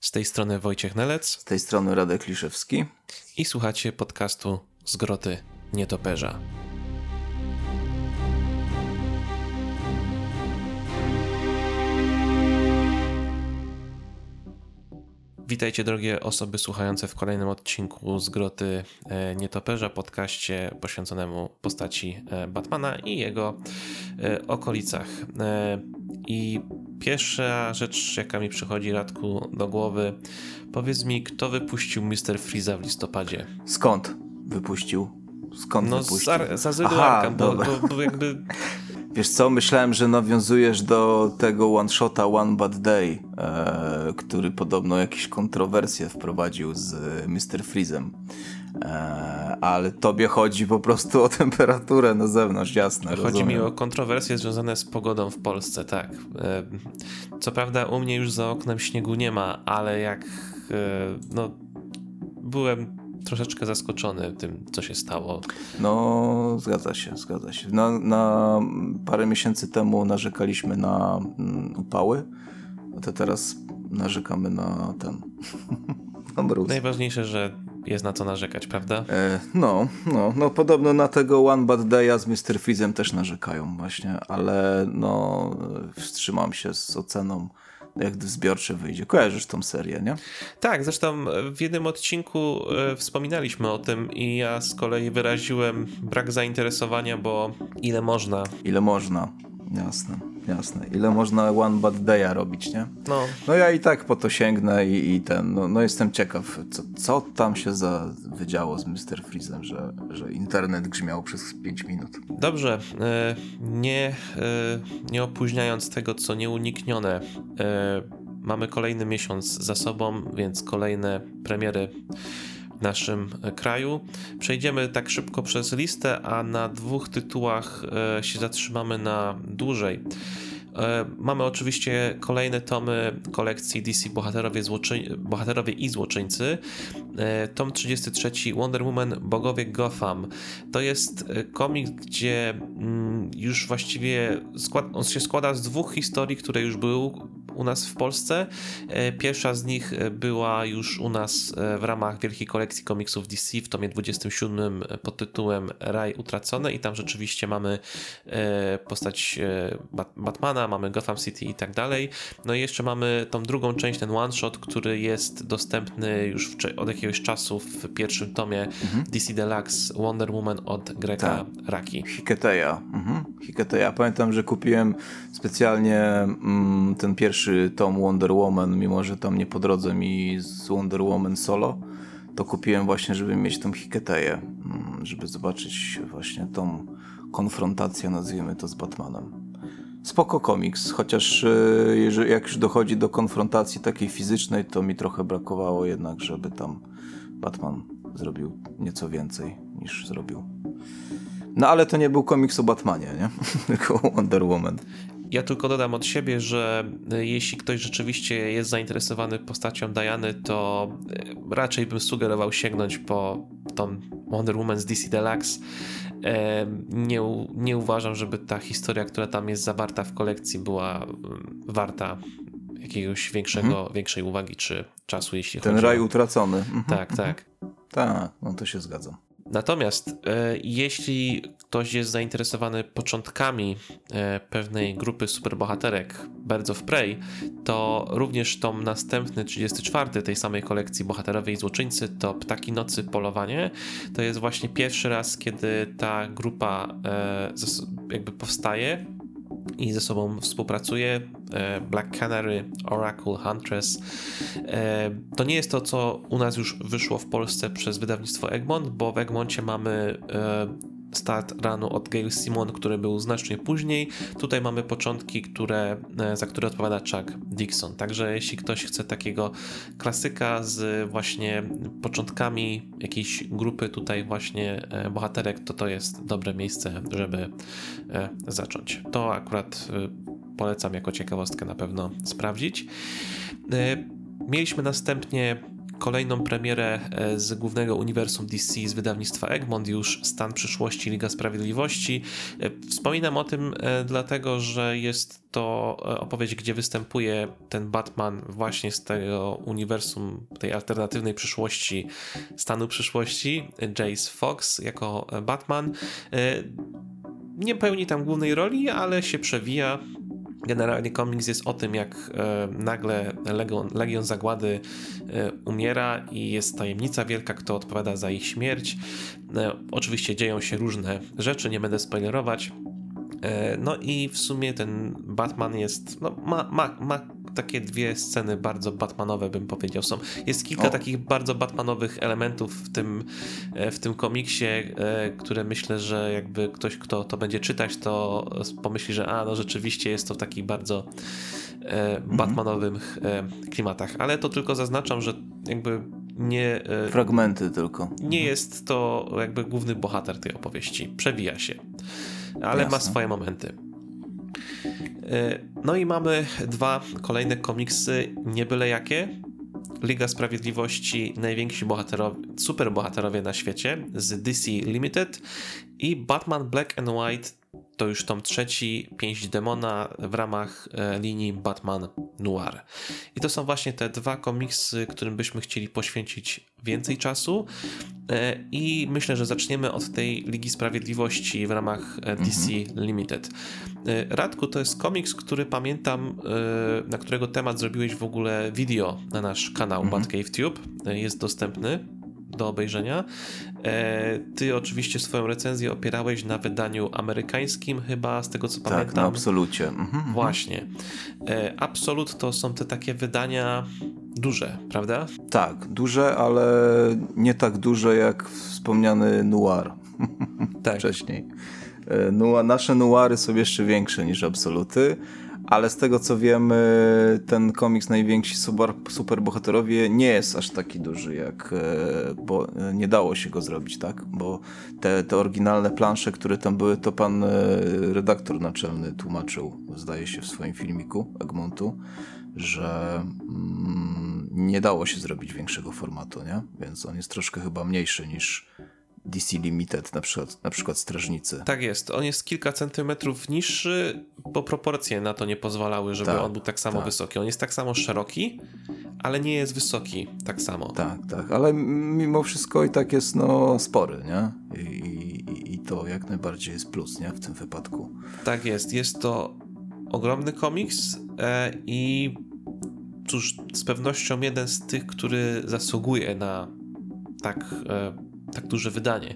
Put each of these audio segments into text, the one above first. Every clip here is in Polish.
Z tej strony Wojciech Nelec. Z tej strony Radek Liszewski. I słuchacie podcastu z Groty Nietoperza. Witajcie drogie osoby słuchające w kolejnym odcinku z Groty e, Nietoperza, podcaście poświęconemu postaci e, Batmana i jego e, okolicach. I pierwsza rzecz, jaka mi przychodzi Radku do głowy, powiedz mi, kto wypuścił Mr. Freeza w listopadzie? Skąd wypuścił? Skąd no, wypuścił? No z, Azylu Arkham, bo, bo, bo jakby... Wiesz co, myślałem, że nawiązujesz do tego one-shota One Bad Day, e, który podobno jakieś kontrowersje wprowadził z Mr. Freezem. E, ale tobie chodzi po prostu o temperaturę na zewnątrz, jasne. Chodzi rozumiem. mi o kontrowersje związane z pogodą w Polsce, tak. E, co prawda u mnie już za oknem śniegu nie ma, ale jak e, no, byłem troszeczkę zaskoczony tym, co się stało. No, zgadza się, zgadza się. Na, na parę miesięcy temu narzekaliśmy na mm, upały, a to teraz narzekamy na ten. na mróz. Najważniejsze, że jest na co narzekać, prawda? E, no, no, no podobno na tego One Bad Day'a z Mr. Fizem też narzekają właśnie, ale no wstrzymam się z oceną jak zbiorcze wyjdzie. Kojarzysz tą serię, nie? Tak, zresztą w jednym odcinku e, wspominaliśmy o tym i ja z kolei wyraziłem brak zainteresowania, bo ile można. Ile można, jasne. Jasne. Ile można One Bad Day'a robić, nie? No. No ja i tak po to sięgnę i, i ten, no, no, jestem ciekaw, co, co tam się za wydziało z Mr. Freezem, że, że internet grzmiał przez 5 minut. Dobrze, e, nie, e, nie opóźniając tego, co nieuniknione, e, mamy kolejny miesiąc za sobą, więc kolejne premiery naszym kraju. Przejdziemy tak szybko przez listę, a na dwóch tytułach się zatrzymamy na dłużej. Mamy oczywiście kolejne tomy kolekcji DC Bohaterowie, Złoczy... Bohaterowie i Złoczyńcy. Tom 33 Wonder Woman Bogowie Gotham. To jest komik, gdzie mm, już właściwie skład... on się składa z dwóch historii, które już były u nas w Polsce. Pierwsza z nich była już u nas w ramach wielkiej kolekcji komiksów DC w tomie 27 pod tytułem Raj Utracony i tam rzeczywiście mamy postać Batmana, mamy Gotham City i tak dalej. No i jeszcze mamy tą drugą część, ten one shot, który jest dostępny już od jakiegoś czasu w pierwszym tomie mhm. DC Deluxe Wonder Woman od Grega tak. Raki. Hiketeja. Mhm. Hiketeja. Pamiętam, że kupiłem specjalnie mm, ten pierwszy tom Wonder Woman, mimo że tam nie po drodze mi z Wonder Woman solo, to kupiłem właśnie, żeby mieć tą Hiketeję, mm, żeby zobaczyć właśnie tą konfrontację, nazwijmy to, z Batmanem spoko komiks, chociaż e, jak już dochodzi do konfrontacji takiej fizycznej, to mi trochę brakowało jednak, żeby tam Batman zrobił nieco więcej niż zrobił. No ale to nie był komiks o Batmanie, nie? Tylko Wonder Woman. Ja tylko dodam od siebie, że e, jeśli ktoś rzeczywiście jest zainteresowany postacią Diany, to e, raczej bym sugerował sięgnąć po tą Wonder Woman z DC Deluxe nie, nie uważam, żeby ta historia, która tam jest zawarta w kolekcji, była mm, warta jakiegoś większego, mhm. większej uwagi czy czasu, jeśli Ten chodzi raj o... utracony. Mhm. Tak, tak. Tak, no to się zgadzam. Natomiast e, jeśli ktoś jest zainteresowany początkami e, pewnej grupy superbohaterek Birds of Prey, to również tom następny, 34 tej samej kolekcji Bohaterowie i Złoczyńcy to Ptaki Nocy Polowanie. To jest właśnie pierwszy raz, kiedy ta grupa e, jakby powstaje i ze sobą współpracuje. E, Black Canary, Oracle, Huntress. E, to nie jest to, co u nas już wyszło w Polsce przez wydawnictwo Egmont, bo w Egmoncie mamy e, start ranu od Gail Simon, który był znacznie później. Tutaj mamy początki, które, za które odpowiada Chuck Dixon. Także jeśli ktoś chce takiego klasyka z właśnie początkami jakiejś grupy tutaj właśnie bohaterek, to to jest dobre miejsce, żeby zacząć. To akurat polecam jako ciekawostkę na pewno sprawdzić. Mieliśmy następnie kolejną premierę e, z głównego uniwersum DC z wydawnictwa Egmont, już Stan Przyszłości Liga Sprawiedliwości. E, wspominam o tym dlatego, że jest to opowieść, gdzie występuje ten Batman właśnie z tego uniwersum, tej alternatywnej przyszłości, stanu przyszłości, Jace Fox jako Batman. Nie pełni tam głównej roli, ale się przewija Generalnie komiks jest o tym, jak e, nagle Legion, Legion Zagłady e, umiera i jest tajemnica wielka, kto odpowiada za ich śmierć. E, oczywiście dzieją się różne rzeczy, nie będę spoilerować. No i w sumie ten Batman jest, no, ma, ma, ma takie dwie sceny bardzo Batmanowe, bym powiedział. Są, jest kilka o. takich bardzo Batmanowych elementów w tym, e, w tym komiksie, e, które myślę, że jakby ktoś, kto to będzie czytać, to pomyśli, że a, no rzeczywiście jest to w takich bardzo mhm. Batmanowych klimatach. Ale to tylko zaznaczam, że jakby nie. Fragmenty tylko. Nie mhm. jest to jakby główny bohater tej opowieści. Przewija się ale Jasne. ma swoje momenty. E, no i mamy dwa kolejne komiksy, nie byle jakie. Liga Sprawiedliwości, najwięksi bohaterowie, superbohaterowie na świecie z DC Limited i Batman Black and White to już tom trzeci, Pięść Demona w ramach e, linii Batman Noir. I to są właśnie te dwa komiksy, którym byśmy chcieli poświęcić więcej czasu e, i myślę, że zaczniemy od tej Ligi Sprawiedliwości w ramach e, DC mhm. Limited. Radku, to jest komiks, który pamiętam, na którego temat zrobiłeś w ogóle video na nasz kanał mhm. Batcave Tube. Jest dostępny do obejrzenia. E, ty oczywiście swoją recenzję opierałeś na wydaniu amerykańskim, chyba z tego co tak, pamiętam. Tak, na absolucie. Mhm, mhm. Właśnie. E, Absolut to są te takie wydania duże, prawda? Tak, duże, ale nie tak duże jak wspomniany Noir tak. wcześniej. E, nasze Noiry są jeszcze większe niż Absoluty, ale z tego co wiemy, ten komiks Najwięksi super, superbohaterowie nie jest aż taki duży, jak e, bo nie dało się go zrobić, tak? Bo te, te oryginalne plansze, które tam były, to pan e, redaktor naczelny tłumaczył, zdaje się, w swoim filmiku Egmontu, że mm, nie dało się zrobić większego formatu, nie? Więc on jest troszkę chyba mniejszy niż DC Limited, na przykład, na przykład Strażnicy. Tak jest. On jest kilka centymetrów niższy, bo proporcje na to nie pozwalały, żeby tak, on był tak samo tak. wysoki. On jest tak samo szeroki, ale nie jest wysoki tak samo. Tak, tak, ale mimo wszystko i tak jest no spory, nie? I, i, i to jak najbardziej jest plus, nie? W tym wypadku. Tak jest. Jest to ogromny komiks e, i cóż, z pewnością jeden z tych, który zasługuje na tak e, tak duże wydanie.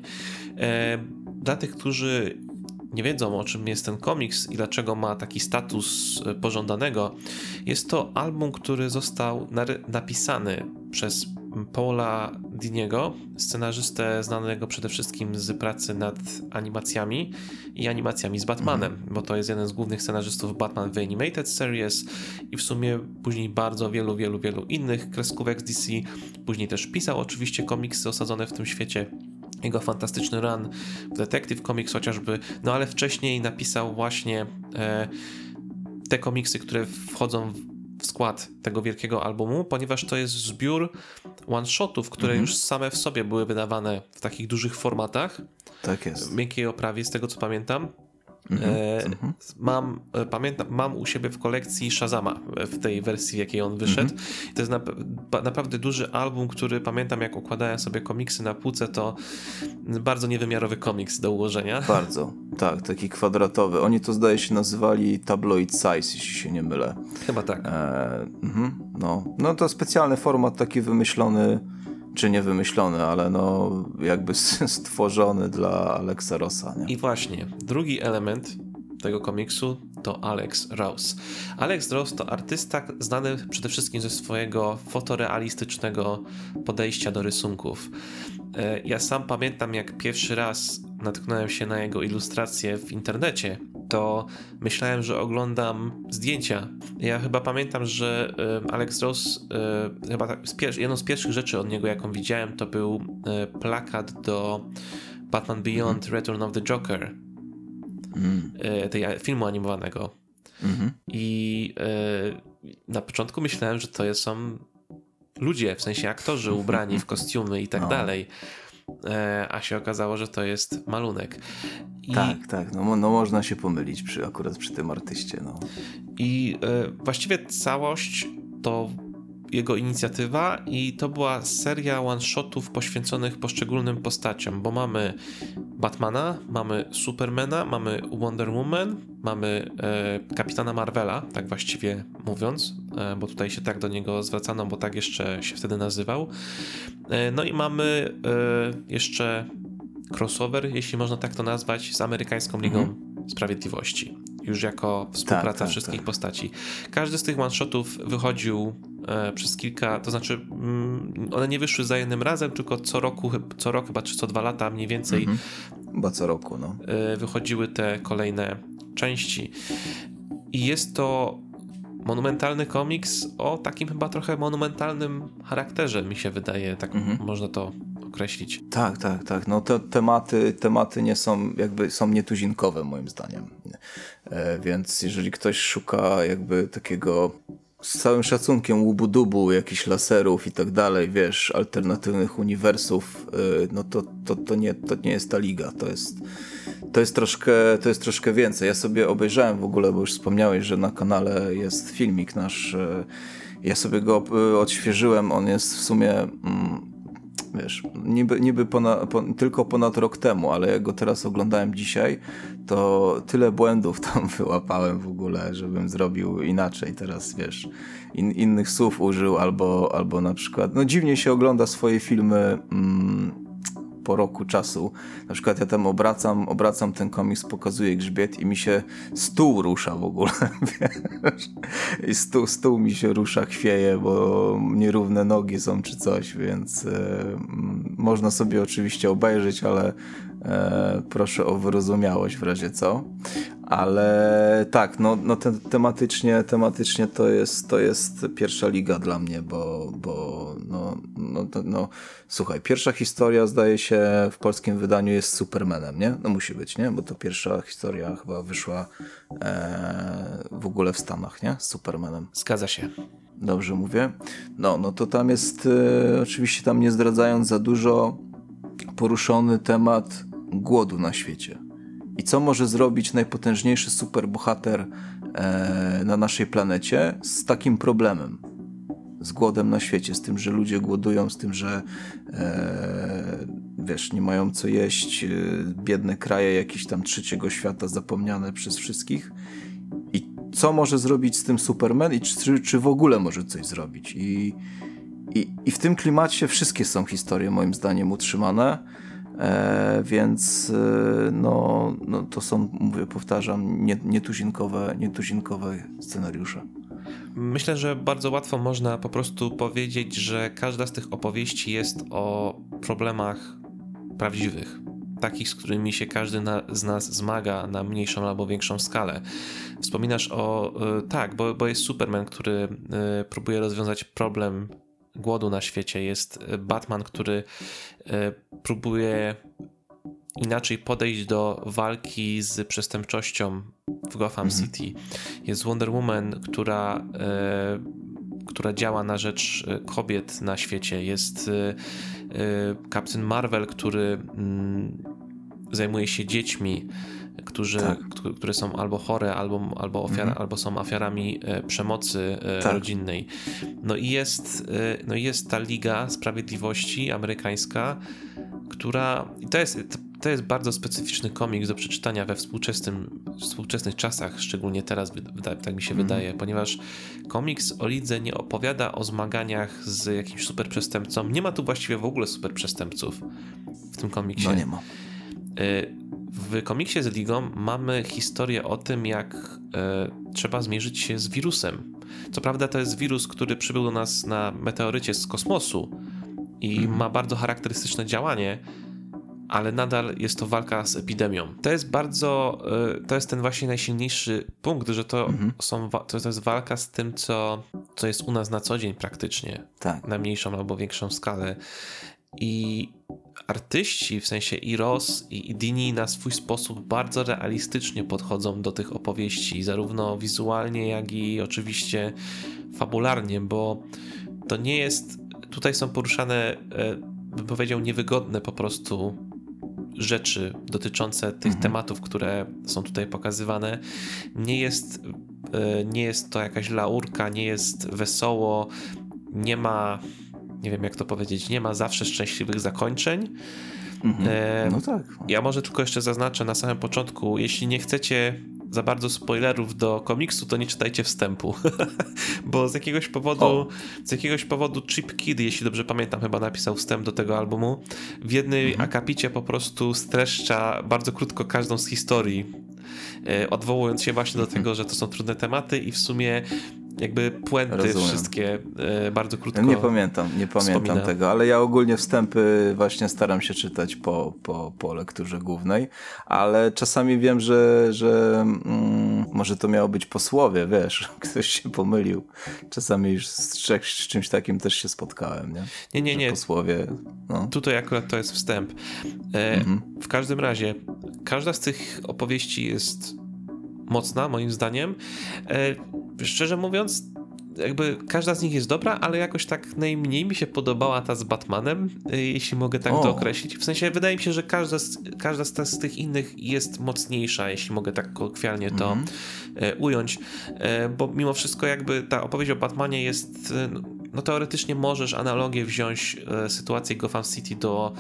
E, dla tych, którzy nie wiedzą o czym jest ten komiks i dlaczego ma taki status e, pożądanego, jest to album, który został napisany przez Paula Diniego, scenarzystę znanego przede wszystkim z pracy nad animacjami i animacjami z Batmanem, mm. bo to jest jeden z głównych scenarzystów Batman The Animated Series i w sumie później bardzo wielu, wielu, wielu innych kreskówek z DC. Później też pisał oczywiście komiksy osadzone w tym świecie jego fantastyczny run w Detective Comics chociażby, no ale wcześniej napisał właśnie e, te komiksy, które wchodzą w skład tego wielkiego albumu, ponieważ to jest zbiór one-shotów, które mhm. już same w sobie były wydawane w takich dużych formatach. Tak jest. W miękkiej oprawie, z tego co pamiętam. Mhm, e, mhm. mam, e, pamiętam, mam u siebie w kolekcji Shazama w tej wersji, w jakiej on wyszedł. Mhm. To jest na, naprawdę duży album, który pamiętam, jak układałem sobie komiksy na półce, to bardzo niewymiarowy komiks do ułożenia. Bardzo, tak, taki kwadratowy. Oni to zdaje się nazywali tabloid size, jeśli się nie mylę. Chyba tak. E, no. no to specjalny format taki wymyślony czy nie wymyślony, ale no jakby stworzony dla Alexa Rossa. Nie? I właśnie, drugi element tego komiksu to Alex Ross. Alex Ross to artysta znany przede wszystkim ze swojego fotorealistycznego podejścia do rysunków. E, ja sam pamiętam, jak pierwszy raz natknąłem się na jego ilustracje w internecie, to myślałem, że oglądam zdjęcia. Ja chyba pamiętam, że Alex Ross, chyba tak, jedną z pierwszych rzeczy od niego, jaką widziałem, to był e, plakat do Batman Beyond mm. Return of the Joker, mm. tej filmu animowanego. Mm -hmm. I na początku myślałem, że to są ludzie, w sensie aktorzy ubrani w kostiumy i tak no. dalej. E, a się okazało, że to jest malunek. I... Tak, tak, no, no można się pomylić przy, akurat przy tym artyście. No. I e, właściwie całość to jego inicjatywa i to była seria one-shotów poświęconych poszczególnym postaciom, bo mamy Batmana, mamy Supermana, mamy Wonder Woman, mamy e, Kapitana Marvela, tak właściwie mówiąc, e, bo tutaj się tak do niego zwracano, bo tak jeszcze się wtedy nazywał. E, no i mamy e, jeszcze crossover, jeśli można tak to nazwać, z amerykańską Ligą mhm. Sprawiedliwości. Już jako współpraca tak, tak, wszystkich tak. postaci. Każdy z tych one-shotów wychodził przez kilka, to znaczy mm, one nie wyszły za jednym razem, tylko co roku, co rok chyba, czy co dwa lata mniej więcej. Mhm. Chyba co roku, no. E, wychodziły te kolejne części. I jest to monumentalny komiks o takim chyba trochę monumentalnym charakterze, mi się wydaje, tak mhm. można to określić. Tak, tak, tak. No te tematy, tematy nie są, jakby są nietuzinkowe moim zdaniem. E, więc jeżeli ktoś szuka jakby takiego z całym szacunkiem łubu-dubu, jakichś laserów i tak dalej, wiesz, alternatywnych uniwersów, e, no to, to, to, nie, to nie jest ta liga, to jest, to jest, troszkę, to jest troszkę więcej. Ja sobie obejrzałem w ogóle, bo już wspomniałeś, że na kanale jest filmik nasz, e, ja sobie go odświeżyłem, on jest w sumie... Mm, wiesz, niby, niby ponad, po, tylko ponad rok temu, ale jak go teraz oglądałem dzisiaj, to tyle błędów tam wyłapałem w ogóle, żebym zrobił inaczej teraz, wiesz, in, innych słów użył albo, albo na przykład, no dziwnie się ogląda swoje filmy mm, po roku czasu. Na przykład ja tam obracam, obracam ten komiks, pokazuję grzbiet i mi się stół rusza w ogóle, wiesz? I stół, stół mi się rusza, chwieje, bo nierówne nogi są czy coś, więc e, można sobie oczywiście obejrzeć, ale e, proszę o wyrozumiałość w razie co. Ale tak, no, no te, tematycznie, tematycznie to jest, to jest pierwsza liga dla mnie, bo, bo no, no, no, słuchaj, pierwsza historia zdaje się w polskim wydaniu jest Supermanem, nie? No musi być, nie? Bo to pierwsza historia chyba wyszła e, w ogóle w Stanach, nie? Z Supermanem. Zgadza się. Dobrze mówię? No, no to tam jest, e, oczywiście tam nie zdradzając za dużo, poruszony temat głodu na świecie. I co może zrobić najpotężniejszy superbohater e, na naszej planecie z takim problemem? Z głodem na świecie, z tym, że ludzie głodują, z tym, że e, wiesz, nie mają co jeść, e, biedne kraje jakieś tam trzeciego świata zapomniane przez wszystkich. I co może zrobić z tym Superman i czy, czy w ogóle może coś zrobić? I, i, I w tym klimacie wszystkie są historie moim zdaniem utrzymane. E, więc e, no, no, to są, mówię, powtarzam, nie, nietuzinkowe, nietuzinkowe scenariusze. Myślę, że bardzo łatwo można po prostu powiedzieć, że każda z tych opowieści jest o problemach prawdziwych. Takich, z którymi się każdy na, z nas zmaga na mniejszą albo większą skalę. Wspominasz o. E, tak, bo, bo jest Superman, który próbuje rozwiązać problem głodu na świecie. Jest Batman, który e, próbuje inaczej podejść do walki z przestępczością w Gotham mhm. City. Jest Wonder Woman, która, e, która działa na rzecz e, kobiet na świecie. Jest Captain Marvel, który mm, zajmuje się dziećmi którzy, tak. które są albo chore, albo, albo, ofiar, mhm. albo są ofiarami e, przemocy e, tak. rodzinnej. No i jest, e, no jest ta Liga Sprawiedliwości amerykańska, która. to jest, to jest bardzo specyficzny komiks do przeczytania we współczesnym, współczesnych czasach, szczególnie teraz, tak mi się mm. wydaje, ponieważ komiks o lidze nie opowiada o zmaganiach z jakimś super przestępcą. Nie ma tu właściwie w ogóle super przestępców w tym komiksie. No nie ma. W komiksie z Ligą mamy historię o tym, jak e, trzeba zmierzyć się z wirusem. Co prawda, to jest wirus, który przybył do nas na meteorycie z kosmosu i mhm. ma bardzo charakterystyczne działanie, ale nadal jest to walka z epidemią. To jest bardzo, e, to jest ten właśnie najsilniejszy punkt, że to, mhm. są, to jest walka z tym, co, co jest u nas na co dzień praktycznie, tak. na mniejszą albo większą skalę. I artyści, w sensie i Ross, i Dini na swój sposób bardzo realistycznie podchodzą do tych opowieści, zarówno wizualnie, jak i oczywiście fabularnie, bo to nie jest tutaj są poruszane, e, bym powiedział, niewygodne po prostu rzeczy dotyczące tych mhm. tematów, które są tutaj pokazywane. Nie jest, e, nie jest to jakaś laurka, nie jest wesoło, nie ma, nie wiem jak to powiedzieć, nie ma zawsze szczęśliwych zakończeń. Mhm. E, no tak. Ja może tylko jeszcze zaznaczę na samym początku, jeśli nie chcecie za bardzo spoilerów do komiksu, to nie czytajcie wstępu. Bo z jakiegoś powodu, o. z jakiegoś powodu Chip Kid, jeśli dobrze pamiętam, chyba napisał wstęp do tego albumu. W jednej mhm. akapicie po prostu streszcza bardzo krótko każdą z historii e, odwołując się właśnie do mhm. tego, że to są trudne tematy i w sumie jakby puenty Rozumiem. wszystkie e, bardzo krótko. Nie pamiętam, nie pamiętam tego, ale ja ogólnie wstępy właśnie staram się czytać po, po, po lekturze głównej, ale czasami wiem, że, że mm, może to miało być posłowie, wiesz, ktoś się pomylił. Czasami już z, z czymś takim też się spotkałem, nie? Nie, nie, nie. Posłowie. No. Tutaj akurat to jest wstęp. E, mhm. W każdym razie, każda z tych opowieści jest mocna, moim zdaniem. E, szczerze mówiąc, jakby każda z nich jest dobra, ale jakoś tak najmniej mi się podobała ta z Batmanem, e, jeśli mogę tak o. to określić. W sensie wydaje mi się, że każda z, każda z, z tych innych jest mocniejsza, jeśli mogę tak kolokwialnie to mm -hmm. ująć, bo mimo wszystko jakby ta opowieść o Batmanie jest, no teoretycznie możesz analogię wziąć sytuację Gotham City do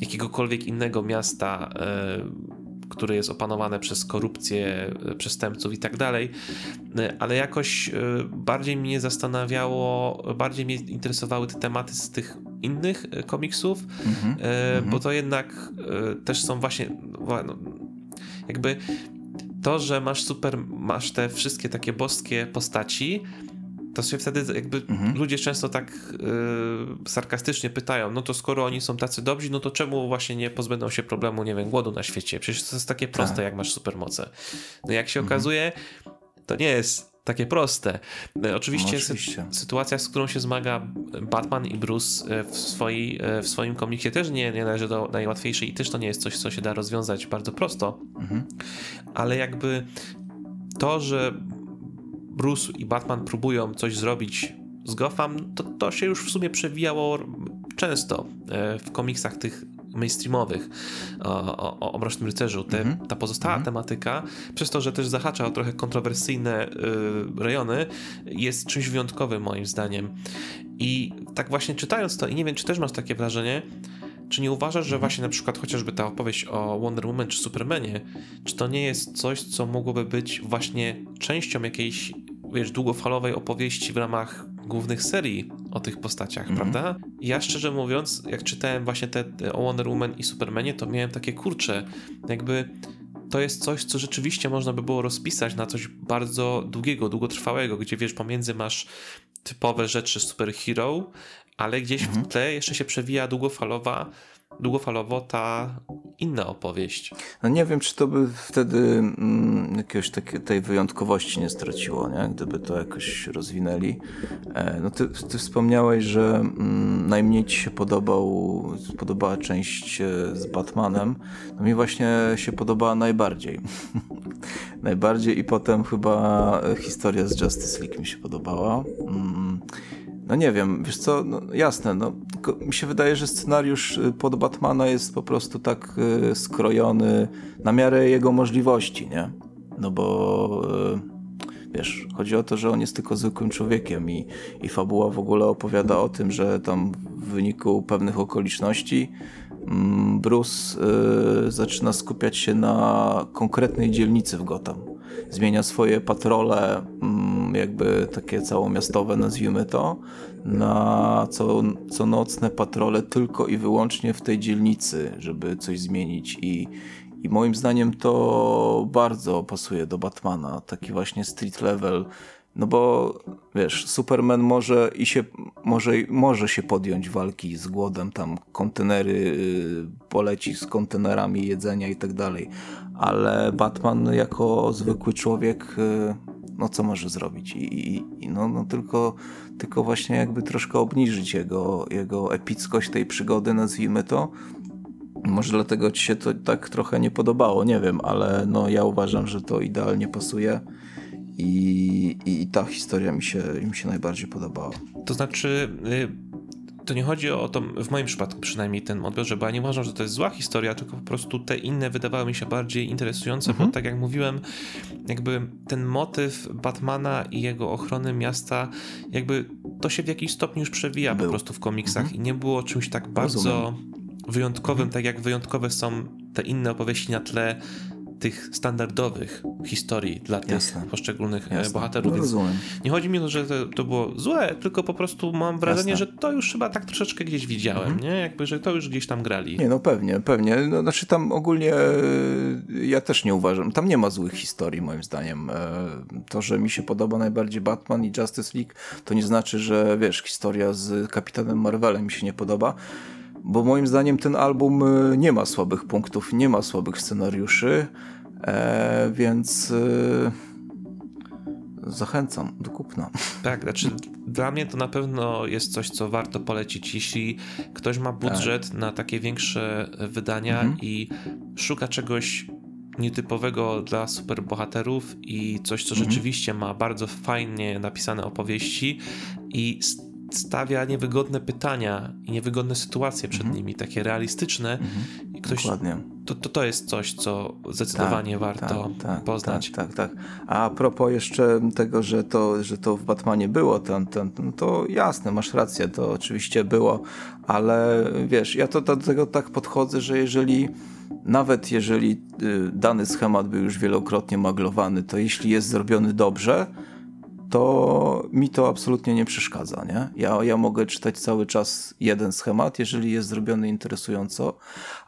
jakiegokolwiek innego miasta które jest opanowane przez korupcję e, przestępców i tak dalej, e, ale jakoś e, bardziej mnie zastanawiało, bardziej mnie interesowały te tematy z tych innych komiksów, mm-hmm. bo to jednak też są właśnie no, jakby to, że masz super, masz te wszystkie takie boskie postaci, to się wtedy jakby mhm. ludzie często tak yy, sarkastycznie pytają, no to skoro oni są tacy dobrzy, no to czemu właśnie nie pozbędą się problemu, nie wiem, głodu na świecie? Przecież to jest takie proste, tak. jak masz supermoce. No jak się mhm. okazuje, to nie jest takie proste. E, oczywiście, no, oczywiście. Sy sytuacja, z którą się zmaga Batman i Bruce e, w, swoi, w swoim komiksie też nie, nie należy do najłatwiejszej i też to nie jest coś, co się da rozwiązać bardzo prosto, mhm. ale jakby to, że Bruce i Batman próbują coś zrobić z Gotham, to, to się już w sumie przewijało często e, w komiksach tych mainstreamowych o, o, o Mrocznym Rycerzu. Te, mm -hmm. Ta pozostała mm -hmm. tematyka, przez to, że też zahacza o trochę kontrowersyjne y, rejony, jest czymś wyjątkowym moim zdaniem. I tak właśnie czytając to, i nie wiem, czy też masz takie wrażenie, czy nie uważasz, że właśnie na przykład chociażby ta opowieść o Wonder Woman czy Supermanie, czy to nie jest coś, co mogłoby być właśnie częścią jakiejś, wiesz, długofalowej opowieści w ramach głównych serii o tych postaciach, mm -hmm. prawda? Ja szczerze mówiąc, jak czytałem właśnie te, te o Wonder Woman i Supermanie, to miałem takie kurcze, jakby to jest coś, co rzeczywiście można by było rozpisać na coś bardzo długiego, długotrwałego, gdzie wiesz, pomiędzy masz typowe rzeczy superhero, ale gdzieś mhm. w tle jeszcze się przewija długofalowa, długofalowo ta inna opowieść. No nie wiem, czy to by wtedy mm, jakiegoś takie, tej wyjątkowości nie straciło, nie? gdyby to jakoś rozwinęli. E, no ty, ty wspomniałeś, że mm, najmniej ci się podobał, podobała część e, z Batmanem. No mi właśnie się podobała najbardziej. najbardziej i potem chyba historia z Justice League mi się podobała. Mm, no nie wiem, wiesz co, no jasne, no mi się wydaje, że scenariusz y, pod Batmana jest po prostu tak y, skrojony na miarę jego możliwości, nie? No bo y, wiesz, chodzi o to, że on jest tylko zwykłym człowiekiem i, i fabuła w ogóle opowiada o tym, że tam w wyniku pewnych okoliczności Bruce y, zaczyna skupiać się na konkretnej dzielnicy w Gotham. Zmienia swoje patrole, mm, jakby takie całomiastowe, nazwijmy to, na co, co nocne patrole tylko i wyłącznie w tej dzielnicy, żeby coś zmienić i, i moim zdaniem to bardzo pasuje do Batmana, taki właśnie street level, no bo wiesz, Superman może i się, może, może się podjąć walki z głodem, tam kontenery y, poleci z kontenerami jedzenia i tak dalej, ale Batman jako zwykły człowiek y, no co może zrobić? I, i no, no tylko, tylko właśnie jakby troszkę obniżyć jego, jego epickość tej przygody, nazwijmy to, może dlatego ci się to tak trochę nie podobało, nie wiem, ale no ja uważam, że to idealnie pasuje i, i ta historia mi się, mi się najbardziej podobała. To znaczy, y, to nie chodzi o to, w moim przypadku przynajmniej ten odbiorze, bo ja nie uważam, że to jest zła historia, tylko po prostu te inne wydawały mi się bardziej interesujące, mhm. bo tak jak mówiłem, jakby ten motyw Batmana i jego ochrony miasta, jakby to się w jakiś stopniu już przewija Był. po prostu w komiksach mhm. i nie było czymś tak bardzo Rozumiem. wyjątkowym, mhm. tak jak wyjątkowe są te inne opowieści na tle tych standardowych historii dla tych Jasne. poszczególnych e, Jasne. bohaterów. No, rozumiem. Nie chodzi mi o to, że to, to, było złe, tylko po prostu mam wrażenie, Jasne. że to już chyba tak troszeczkę gdzieś widziałem, mhm. nie? Jakby, że to już gdzieś tam grali. Nie, no pewnie, pewnie. No, znaczy tam ogólnie e, ja też nie uważam, tam nie ma złych historii moim zdaniem. E, to, że mi się podoba najbardziej Batman i Justice League, to nie znaczy, że wiesz, historia z Kapitanem Marvelem mi się nie podoba bo moim zdaniem ten album y, nie ma słabych punktów, nie ma słabych scenariuszy, e, więc e, zachęcam do kupna. Tak, znaczy dla mnie to na pewno jest coś, co warto polecić. Jeśli ktoś ma budżet tak. na takie większe wydania mhm. i szuka czegoś nietypowego dla superbohaterów i coś, co mhm. rzeczywiście ma bardzo fajnie napisane opowieści i stawia niewygodne pytania i niewygodne sytuacje przed mhm. nimi, takie realistyczne. Mhm. I ktoś, Dokładnie. To, to, to jest coś, co zdecydowanie tak, warto tak, tak, poznać. Tak, tak, tak. A propos jeszcze tego, że to, że to w Batmanie było, ten, ten, no to jasne, masz rację, to oczywiście było, ale wiesz, ja to do tego tak podchodzę, że jeżeli nawet jeżeli y, dany schemat był już wielokrotnie maglowany, to jeśli jest zrobiony dobrze, to mi to absolutnie nie przeszkadza. Nie? Ja, ja mogę czytać cały czas jeden schemat, jeżeli jest zrobiony interesująco,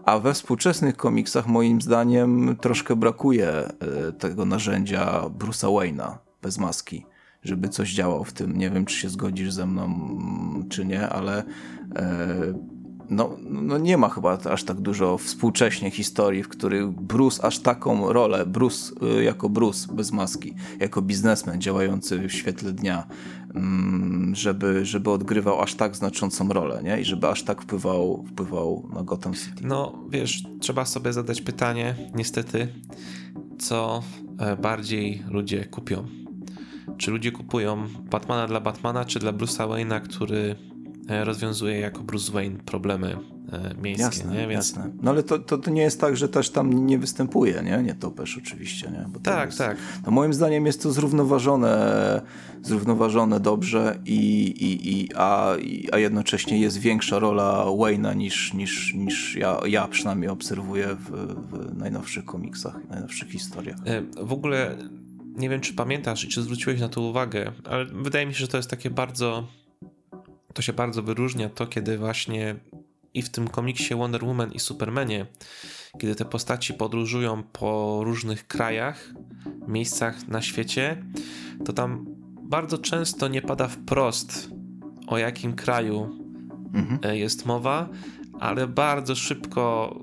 a we współczesnych komiksach moim zdaniem troszkę brakuje e, tego narzędzia Bruce'a Wayne'a bez maski, żeby coś działało w tym. Nie wiem, czy się zgodzisz ze mną, czy nie, ale e, no, no nie ma chyba aż tak dużo współcześnie historii, w których Bruce aż taką rolę, Bruce y, jako Bruce bez maski, jako biznesmen działający w świetle dnia, mm, żeby, żeby odgrywał aż tak znaczącą rolę, nie? I żeby aż tak wpływał, wpływał na Gotham City. No, wiesz, trzeba sobie zadać pytanie, niestety, co e, bardziej ludzie kupią. Czy ludzie kupują Batmana dla Batmana, czy dla Bruce'a Wayne'a, który rozwiązuje jako Bruce Wayne problemy e, miejskie. Jasne, nie? Więc... jasne. No ale to, to, to, nie jest tak, że też tam nie występuje, nie? Nie topesz oczywiście, nie? Bo tak, jest, tak. No moim zdaniem jest to zrównoważone, zrównoważone dobrze i, i, i, a, i, a jednocześnie jest większa rola Wayne'a niż, niż, niż ja, ja przynajmniej obserwuję w, w najnowszych komiksach, najnowszych historiach. E, w ogóle nie wiem, czy pamiętasz i czy zwróciłeś na to uwagę, ale wydaje mi się, że to jest takie bardzo to się bardzo wyróżnia to, kiedy właśnie i w tym komiksie Wonder Woman i Supermanie, kiedy te postaci podróżują po różnych krajach, miejscach na świecie, to tam bardzo często nie pada wprost o jakim kraju mhm. E, jest mowa, ale bardzo szybko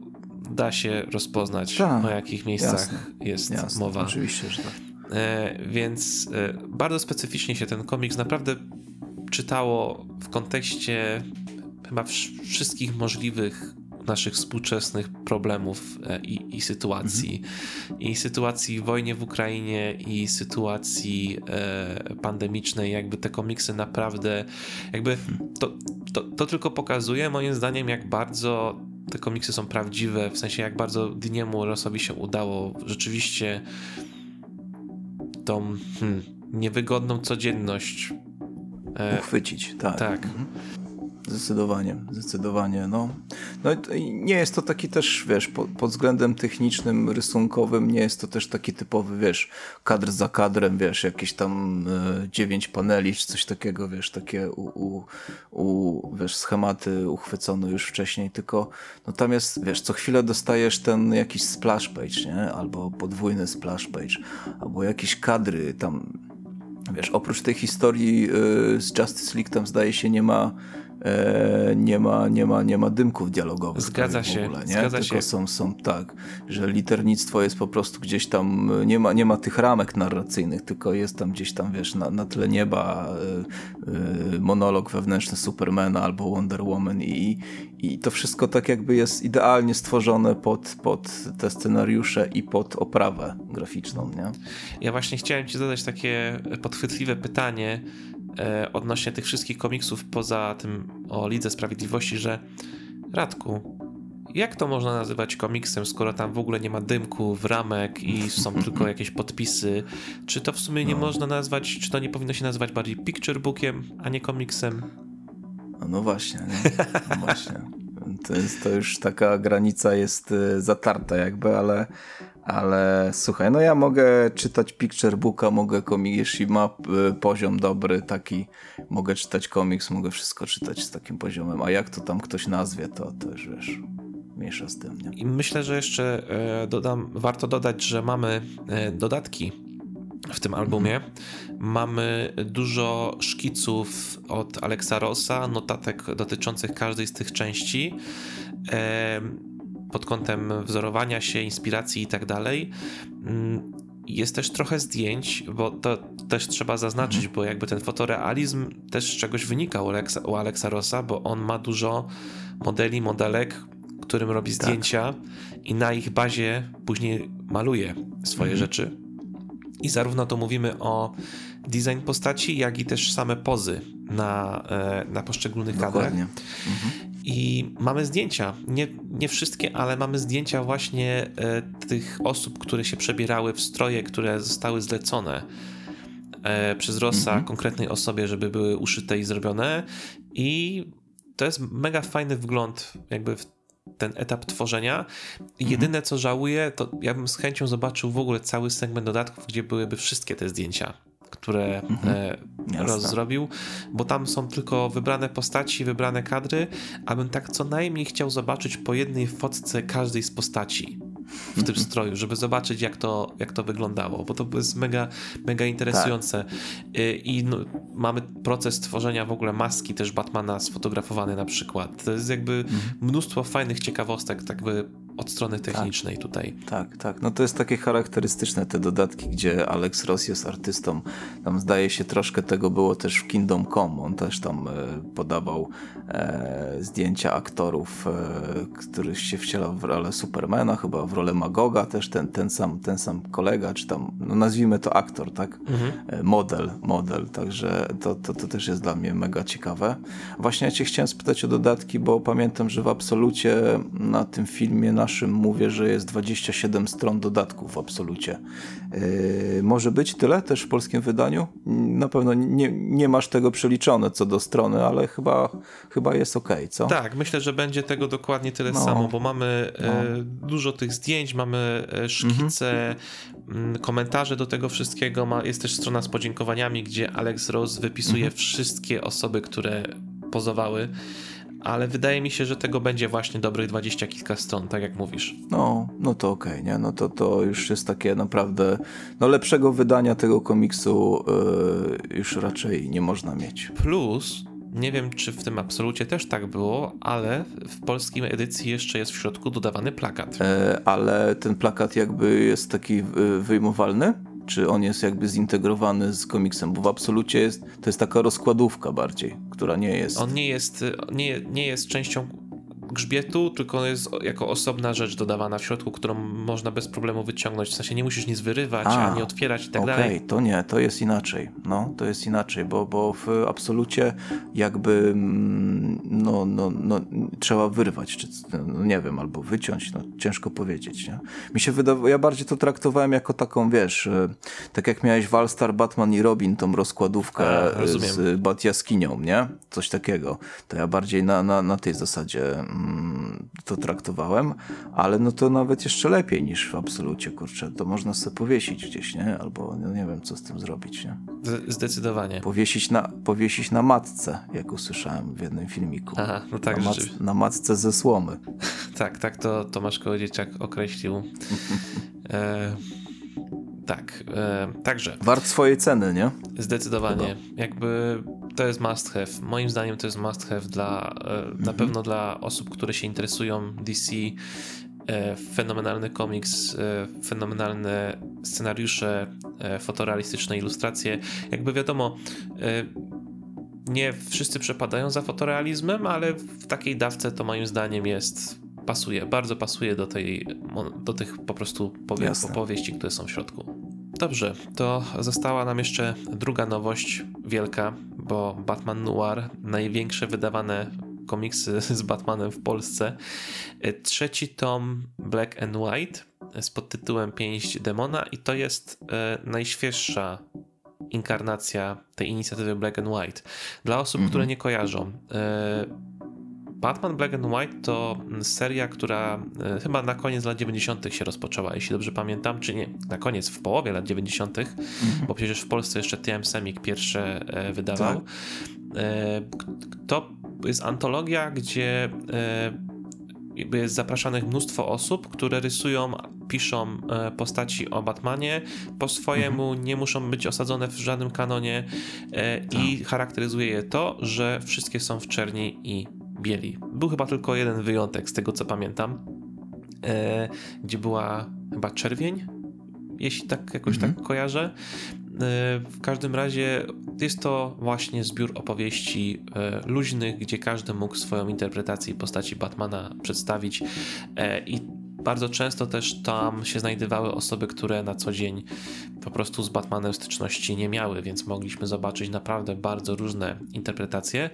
da się rozpoznać, Ta, o jakich miejscach jasne, jest jasne, mowa. Oczywiście, że tak. E, więc e, bardzo specyficznie się ten komiks naprawdę czytało w kontekście chyba wszystkich możliwych naszych współczesnych problemów e, i, i sytuacji. Mhm. I sytuacji wojnie w Ukrainie, i sytuacji e, pandemicznej. Jakby te komiksy naprawdę, jakby to, to, to tylko pokazuje moim zdaniem, jak bardzo te komiksy są prawdziwe, w sensie jak bardzo Diniemu Rossowi się udało rzeczywiście tą hmm, niewygodną codzienność uchwycić, tak. tak. Mhm. Zdecydowanie, zdecydowanie. No. no nie jest to taki też, wiesz, pod, pod, względem technicznym, rysunkowym, nie jest to też taki typowy, wiesz, kadr za kadrem, wiesz, jakieś tam e, dziewięć paneli, czy coś takiego, wiesz, takie u, u, u, wiesz, schematy uchwycone już wcześniej, tylko no tam jest, wiesz, co chwilę dostajesz ten jakiś splash page, nie? Albo podwójny splash page, albo jakieś kadry tam Wiesz, oprócz tej historii y, z Justice League tam zdaje się nie ma nie ma, nie ma, nie ma dymków dialogowych. Zgadza się. W ogóle, nie? Zgadza Tylko się. są, są tak, że liternictwo jest po prostu gdzieś tam, nie ma, nie ma tych ramek narracyjnych, tylko jest tam gdzieś tam, wiesz, na, na tle nieba y, y, monolog wewnętrzny Supermana albo Wonder Woman i, i to wszystko tak jakby jest idealnie stworzone pod, pod te scenariusze i pod oprawę graficzną, nie? Ja właśnie chciałem ci zadać takie podchwytliwe pytanie, e, odnośnie tych wszystkich komiksów poza tym o Lidze Sprawiedliwości, że Radku, jak to można nazywać komiksem, skoro tam w ogóle nie ma dymków, ramek i są tylko jakieś podpisy? Czy to w sumie nie no. można nazwać, czy to nie powinno się nazywać bardziej picture bookiem, a nie komiksem? No, no właśnie, nie? No właśnie. To, jest, to już taka granica jest y, zatarta jakby, ale, ale słuchaj, no ja mogę czytać picture booka, mogę komiks, jeśli ma y, poziom dobry taki, mogę czytać komiks, mogę wszystko czytać z takim poziomem, a jak to tam ktoś nazwie, to, to już wiesz mniejsza z tym. Nie? I myślę, że jeszcze e, dodam, warto dodać, że mamy e, dodatki w tym albumie. Mhm. Mamy dużo szkiców od Alexa Rossa, notatek dotyczących każdej z tych części e, pod kątem wzorowania się, inspiracji i tak dalej. Mm, jest też trochę zdjęć, bo to też trzeba zaznaczyć, bo jakby ten fotorealizm też z czegoś wynika u Alexa, u Alexa Rossa, bo on ma dużo modeli, modelek, którym robi tak. zdjęcia i na ich bazie później maluje swoje mhm. rzeczy. I zarówno to mówimy o design postaci, jak i też same pozy na, e, na poszczególnych kadrach. Mhm. I mamy zdjęcia, nie, nie wszystkie, ale mamy zdjęcia właśnie e, tych osób, które się przebierały w stroje, które zostały zlecone e, przez Rossa mhm. konkretnej osobie, żeby były uszyte i zrobione. I to jest mega fajny wgląd jakby w ten etap tworzenia. Mhm. Jedyne co żałuję, to ja bym z chęcią zobaczył w ogóle cały segment dodatków, gdzie byłyby wszystkie te zdjęcia które mhm. e, Roz zrobił, bo tam są tylko wybrane postaci, wybrane kadry, abym tak co najmniej chciał zobaczyć po jednej fotce każdej z postaci w tym stroju, żeby zobaczyć, jak to, jak to wyglądało, bo to jest mega, mega interesujące. Tak. I no, mamy proces tworzenia w ogóle maski też Batmana sfotografowany na przykład. To jest jakby mhm. mnóstwo fajnych ciekawostek, tak by od strony tak. technicznej tak, tutaj. Tak, tak. No to jest takie charakterystyczne te dodatki, gdzie Alex Ross jest artystą. Tam zdaje się troszkę tego było też w Kingdom Come. On też tam e, podawał e, zdjęcia aktorów, e, których się wcielał w rolę Supermana, chyba w rolę Magoga też ten, ten, sam, ten sam kolega, czy tam, no nazwijmy to aktor, tak? Mhm. E, model, model. Także to, to, to też jest dla mnie mega ciekawe. Właśnie ja cię chciałem spytać o dodatki, bo pamiętam, że w absolucie na tym filmie na naszym mówię, że jest 27 stron dodatków w absolucie. Yy, może być tyle też w polskim wydaniu? Na pewno nie, nie masz tego przeliczone co do strony, ale chyba, chyba jest ok, co? Tak, myślę, że będzie tego dokładnie tyle no. samo, bo mamy no. e, dużo tych zdjęć, mamy e, szkice, mhm. komentarze do tego wszystkiego. Ma, jest też strona z podziękowaniami, gdzie Alex Rose wypisuje mhm. wszystkie osoby, które pozowały ale wydaje mi się, że tego będzie właśnie dobrych dwadzieścia kilka stron, tak jak mówisz. No, no to okej, okay, nie? No to, to już jest takie naprawdę, no lepszego wydania tego komiksu yy, już raczej nie można mieć. Plus, nie wiem, czy w tym absolucie też tak było, ale w polskiej edycji jeszcze jest w środku dodawany plakat. E, ale ten plakat jakby jest taki wyjmowalny? Czy on jest jakby zintegrowany z komiksem, bo w absolucie jest, to jest taka rozkładówka bardziej, która nie jest... On nie jest, nie, nie jest częścią grzbietu, tylko jest jako osobna rzecz dodawana w środku, którą można bez problemu wyciągnąć. W sensie nie musisz nic wyrywać, A, ani otwierać i tak okay, dalej. Okej, to nie, to jest inaczej. No, to jest inaczej, bo, bo w absolucie jakby mm, no, no, no, trzeba wyrwać, czy no, nie wiem, albo wyciąć, no, ciężko powiedzieć. Nie? Mi się wydawało, ja bardziej to traktowałem jako taką, wiesz, e, tak jak miałeś Walstar, Batman i Robin, tą rozkładówkę A, z Bat Jaskinią, nie? Coś takiego. To ja bardziej na, na, na tej zasadzie mm, to traktowałem, ale no to nawet jeszcze lepiej niż w absolucie, kurczę. To można sobie powiesić gdzieś, nie? Albo no nie wiem, co z tym zrobić, nie? Zdecydowanie. Powiesić na, powiesić na matce, jak usłyszałem w jednym filmiku. Aha, no tak, na, mac, na matce ze słomy. tak, tak to Tomasz Kołodziejczak określił. e tak, e, także. Wart swojej ceny, nie? Zdecydowanie. Chyba. Jakby to jest must have. Moim zdaniem to jest must have dla, e, mhm. na pewno dla osób, które się interesują DC. E, fenomenalny komiks, e, fenomenalne scenariusze, fotorealistyczne ilustracje. Jakby wiadomo, nie wszyscy przepadają za fotorealizmem, ale w takiej dawce to moim zdaniem jest pasuje, bardzo pasuje do, tej, do tych po prostu powie, powieści, które są w środku. Dobrze, to została nam jeszcze druga nowość wielka, bo Batman Noir, największe wydawane komiksy z Batmanem w Polsce. Trzeci tom Black and White z podtytułem Pięść Demona i to jest e, najświeższa inkarnacja tej inicjatywy Black and White. Dla osób, mm -hmm. które nie kojarzą, e, Batman Black and White to seria, która e, chyba na koniec lat 90. się rozpoczęła, jeśli dobrze pamiętam, czy nie, na koniec, w połowie lat 90., mm -hmm. bo przecież w Polsce jeszcze TM Semik pierwsze e, wydawał. Tak. To jest antologia, gdzie jest zapraszanych mnóstwo osób, które rysują, piszą piszą o Batmanie po swojemu, mhm. nie muszą być osadzone w żadnym kanonie i tak. charakteryzuje je to, że wszystkie są w czerni i bieli. Był chyba tylko jeden wyjątek z tego co pamiętam, e, gdzie była chyba czerwień, jeśli tak jakoś tak mhm. kojarzę. E, w każdym razie jest to właśnie zbiór opowieści e, luźnych, gdzie każdy mógł swoją interpretację postaci Batmana przedstawić e, i bardzo często też tam się znajdowały osoby, które na co dzień po prostu z Batmanem styczności nie miały, więc mogliśmy zobaczyć naprawdę bardzo różne interpretacje.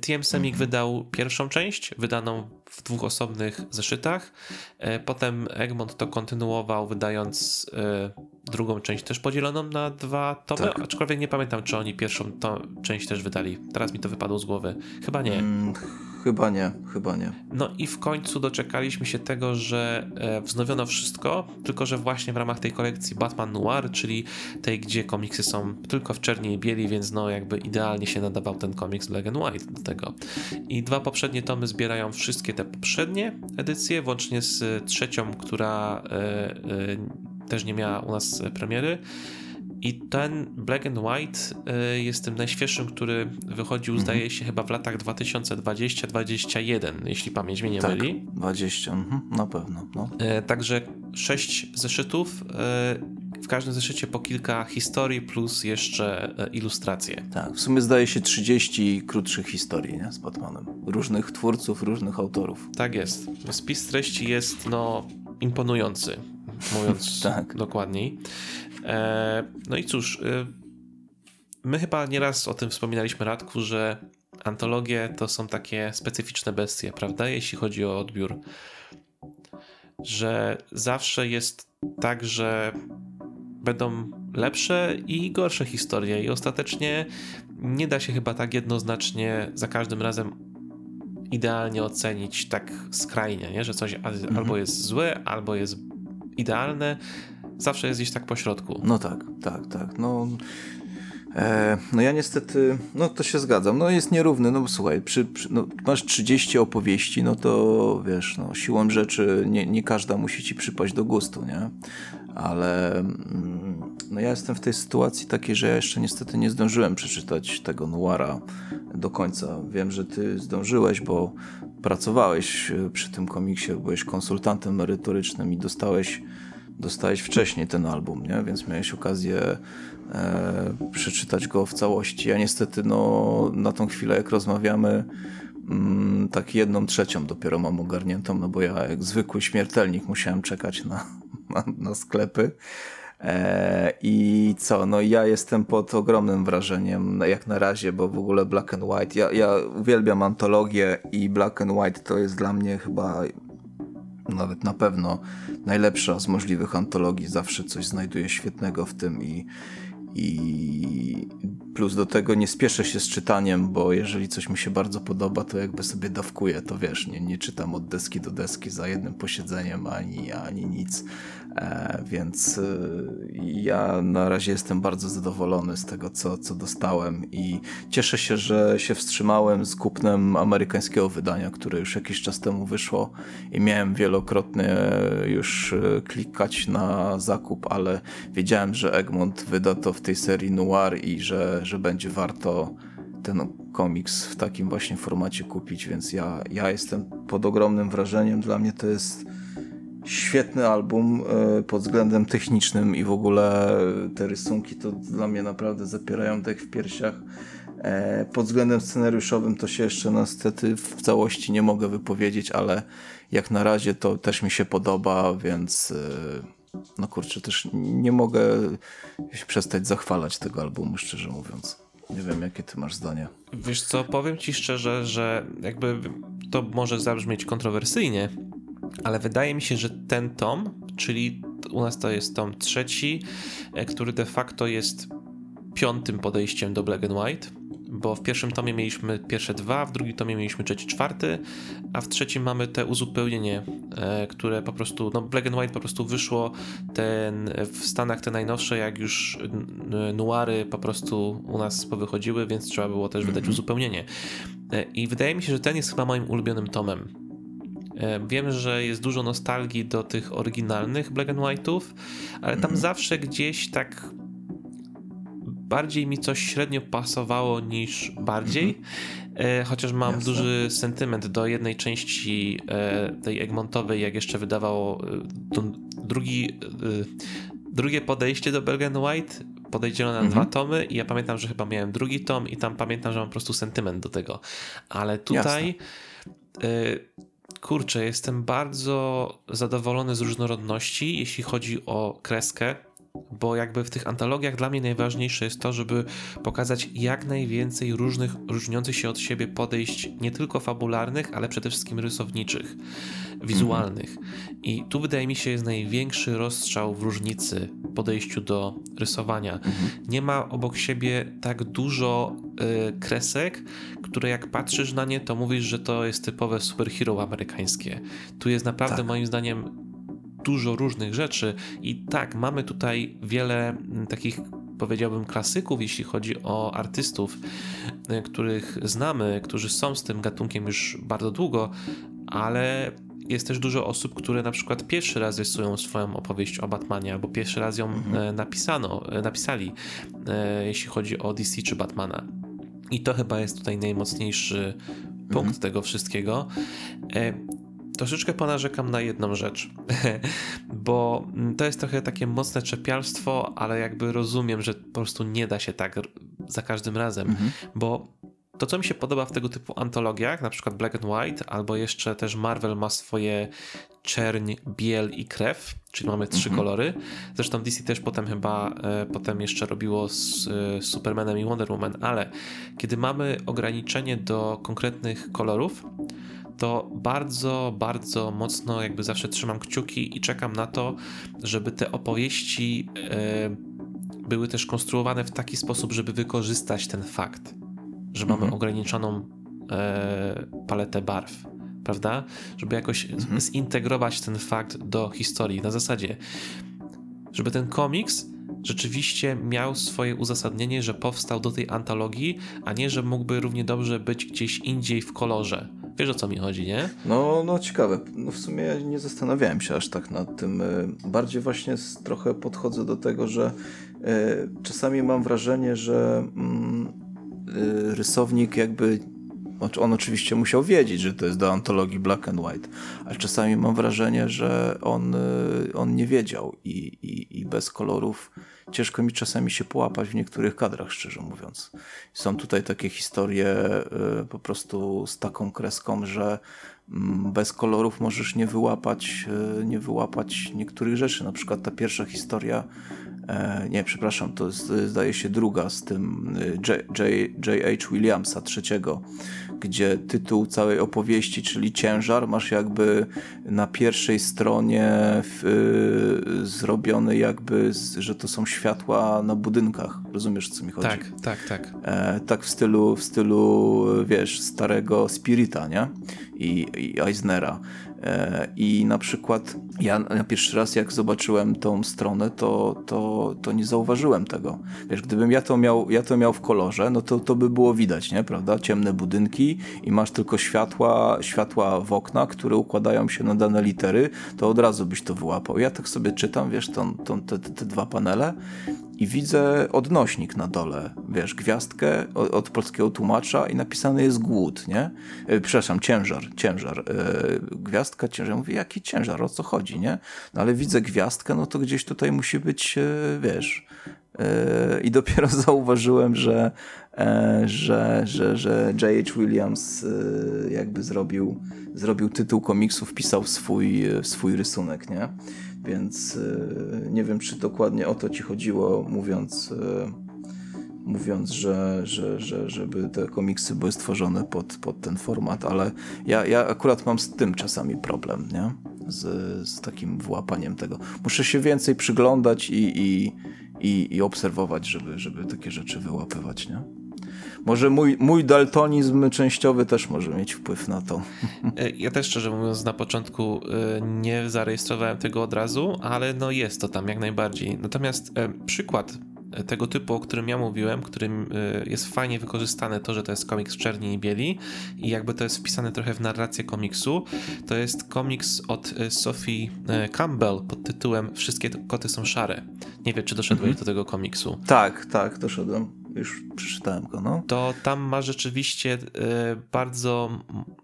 TM Semik mhm. wydał pierwszą część, wydaną w dwóch osobnych zeszytach. E, potem Egmont to kontynuował, wydając e, drugą część też podzieloną na dwa tomy, tak. aczkolwiek nie pamiętam, czy oni pierwszą część też wydali. Teraz mi to wypadło z głowy. Chyba nie. Mm, chyba nie, chyba nie. No i w końcu doczekaliśmy się tego, że e, wznowiono wszystko, tylko że właśnie w ramach tej kolekcji Batman Noir, czyli tej, gdzie komiksy są tylko w czerni i bieli, więc no jakby idealnie się nadawał ten komiks Black and White do tego. I dwa poprzednie tomy zbierają wszystkie te poprzednie edycje, łącznie z trzecią, która e, e, też nie miała u nas premiery. I ten Black and White y, jest tym najświeższym, który wychodził, mhm. zdaje się, chyba w latach 2020-2021, jeśli pamięć mnie nie tak, myli. 20, mhm, na pewno. No. E, także sześć zeszytów, e, w każdym zeszycie po kilka historii plus jeszcze ilustracje. Tak, w sumie zdaje się 30 krótszych historii nie? z Batmanem. Różnych twórców, różnych autorów. Tak jest. Spis treści jest no imponujący, mówiąc tak. dokładniej. E, no i cóż, e, my chyba nieraz o tym wspominaliśmy, Radku, że antologie to są takie specyficzne bestie, prawda? Jeśli chodzi o odbiór. Że zawsze jest tak, że będą lepsze i gorsze historie, i ostatecznie nie da się chyba tak jednoznacznie za każdym razem idealnie ocenić tak skrajnie, nie? że coś mhm. albo jest złe, albo jest idealne zawsze jest gdzieś tak po środku. No tak, tak, tak. No, e, no ja niestety, no to się zgadzam. No jest nierówny, no słuchaj, przy, przy, no, masz 30 opowieści, no to wiesz, no siłą rzeczy nie, nie każda musi ci przypaść do gustu, nie? Ale mm, no ja jestem w tej sytuacji takiej, że ja jeszcze niestety nie zdążyłem przeczytać tego Noira do końca. Wiem, że ty zdążyłeś, bo pracowałeś przy tym komiksie, byłeś konsultantem merytorycznym i dostałeś dostałeś wcześniej ten album, nie? więc miałeś okazję e, przeczytać go w całości. Ja niestety no, na tą chwilę, jak rozmawiamy, mm, tak jedną trzecią dopiero mam ogarniętą, no bo ja jak zwykły śmiertelnik musiałem czekać na, na, na sklepy. E, I co, no ja jestem pod ogromnym wrażeniem, jak na razie, bo w ogóle Black and White, ja, ja uwielbiam antologię i Black and White to jest dla mnie chyba nawet na pewno najlepsza z możliwych antologii. Zawsze coś znajduje świetnego w tym i, i plus do tego nie spieszę się z czytaniem, bo jeżeli coś mi się bardzo podoba, to jakby sobie dawkuję, to wiesz, nie, nie czytam od deski do deski za jednym posiedzeniem ani, ani nic. E, więc e, ja na razie jestem bardzo zadowolony z tego, co, co dostałem i cieszę się, że się wstrzymałem z kupnem amerykańskiego wydania, które już jakiś czas temu wyszło i miałem wielokrotnie już e, klikać na zakup, ale wiedziałem, że Egmont wyda to w tej serii Noir i że, że będzie warto ten komiks w takim właśnie formacie kupić, więc ja, ja jestem pod ogromnym wrażeniem. Dla mnie to jest świetny album e, pod względem technicznym i w ogóle te rysunki to dla mnie naprawdę zapierają dech w piersiach. E, pod względem scenariuszowym to się jeszcze niestety w całości nie mogę wypowiedzieć, ale jak na razie to też mi się podoba, więc e, no kurczę, też nie mogę przestać zachwalać tego albumu, szczerze mówiąc. Nie wiem, jakie ty masz zdanie. Wiesz co, powiem ci szczerze, że jakby to może zabrzmieć kontrowersyjnie, ale wydaje mi się, że ten tom, czyli u nas to jest tom trzeci, e, który de facto jest piątym podejściem do Black and White, bo w pierwszym tomie mieliśmy pierwsze dwa, w drugim tomie mieliśmy trzeci, czwarty, a w trzecim mamy te uzupełnienie, e, które po prostu, no Black and White po prostu wyszło ten, w Stanach te najnowsze, jak już nuary po prostu u nas powychodziły, więc trzeba było też wydać -hmm. uzupełnienie. E, I wydaje mi się, że ten jest chyba moim ulubionym tomem. E, wiem, że jest dużo nostalgii do tych oryginalnych Black and White'ów, ale tam mm -hmm. zawsze gdzieś tak bardziej mi coś średnio pasowało niż bardziej. Mhm. Chociaż mam Jasne. duży sentyment do jednej części e, tej Egmontowej, jak jeszcze wydawało drugi, drugie podejście do Belgian White. Podejdziono na mhm. dwa tomy i ja pamiętam, że chyba miałem drugi tom i tam pamiętam, że mam po prostu sentyment do tego. Ale tutaj kurczę, jestem bardzo zadowolony z różnorodności, jeśli chodzi o kreskę bo jakby w tych antologiach dla mnie najważniejsze jest to, żeby pokazać jak najwięcej różnych, różniących się od siebie podejść, nie tylko fabularnych, ale przede wszystkim rysowniczych, wizualnych. I tu wydaje mi się jest największy rozstrzał w różnicy podejściu do rysowania. Nie ma obok siebie tak dużo y, kresek, które jak patrzysz na nie, to mówisz, że to jest typowe superhero amerykańskie. Tu jest naprawdę tak. moim zdaniem dużo różnych rzeczy i tak, mamy tutaj wiele mm, takich powiedziałbym klasyków, jeśli chodzi o artystów, y, których znamy, którzy są z tym gatunkiem już bardzo długo, ale jest też dużo osób, które na przykład pierwszy raz rysują swoją opowieść o Batmanie, albo pierwszy raz ją mhm. E, napisano, e, napisali, e, jeśli chodzi o DC czy Batmana. I to chyba jest tutaj najmocniejszy punkt mhm. tego wszystkiego. Troszeczkę ponarzekam na jedną rzecz, bo to jest trochę takie mocne czepialstwo, ale jakby rozumiem, że po prostu nie da się tak za każdym razem, mhm. bo to, co mi się podoba w tego typu antologiach, na przykład Black and White, albo jeszcze też Marvel ma swoje czerń, biel i krew, czyli mamy trzy mhm. kolory. Zresztą DC też potem chyba e, potem jeszcze robiło z e, Supermanem i Wonder Woman, ale kiedy mamy ograniczenie do konkretnych kolorów, to bardzo, bardzo mocno jakby zawsze trzymam kciuki i czekam na to, żeby te opowieści e, były też konstruowane w taki sposób, żeby wykorzystać ten fakt, że mhm. mamy ograniczoną e, paletę barw, prawda? Żeby jakoś mhm. zintegrować ten fakt do historii na zasadzie, żeby ten komiks rzeczywiście miał swoje uzasadnienie, że powstał do tej antologii, a nie, że mógłby równie dobrze być gdzieś indziej w kolorze Wiesz o co mi chodzi, nie? No, no ciekawe. No w sumie nie zastanawiałem się aż tak nad tym. E, bardziej właśnie trochę podchodzę do tego, że e, czasami mam wrażenie, że mm, e, rysownik jakby on oczywiście musiał wiedzieć, że to jest do antologii Black and White, ale czasami mam wrażenie, że on, on nie wiedział i, i, i bez kolorów ciężko mi czasami się połapać w niektórych kadrach, szczerze mówiąc. Są tutaj takie historie y, po prostu z taką kreską, że mm, bez kolorów możesz nie wyłapać, y, nie wyłapać niektórych rzeczy. Na przykład ta pierwsza historia, e, nie, przepraszam, to jest, zdaje się druga z tym J.H. Williamsa, trzeciego, gdzie tytuł całej opowieści, czyli ciężar, masz jakby na pierwszej stronie y, zrobiony jakby, że to są światła na budynkach. Rozumiesz, co mi chodzi? Tak, tak, tak. E, tak w stylu, w stylu, wiesz, starego Spirita, nie? I, i Eisnera. E, I na przykład ja na pierwszy raz jak zobaczyłem tą stronę, to, to, to nie zauważyłem tego. Wiesz, gdybym ja to miał, ja to miał w kolorze, no to, to by było widać, nie? Prawda? Ciemne budynki i masz tylko światła, światła w okna, które układają się na dane litery, to od razu byś to wyłapał. Ja tak sobie czytam, wiesz, tą, tą, te, te dwa panele i widzę odnośnik na dole, wiesz, gwiazdkę od, polskiego tłumacza i napisany jest głód, nie? E, przepraszam, ciężar, ciężar. E, gwiazdka, ciężar. Mówię, jaki ciężar, o co chodzi, nie? No ale widzę gwiazdkę, no to gdzieś tutaj musi być, e, wiesz, I dopiero zauważyłem, że, że, że, że J.H. Williams jakby zrobił, zrobił tytuł komiksu, wpisał swój, swój rysunek, nie? Więc nie wiem, czy dokładnie o to ci chodziło, mówiąc mówiąc, że, że, że, żeby te komiksy były stworzone pod, pod ten format, ale ja, ja akurat mam z tym czasami problem, nie? Z, z takim włapaniem tego. Muszę się więcej przyglądać i, i, i, i obserwować, żeby, żeby takie rzeczy wyłapywać, nie? Może mój, mój daltonizm częściowy też może mieć wpływ na to. E, ja też szczerze mówiąc na początku e, nie zarejestrowałem tego od razu, ale no jest to tam jak najbardziej. Natomiast e, przykład tego typu, o którym ja mówiłem, którym jest fajnie wykorzystane to, że to jest komiks czerni i bieli i jakby to jest wpisane trochę w narrację komiksu, to jest komiks od Sophie Campbell pod tytułem Wszystkie koty są szare. Nie wiem, czy doszedłeś mhm. do tego komiksu. Tak, tak, doszedłem już przeczytałem go, no. To tam ma rzeczywiście y, bardzo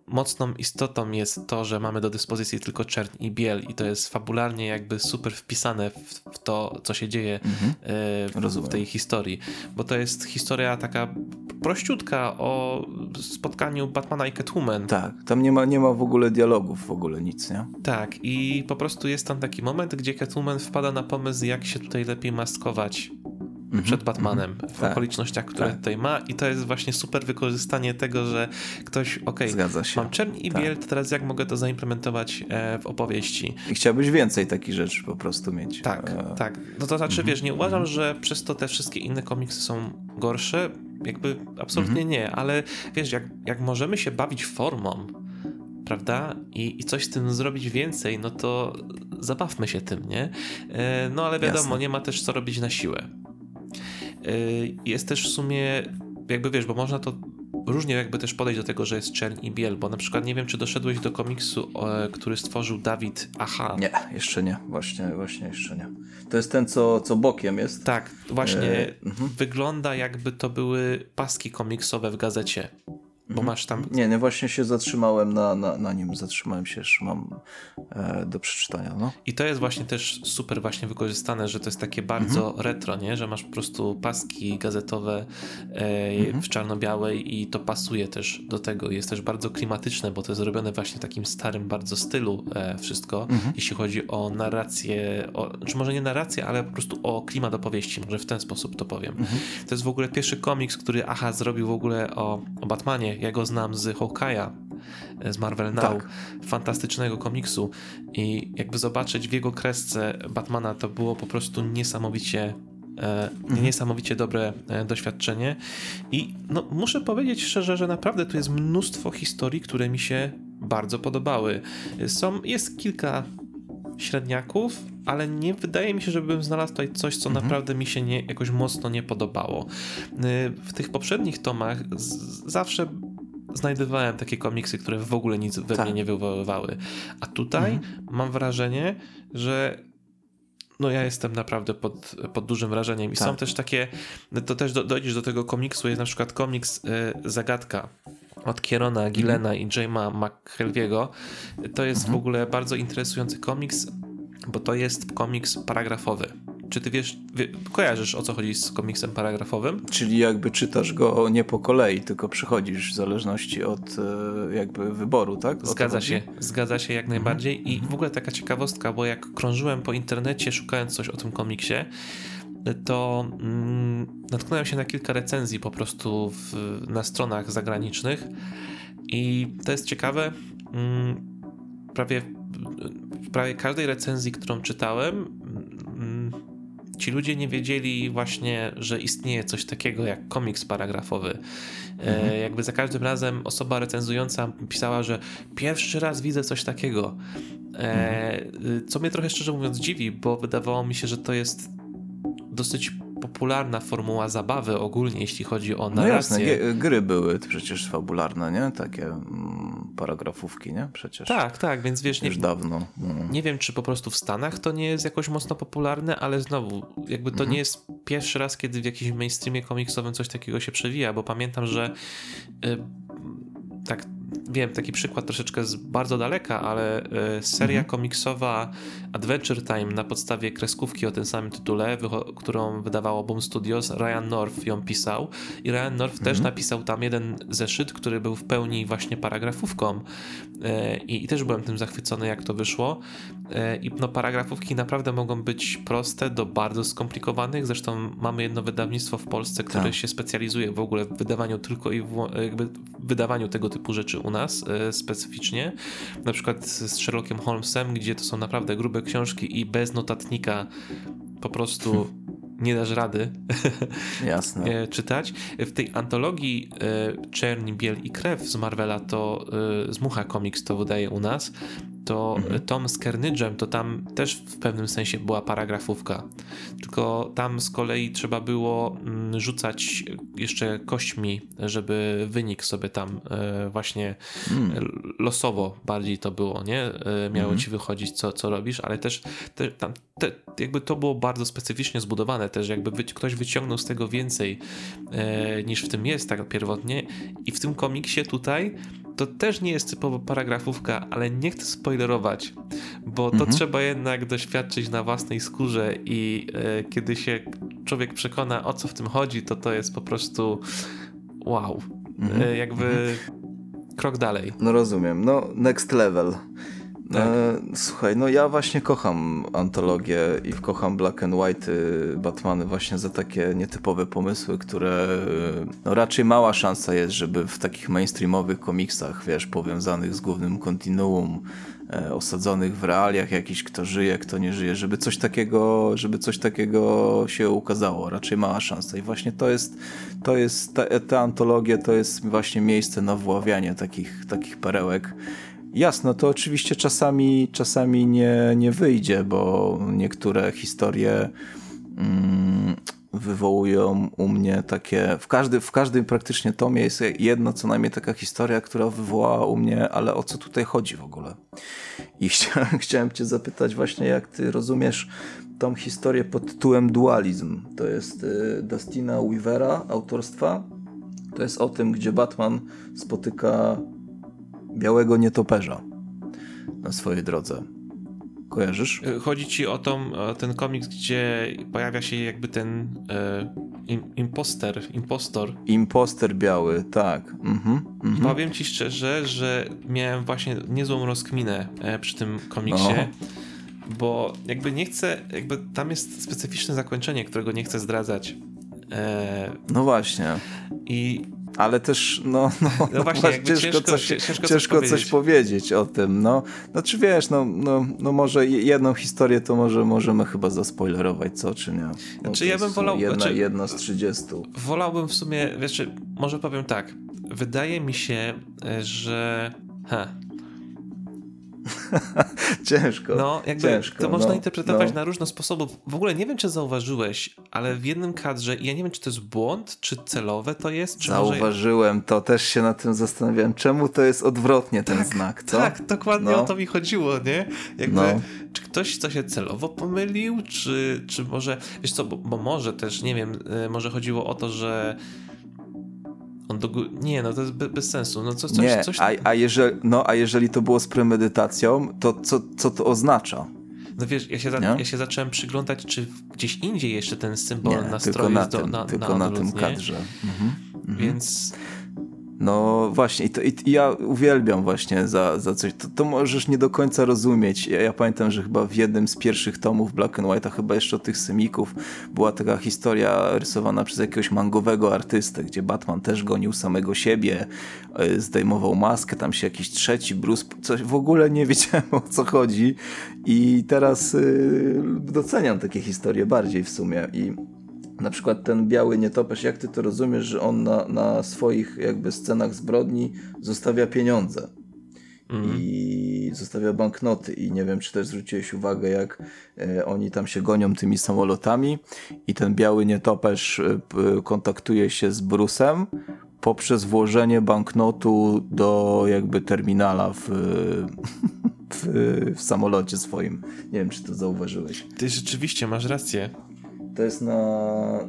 mocną istotą jest to, że mamy do dyspozycji tylko czerń i biel i to jest fabularnie jakby super wpisane w, w to, co się dzieje mhm. y, w tej historii, bo to jest historia taka prościutka o spotkaniu Batmana i Catwoman. Tak, tam nie ma, nie ma w ogóle dialogów, w ogóle nic, nie? Tak, i po prostu jest tam taki moment, gdzie Catwoman wpada na pomysł, jak się tutaj lepiej maskować przed Batmanem mm -hmm, w tak, okolicznościach, które tak. tutaj ma i to jest właśnie super wykorzystanie tego, że ktoś, okej, okay, mam czerń i tak. biel, to teraz jak mogę to zaimplementować e, w opowieści. I chciałbyś więcej takich rzeczy po prostu mieć. Tak, e... tak. No to znaczy, mm -hmm, wiesz, nie uważam, że przez to te wszystkie inne komiksy są gorsze, jakby absolutnie nie, ale wiesz, jak, jak możemy się bawić formą, prawda? I, I coś z tym zrobić więcej, no to zabawmy się tym, nie? E, no ale wiadomo, Jasne. nie ma też co robić na siłę. Y, jest też w sumie, jakby wiesz, bo można to różnie jakby też podejść do tego, że jest czerń i biel, bo na przykład nie wiem, czy doszedłeś do komiksu, który stworzył Dawid Aha. Nie, jeszcze nie, właśnie, właśnie jeszcze nie. To jest ten, co, co bokiem jest? Tak, właśnie e, wygląda jakby to były paski komiksowe w gazecie. Bo masz tam. Nie, nie, właśnie się zatrzymałem na, na, na nim, zatrzymałem się, jeszcze mam e, do przeczytania. No. I to jest właśnie też super właśnie wykorzystane, że to jest takie bardzo mhm. retro, nie? że masz po prostu paski gazetowe e, mhm. w czarno-białej i to pasuje też do tego. Jest też bardzo klimatyczne, bo to jest zrobione właśnie w takim starym bardzo stylu e, wszystko, mhm. jeśli chodzi o narrację, o, czy może nie narrację, ale po prostu o klimat opowieści, może w ten sposób to powiem. To jest w ogóle pierwszy komiks, który Aha zrobił w ogóle o, o Batmanie ja go znam z Hawkeye'a, z Marvel Now, tak. fantastycznego komiksu i jakby zobaczyć w jego kresce Batmana to było po prostu niesamowicie e, mhm. niesamowicie dobre e, doświadczenie i no, muszę powiedzieć szczerze, że naprawdę tu jest mnóstwo historii, które mi się bardzo podobały. Są, jest kilka średniaków, ale nie wydaje mi się, żebym znalazł tutaj coś, co mhm. naprawdę mi się nie, jakoś mocno nie podobało. E, w tych poprzednich tomach zawsze znajdowałem takie komiksy, które w ogóle nic we tak. mnie nie wywoływały. A tutaj mhm. mam wrażenie, że no ja jestem naprawdę pod, pod dużym wrażeniem. I tak. są też takie, to też do, dojdziesz do tego komiksu, jest na przykład komiks y, Zagadka od Kierona Gillena mhm. i Jamea McKelviego. To jest mhm. w ogóle bardzo interesujący komiks, bo to jest komiks paragrafowy. Czy ty wiesz, wie, kojarzysz o co chodzi z komiksem paragrafowym? Czyli jakby czytasz go nie po kolei, tylko przychodzisz w zależności od e, jakby wyboru, tak? O zgadza się, zgadza się jak najbardziej. Mhm. I w ogóle taka ciekawostka, bo jak krążyłem po internecie szukając coś o tym komiksie, to mm, natknąłem się na kilka recenzji po prostu w, na stronach zagranicznych i to jest ciekawe. Mm, prawie w prawie każdej recenzji, którą czytałem, ci ludzie nie wiedzieli właśnie, że istnieje coś takiego jak komiks paragrafowy. E, mhm. jakby za każdym razem osoba recenzująca pisała, że pierwszy raz widzę coś takiego. E, mhm. Co mnie trochę szczerze mówiąc dziwi, bo wydawało mi się, że to jest dosyć popularna formuła zabawy ogólnie, jeśli chodzi o narrację. No jasne, gry były przecież fabularne, nie? Takie mm, paragrafówki, nie? Przecież. Tak, tak, więc wiesz... Już nie, dawno. Mm. Nie wiem, czy po prostu w Stanach to nie jest jakoś mocno popularne, ale znowu, jakby to mhm. nie jest pierwszy raz, kiedy w jakimś mainstreamie komiksowym coś takiego się przewija, bo pamiętam, że y, tak wiem, taki przykład troszeczkę z bardzo daleka, ale e, seria mhm. komiksowa Adventure Time na podstawie kreskówki o tym samym tytule, którą wydawało Boom Studios, Ryan North ją pisał i Ryan North mhm. też napisał tam jeden zeszyt, który był w pełni właśnie paragrafówką e, i, i też byłem tym zachwycony, jak to wyszło i no, paragrafówki naprawdę mogą być proste do bardzo skomplikowanych, zresztą mamy jedno wydawnictwo w Polsce, które tak. się specjalizuje w ogóle w wydawaniu tylko i w, jakby wydawaniu tego typu rzeczy u nas e, specyficznie. Na przykład z Sherlockiem Holmesem, gdzie to są naprawdę grube książki i bez notatnika po prostu nie dasz rady Jasne. E, czytać. W tej antologii e, Czerni, Biel i Krew z Marvela to z Mucha Comics to wydaje u nas, to mhm. Tom z Carnage'em, to tam też w pewnym sensie była paragrafówka. Tylko tam z kolei trzeba było mm, rzucać jeszcze kośćmi, żeby wynik sobie tam e, właśnie mm. losowo bardziej to było, nie? E, miało mhm. ci wychodzić, co, co robisz, ale też te, tam te, jakby to było bardzo specyficznie zbudowane też, jakby wy, ktoś wyciągnął z tego więcej e, niż w tym jest tak pierwotnie i w tym komiksie tutaj to też nie jest typowo paragrafówka, ale nie chcę spoilerować, bo to mhm. trzeba jednak doświadczyć na własnej skórze i e, kiedy się człowiek przekona o co w tym chodzi, to to jest po prostu wow. Mhm. E, jakby mhm. krok dalej. No rozumiem. No next level. Tak. E, słuchaj, no ja właśnie kocham antologię i kocham Black and White Batmany właśnie za takie nietypowe pomysły, które no raczej mała szansa jest, żeby w takich mainstreamowych komiksach, wiesz, powiązanych z głównym kontinuum, e, osadzonych w realiach jakiś, kto żyje, kto nie żyje, żeby coś takiego, żeby coś takiego się ukazało. Raczej mała szansa. I właśnie to jest, to jest, ta, ta antologia to jest właśnie miejsce na wławianie takich, takich perełek. Jasno, to oczywiście czasami, czasami nie, nie wyjdzie, bo niektóre historie mm, wywołują u mnie takie. W, każdy, w każdym praktycznie tomie jest jedno co najmniej taka historia, która wywołała u mnie, ale o co tutaj chodzi w ogóle? I chciałem, chciałem Cię zapytać, właśnie, jak Ty rozumiesz tą historię pod tytułem Dualizm. To jest y, Dustina Weavera autorstwa. To jest o tym, gdzie Batman spotyka białego nietoperza na swojej drodze. Kojarzysz? E, chodzi ci o, tą, o ten komiks, gdzie pojawia się jakby ten e, imposter, impostor. Imposter biały, tak. Mhm, mhm. Powiem ci szczerze, że miałem właśnie niezłą rozkminę e, przy tym komiksie. No. Bo jakby nie chcę, jakby tam jest specyficzne zakończenie, którego nie chcę zdradzać. E, no właśnie. I ale też no, no, no właśnie, ciężko, ciężko, coś, ciężko, ciężko coś, coś, powiedzieć o tym. No, no czy wiesz, no, no, no może jedną historię to może możemy chyba zaspoilerować, co, czy nie? No, znaczy ja bym wolał... Jedna, znaczy, jedna z 30. Wolałbym w sumie, wiesz, może powiem tak, wydaje mi się, że... Ha, ciężko. No, jakby ciężko, to można no, interpretować no. na różne sposoby. W ogóle nie wiem, czy zauważyłeś, ale w jednym kadrze, ja nie wiem, czy to jest błąd, czy celowe to jest. Czy Zauważyłem może... to, też się nad tym zastanawiałem, czemu to jest odwrotnie ten tak, znak, co? Tak, dokładnie no. o to mi chodziło, nie? Jakby, no. czy ktoś co się celowo pomylił, czy, czy może, wiesz co, bo, bo może też, nie wiem, e, może chodziło o to, że on do góry... Nie, no to jest be, bez sensu. No co, coś, nie, coś... A, a, jeżeli, no, a jeżeli to było z premedytacją, to co, co to oznacza? No wiesz, ja się, za, ja się zacząłem przyglądać, czy gdzieś indziej jeszcze ten symbol nie, nastroju na jest tym, do, na, tylko na, na tym kadrze. Mhm, mhm. Więc no właśnie, i, to, i ja uwielbiam właśnie za, za coś. To, to, możesz nie do końca rozumieć. Ja, ja, pamiętam, że chyba w jednym z pierwszych tomów Black and White, a chyba jeszcze od tych semików, była taka historia rysowana przez jakiegoś mangowego artystę, gdzie Batman też gonił samego siebie, e, zdejmował maskę, tam się jakiś trzeci Bruce, coś w ogóle nie wiedziałem o co chodzi. I teraz yy, doceniam takie historie bardziej w sumie. I na przykład ten biały nietoperz, jak ty to rozumiesz, że on na, na swoich jakby scenach zbrodni zostawia pieniądze mm. i zostawia banknoty i nie wiem, czy też zwróciłeś uwagę, jak e, oni tam się gonią tymi samolotami i ten biały nietoperz e, kontaktuje się z Brusem poprzez włożenie banknotu do jakby terminala w, w, w samolocie swoim. Nie wiem, czy to zauważyłeś. Ty rzeczywiście masz rację. To jest na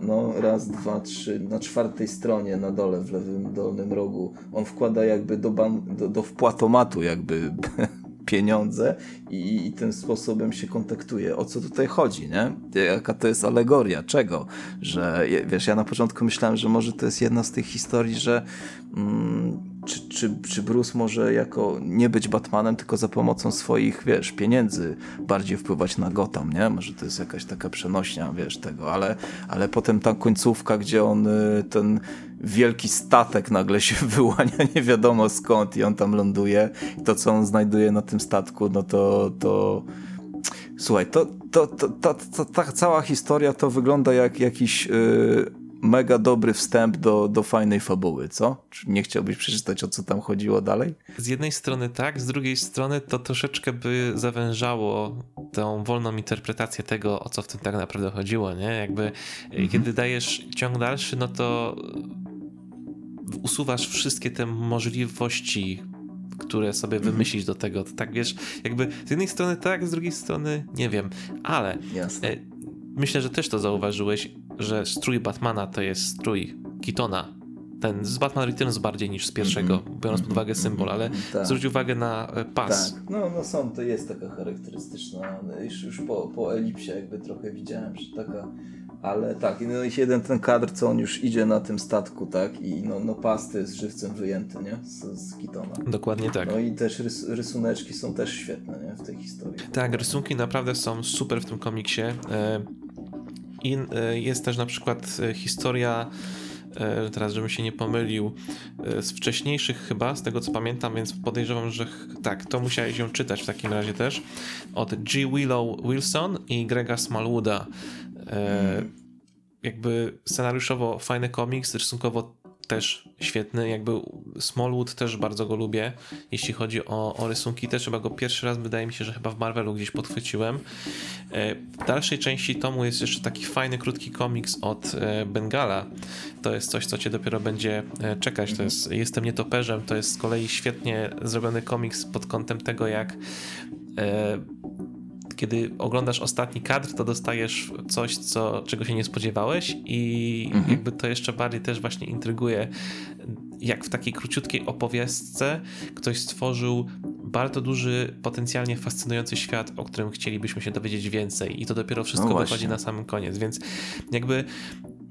no, raz, dwa, trzy, na czwartej stronie na dole w lewym dolnym rogu. On wkłada jakby do, ban, do, do wpłatomatu jakby pieniądze i, i, tym sposobem się kontaktuje. O co tutaj chodzi, nie? Jaka to jest alegoria? Czego? Że, wiesz, ja na początku myślałem, że może to jest jedna z tych historii, że mm, czy, czy, czy Bruce może jako nie być Batmanem, tylko za pomocą swoich, wiesz, pieniędzy bardziej wpływać na Gotham, nie? Może to jest jakaś taka przenośnia, wiesz, tego, ale, ale potem ta końcówka, gdzie on y, ten wielki statek nagle się wyłania nie wiadomo skąd i on tam ląduje i to, co on znajduje na tym statku, no to, to słuchaj, to, to, to, to, to ta cała historia to wygląda jak jakiś yy, mega dobry wstęp do, do fajnej fabuły, co? Czy nie chciałbyś przeczytać, o co tam chodziło dalej? Z jednej strony tak, z drugiej strony to troszeczkę by zawężało tą wolną interpretację tego, o co w tym tak naprawdę chodziło, nie? Jakby mhm. kiedy dajesz ciąg dalszy, no to usuwasz wszystkie te możliwości, które sobie mhm. wymyślić do tego. To tak wiesz, jakby z jednej strony tak, z drugiej strony nie wiem, ale Jasne. E, myślę, że też to zauważyłeś, że strój Batmana to jest strój Kitona. Ten z Batman Returns bardziej niż z pierwszego, mm -hmm. biorąc pod uwagę symbol, ale tak. zwróć uwagę na e, pas. Tak, no, no są, to jest taka charakterystyczna, już, już po, po elipsie jakby trochę widziałem, że taka ale tak, no i jeden ten kadr, co on już idzie na tym statku, tak? I no, no pasty jest żywcem wyjęty, nie? Z, z Kitona. Dokładnie tak. No i też rys rysuneczki są też świetne, nie? W tej historii. Tak, rysunki naprawdę są super w tym komiksie. E, I e, jest też na przykład e, historia teraz żebym się nie pomylił, z wcześniejszych chyba, z tego co pamiętam, więc podejrzewam, że tak, to musiałeś ją czytać w takim razie też, od G. Willow Wilson i Grega Smallwooda. E, jakby scenariuszowo fajny komiks, rysunkowo też świetny, jakby Smallwood też bardzo go lubię, jeśli chodzi o, o rysunki, też chyba go pierwszy raz wydaje mi się, że chyba w Marvelu gdzieś podchwyciłem. E, w dalszej części tomu jest jeszcze taki fajny, krótki komiks od e, Bengala. To jest coś, co cię dopiero będzie czekać. To jest Jestem nietoperzem, to jest z kolei świetnie zrobiony komiks pod kątem tego, jak kiedy oglądasz ostatni kadr, to dostajesz coś, co, czego się nie spodziewałeś i mhm. jakby to jeszcze bardziej też właśnie intryguje, jak w takiej króciutkiej opowiastce ktoś stworzył bardzo duży, potencjalnie fascynujący świat, o którym chcielibyśmy się dowiedzieć więcej i to dopiero wszystko no wychodzi na samym koniec, więc jakby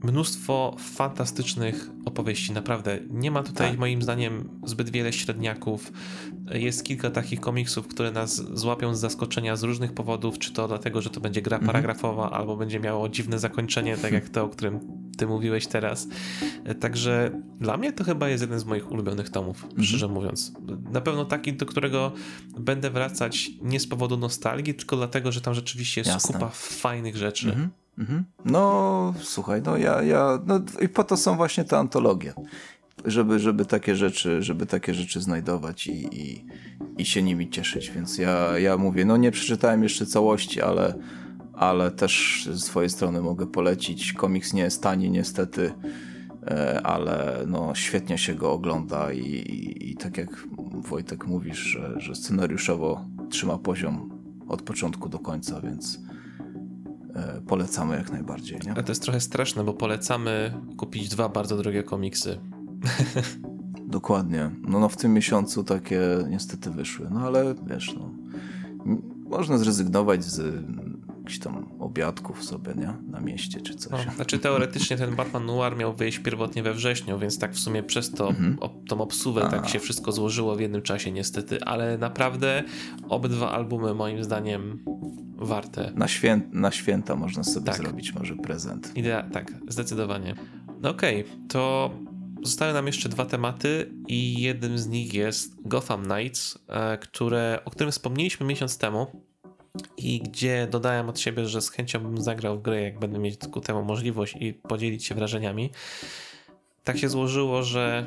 mnóstwo fantastycznych opowieści, naprawdę. Nie ma tutaj tak. moim zdaniem zbyt wiele średniaków. Jest kilka takich komiksów, które nas złapią z zaskoczenia z różnych powodów, czy to dlatego, że to będzie gra mhm. paragrafowa, albo będzie miało dziwne zakończenie, tak jak to, o którym ty mówiłeś teraz. Także dla mnie to chyba jest jeden z moich ulubionych tomów, mhm. szczerze mówiąc. Na pewno taki, do którego będę wracać nie z powodu nostalgii, tylko dlatego, że tam rzeczywiście jest Jasne. kupa fajnych rzeczy. Mhm. Mhm. No, słuchaj, no ja, ja, no i po to są właśnie te antologie, żeby, żeby takie rzeczy, żeby takie rzeczy znajdować i, i, i się nimi cieszyć, więc ja, ja mówię, no nie przeczytałem jeszcze całości, ale, ale też z swojej strony mogę polecić. Komiks nie jest tani niestety, e, ale no świetnie się go ogląda i, i, i tak jak Wojtek mówisz, że, że scenariuszowo trzyma poziom od początku do końca, więc polecamy jak najbardziej. Nie? Ale to jest trochę straszne, bo polecamy kupić dwa bardzo drogie komiksy. Dokładnie. No, no w tym miesiącu takie niestety wyszły. No ale wiesz, no, można zrezygnować z jakichś tam obiadków sobie, nie? Na mieście czy coś. No, znaczy teoretycznie ten Batman Noir miał wyjść pierwotnie we wrześniu, więc tak w sumie przez to, mhm. o, tą obsuwę tak się wszystko złożyło w jednym czasie niestety, ale naprawdę obydwa albumy moim zdaniem warte. Na, świę na święta można sobie tak. zrobić może prezent. Idea, tak, zdecydowanie. No okej, okay, to zostały nam jeszcze dwa tematy i jednym z nich jest Gotham Knights, e, które, o którym wspomnieliśmy miesiąc temu i gdzie dodałem od siebie, że z chęcią bym zagrał w grę, jak będę mieć ku temu możliwość i podzielić się wrażeniami. Tak się złożyło, że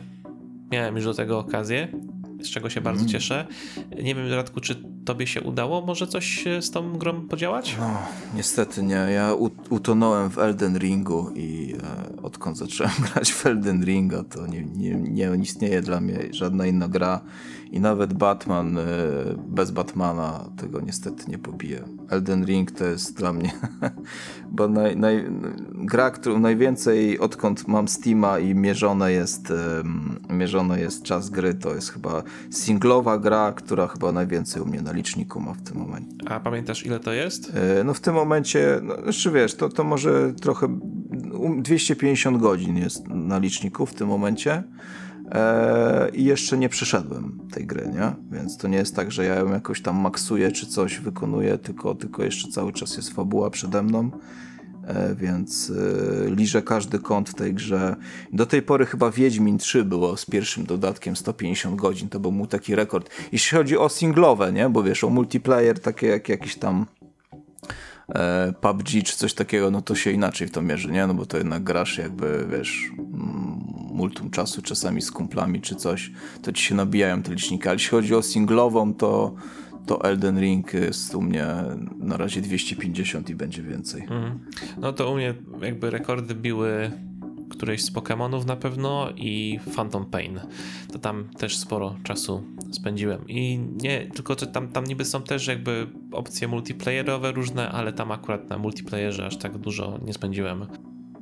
miałem już do tego okazję, z czego się bardzo mm. cieszę. Nie wiem, Radku, czy tobie się udało może coś z tą grą podziałać? No, niestety nie. Ja utonąłem w Elden Ringu i e, odkąd zacząłem grać w Elden Ringa, to nie, nie, nie istnieje dla mnie żadna inna gra i nawet Batman e, bez Batmana tego niestety nie pobije. Elden Ring to jest dla mnie bo naj, naj, gra, którą najwięcej odkąd mam Steama i mierzone jest, mierzone jest czas gry, to jest chyba singlowa gra, która chyba najwięcej u mnie na liczniku ma w tym momencie. A pamiętasz ile to jest? E, no w tym momencie, no, znaczy wiesz, to, to może trochę 250 godzin jest na liczniku w tym momencie. E, i jeszcze nie przeszedłem tej gry, nie? Więc to nie jest tak, że ja ją jakoś tam maksuję czy coś wykonuję, tylko, tylko jeszcze cały czas jest fabuła przede mną. E, więc e, liżę każdy kąt w tej grze. Do tej pory chyba Wiedźmin 3 było z pierwszym dodatkiem 150 godzin, to był mu taki rekord. Jeśli chodzi o singlowe, nie? Bo wiesz, o multiplayer takie jak jakiś tam PUBG czy coś takiego, no to się inaczej w to mierzy, nie? No bo to jednak grasz jakby, wiesz, multum czasu czasami z kumplami czy coś, to ci się nabijają te liczniki. Ale jeśli chodzi o singlową, to, to Elden Ring jest u mnie na razie 250 i będzie więcej. Mm. No to u mnie jakby rekordy biły któreś z Pokémonów na pewno i Phantom Pain. To tam też sporo czasu spędziłem. I nie, tylko tam, tam niby są też jakby opcje multiplayerowe różne, ale tam akurat na multiplayerze aż tak dużo nie spędziłem.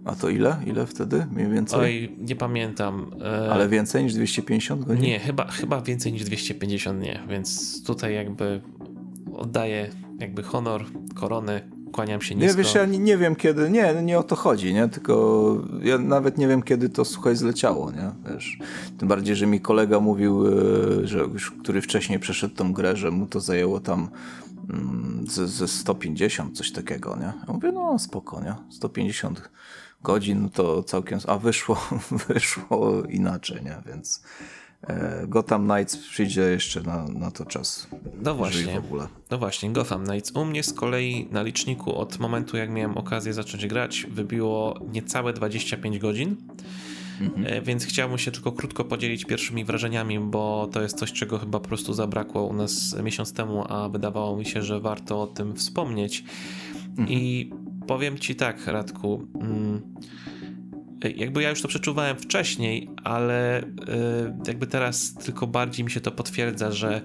A to ile? Ile wtedy mniej więcej? Oj, nie pamiętam. E, Ale więcej niż 250 godzin? Nie, chyba, chyba więcej niż 250 nie, więc tutaj jakby oddaję jakby honor, korony, kłaniam się nisko. Nie, wiesz, ja nie, nie, wiem kiedy, nie, nie o to chodzi, nie, tylko ja nawet nie wiem kiedy to, słuchaj, zleciało, nie, wiesz. Tym bardziej, że mi kolega mówił, e, że już, który wcześniej przeszedł tą grę, że mu to zajęło tam mm, ze, ze 150, coś takiego, nie. Ja mówię, no spoko, nie, 150 godzin, to całkiem, a wyszło, wyszło inaczej, nie? Więc Gotham Knights przyjdzie jeszcze na, na to czas. No właśnie, no właśnie, Gotham Knights. U mnie z kolei na liczniku od momentu, jak miałem okazję zacząć grać, wybiło niecałe 25 godzin. Mhm. E, więc chciałbym się tylko krótko podzielić pierwszymi wrażeniami, bo to jest coś, czego chyba po prostu zabrakło u nas miesiąc temu, a wydawało mi się, że warto o tym wspomnieć. Mhm. I powiem ci tak, Radku. Mm, jakby ja już to przeczuwałem wcześniej, ale y, jakby teraz tylko bardziej mi się to potwierdza, że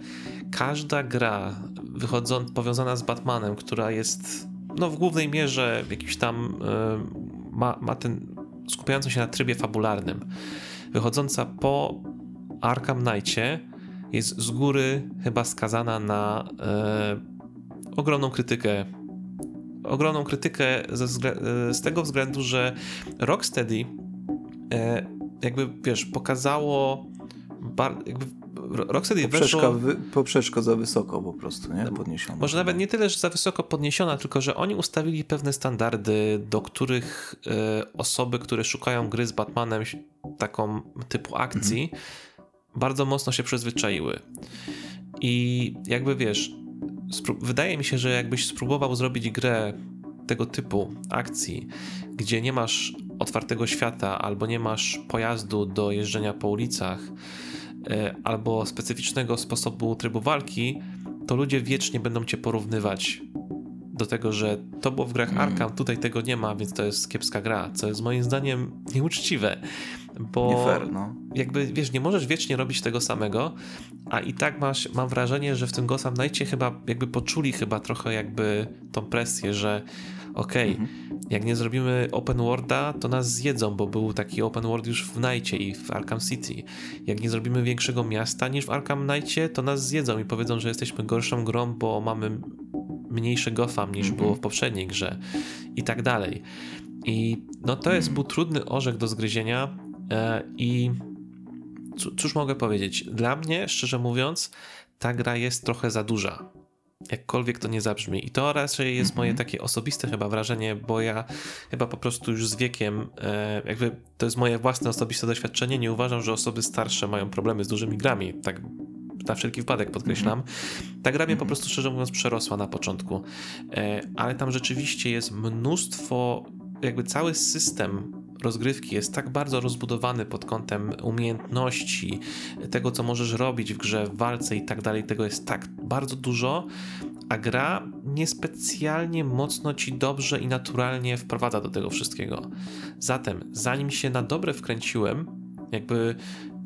każda gra wychodząca, powiązana z Batmanem, która jest no, w głównej mierze jakiś tam y, ma, ma ten skupiająca się na trybie fabularnym, wychodząca po Arkham Knightie jest z góry chyba skazana na y, ogromną krytykę ogromną krytykę ze, z tego względu, że Rocksteady e, jakby, wiesz, pokazało bar, jakby Rocksteady poprzeczka, weszło... wy, poprzeczka za wysoko po prostu, nie? Podniesiona. Może nawet nie tyle, że za wysoko podniesiona, tylko że oni ustawili pewne standardy, do których e, osoby, które szukają gry z Batmanem taką typu akcji, mhm. bardzo mocno się przyzwyczaiły. I jakby wiesz, wydaje mi się, że jakbyś spróbował zrobić grę tego typu akcji, gdzie nie masz otwartego świata albo nie masz pojazdu do jeżdżenia po ulicach, e, albo specyficznego sposobu trybu walki, to ludzie wiecznie będą cię porównywać do tego, że to było w grach mm. Arkham, tutaj tego nie ma, więc to jest kiepska gra, co jest moim zdaniem nieuczciwe, bo nie fair, no. jakby, wiesz, nie możesz wiecznie robić tego samego, a i tak masz, mam wrażenie, że w tym Gotham Knightie chyba jakby poczuli chyba trochę jakby tą presję, że okej, okay, mhm. jak nie zrobimy open worlda, to nas zjedzą, bo był taki open world już w Knightie i w Arkham City. Jak nie zrobimy większego miasta niż w Arkham Knightie, to nas zjedzą i powiedzą, że jesteśmy gorszą grą, bo mamy mniejszy Gotham niż było w poprzedniej grze i tak dalej. I no to jest był trudny orzech do zgryzienia i cóż mogę powiedzieć? Dla mnie, szczerze mówiąc, ta gra jest trochę za duża. Jakkolwiek to nie zabrzmi. I to raczej jest moje takie osobiste chyba wrażenie, bo ja chyba po prostu już z wiekiem, e, jakby to jest moje własne osobiste doświadczenie, nie uważam, że osoby starsze mają problemy z dużymi grami. Tak na wszelki wypadek podkreślam. Ta gra mnie po prostu szczerze mówiąc przerosła na początku, e, ale tam rzeczywiście jest mnóstwo, jakby cały system rozgrywki jest tak bardzo rozbudowany pod kątem umiejętności, tego co możesz robić w grze, w walce i tak dalej, tego jest tak bardzo dużo, a gra niespecjalnie mocno ci dobrze i naturalnie wprowadza do tego wszystkiego. Zatem, zanim się na dobre wkręciłem, jakby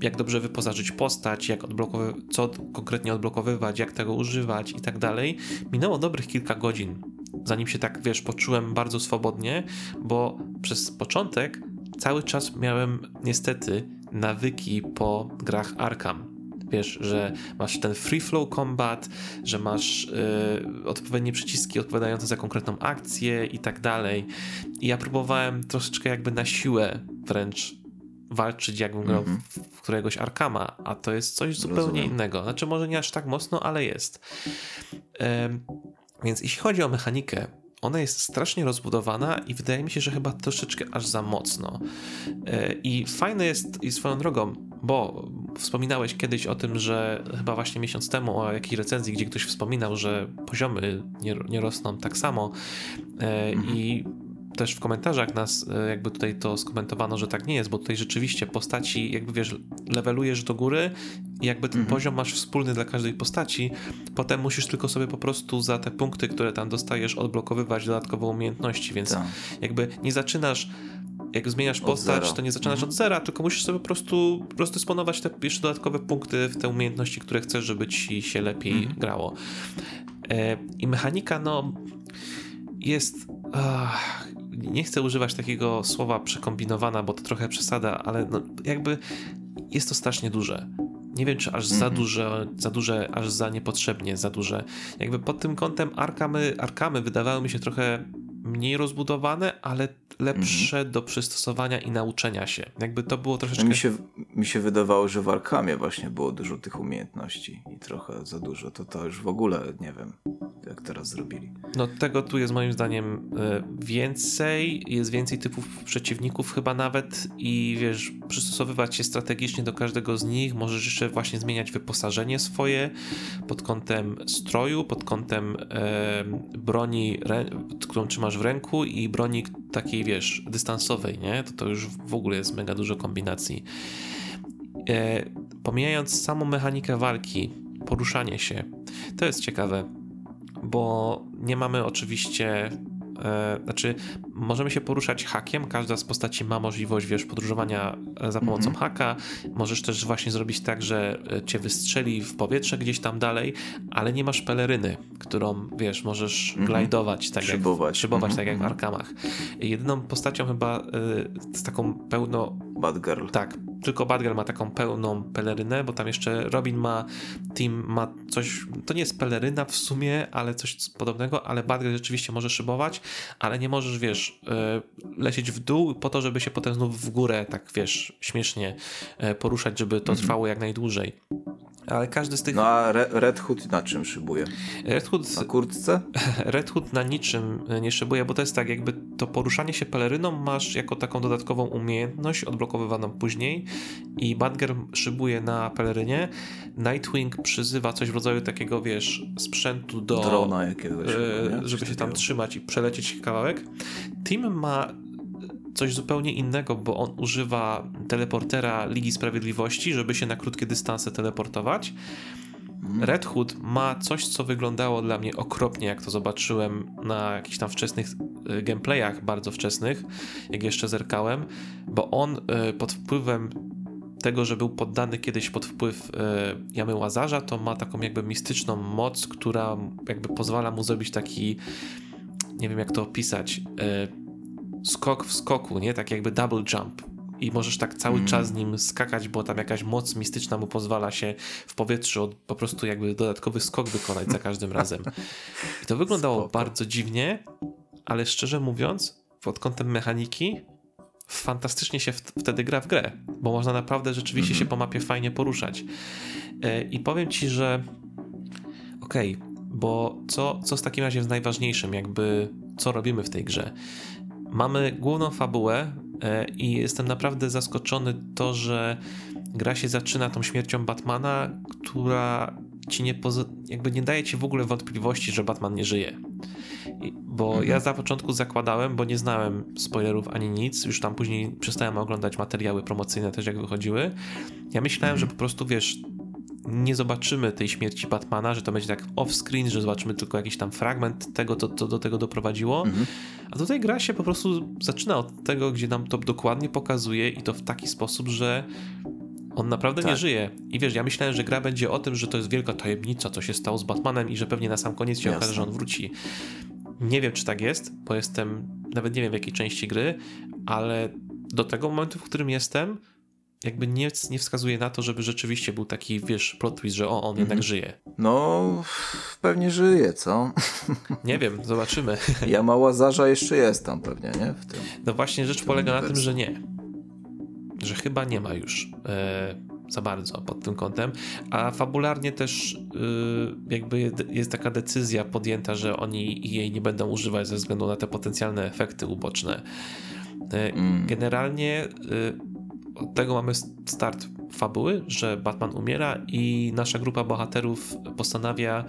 jak dobrze wyposażyć postać, jak odblokowy- co konkretnie odblokowywać, jak tego używać i tak dalej, minęło dobrych kilka godzin, zanim się tak, wiesz, poczułem bardzo swobodnie, bo przez początek cały czas miałem niestety nawyki po grach Arkham. Wiesz, że masz ten free flow combat, że masz yy, odpowiednie przyciski odpowiadające za konkretną akcję i tak dalej. I ja próbowałem troszeczkę jakby na siłę wręcz walczyć, jakbym grał mm -hmm. w któregoś Arkama, a to jest coś zupełnie Rozumiem. innego. Znaczy, może nie aż tak mocno, ale jest. Więc jeśli chodzi o mechanikę, ona jest strasznie rozbudowana i wydaje mi się, że chyba troszeczkę aż za mocno. E, I fajne jest i swoją drogą, bo wspominałeś kiedyś o tym, że chyba właśnie miesiąc temu o jakiej recenzji, gdzie ktoś wspominał, że poziomy nie, nie rosną tak samo. Mhm. I też w komentarzach nas e, jakby tutaj to skomentowano, że tak nie jest, bo tutaj rzeczywiście postaci, jakby wiesz, levelujesz do góry i jakby ten mhm. poziom masz wspólny dla każdej postaci, potem musisz tylko sobie po prostu za te punkty, które tam dostajesz, odblokowywać dodatkowe umiejętności, więc tak. jakby nie zaczynasz jak zmieniasz postać, to nie zaczynasz mhm. od zera, tylko musisz sobie po prostu rozdysponować te jeszcze dodatkowe punkty w te umiejętności, które chcesz, żeby ci się lepiej mhm. grało. E, I mechanika, no, jest. Ach, nie chcę używać takiego słowa przekombinowana, bo to trochę przesada, ale no, jakby jest to strasznie duże. Nie wiem, czy aż za mhm. duże, za duże, aż za niepotrzebnie za duże. Jakby pod tym kątem arkamy, arkamy wydawały mi się trochę mniej rozbudowane, ale lepsze mhm. do przystosowania i nauczenia się. Jakby to było troszeczkę... Mi się, mi się wydawało, że w Arkamie właśnie było dużo tych umiejętności i trochę za dużo. To to już w ogóle nie wiem, jak teraz zrobili. No tego tu jest moim zdaniem e, więcej, jest więcej typów przeciwników chyba nawet i wiesz, przystosowywać się strategicznie do każdego z nich, możesz jeszcze właśnie zmieniać wyposażenie swoje pod kątem stroju, pod kątem e, broni, którą trzymasz w ręku i broni takiej, wiesz, dystansowej, nie? To to już w ogóle jest mega dużo kombinacji. E, pomijając samą mechanikę walki, poruszanie się, to jest ciekawe, bo nie mamy oczywiście E, znaczy, możemy się poruszać hakiem, każda z postaci ma możliwość, wiesz, podróżowania za pomocą mm -hmm. haka. Możesz też właśnie zrobić tak, że e, cię wystrzeli w powietrze gdzieś tam dalej, ale nie masz peleryny, którą, wiesz, możesz mm -hmm. glajdować, tak szybować. jak, szybować, mm -hmm. tak jak w mhm. Arkamach. Jedyną postacią chyba y, z taką pełno... Bad Girl. Tak, tylko Batgirl ma taką pełną pelerynę, bo tam jeszcze Robin ma, Team ma coś, to nie jest peleryna w sumie, ale coś podobnego, ale Batgirl rzeczywiście może szybować, ale nie możesz, wiesz, e, lecieć w dół po to, żeby się potem znów w górę, tak wiesz, śmiesznie e, poruszać, żeby to mhm. trwało jak najdłużej ale każdy z tych... No a Red Hood na czym szybuje? Red Hood... Na kurtce? Red Hood na niczym nie szybuje, bo to jest tak, jakby to poruszanie się peleryną masz jako taką dodatkową umiejętność odblokowywaną później i Badger szybuje na pelerynie, Nightwing przyzywa coś w rodzaju takiego, wiesz, sprzętu do... Drona jakiegoś. E, żeby się tam trzymać i przelecieć kawałek. Team ma coś zupełnie innego, bo on używa teleportera Ligi Sprawiedliwości, żeby się na krótkie dystanse teleportować. Mhm. Red Hood ma coś, co wyglądało dla mnie okropnie, jak to zobaczyłem na jakichś tam wczesnych y, gameplayach, bardzo wczesnych, jak jeszcze zerkałem, bo on y, pod wpływem tego, że był poddany kiedyś pod wpływ y, jamy Łazarza, to ma taką jakby mistyczną moc, która jakby pozwala mu zrobić taki, nie wiem jak to opisać, skok w skoku, nie? Tak jakby double jump. I możesz tak cały mm. czas nim skakać, bo tam jakaś moc mistyczna mu pozwala się w powietrzu od, po prostu jakby dodatkowy skok wykonać za każdym razem. I to wyglądało Spoko. bardzo dziwnie, ale szczerze mówiąc, pod kątem mechaniki, fantastycznie się wtedy gra w grę, bo można naprawdę rzeczywiście mm -hmm. się mhm. po mapie fajnie poruszać. E, I powiem ci, że okej, okay, bo co, co w takim razie jest najważniejszym, jakby co robimy w tej grze? Mamy główną fabułę e, i jestem naprawdę zaskoczony to, że gra się zaczyna tą śmiercią Batmana, która ci nie jakby nie daje ci w ogóle wątpliwości, że Batman nie żyje. Bo mhm. ja za początku zakładałem, bo nie znałem spoilerów ani nic, już tam później przestałem oglądać materiały promocyjne też jak wychodziły. Ja myślałem, mhm. że po prostu wiesz, nie zobaczymy tej śmierci Batmana, że to będzie tak off-screen, że zobaczymy tylko jakiś tam fragment tego, co, co do tego doprowadziło. Mhm. A tutaj gra się po prostu zaczyna od tego, gdzie nam to dokładnie pokazuje i to w taki sposób, że on naprawdę tak. nie żyje. I wiesz, ja myślałem, że gra będzie o tym, że to jest wielka tajemnica, co się stało z Batmanem i że pewnie na sam koniec się Jasne. okaże, że on wróci. Nie wiem, czy tak jest, bo jestem, nawet nie wiem w jakiej części gry, ale do tego momentu, w którym jestem, jakby nic nie wskazuje na to, żeby rzeczywiście był taki, wiesz, plot twist, że o, on jednak mhm. żyje. No, pewnie żyje, co? Nie wiem, zobaczymy. Ja mała zarza jeszcze jest tam pewnie, nie? W tym, no właśnie, rzecz polega na tym, że nie. Że chyba nie ma już e, za bardzo pod tym kątem, a fabularnie też e, jakby jest taka decyzja podjęta, że oni jej nie będą używać ze względu na te potencjalne efekty uboczne. E, mm. Generalnie od tego mamy start fabuły, że Batman umiera i nasza grupa bohaterów postanawia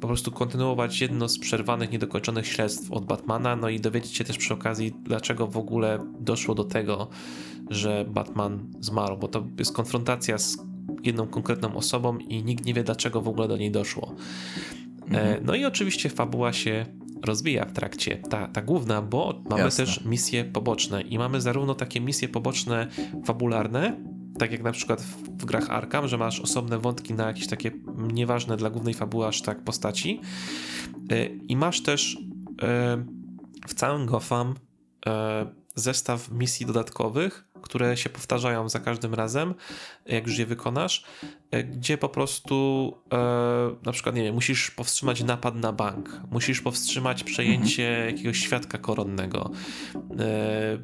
po prostu kontynuować jedno z przerwanych, niedokończonych śledztw od Batmana, no i dowiedzieć się też przy okazji, dlaczego w ogóle doszło do tego, że Batman zmarł, bo to jest konfrontacja z jedną konkretną osobą i nikt nie wie, dlaczego w ogóle do niej doszło. E, mhm. No i oczywiście fabuła się rozwija w trakcie, ta, ta główna, bo mamy Jasne. też misje poboczne i mamy zarówno takie misje poboczne fabularne, tak jak na przykład w, w grach Arkham, że masz osobne wątki na jakieś takie nieważne dla głównej fabuły aż tak postaci e, i masz też e, w całym Gotham zestaw misji dodatkowych, które się powtarzają za każdym razem, jak już je wykonasz, e, gdzie po prostu e, na przykład, nie wiem, musisz powstrzymać napad na bank, musisz powstrzymać przejęcie mhm. jakiegoś świadka koronnego, e,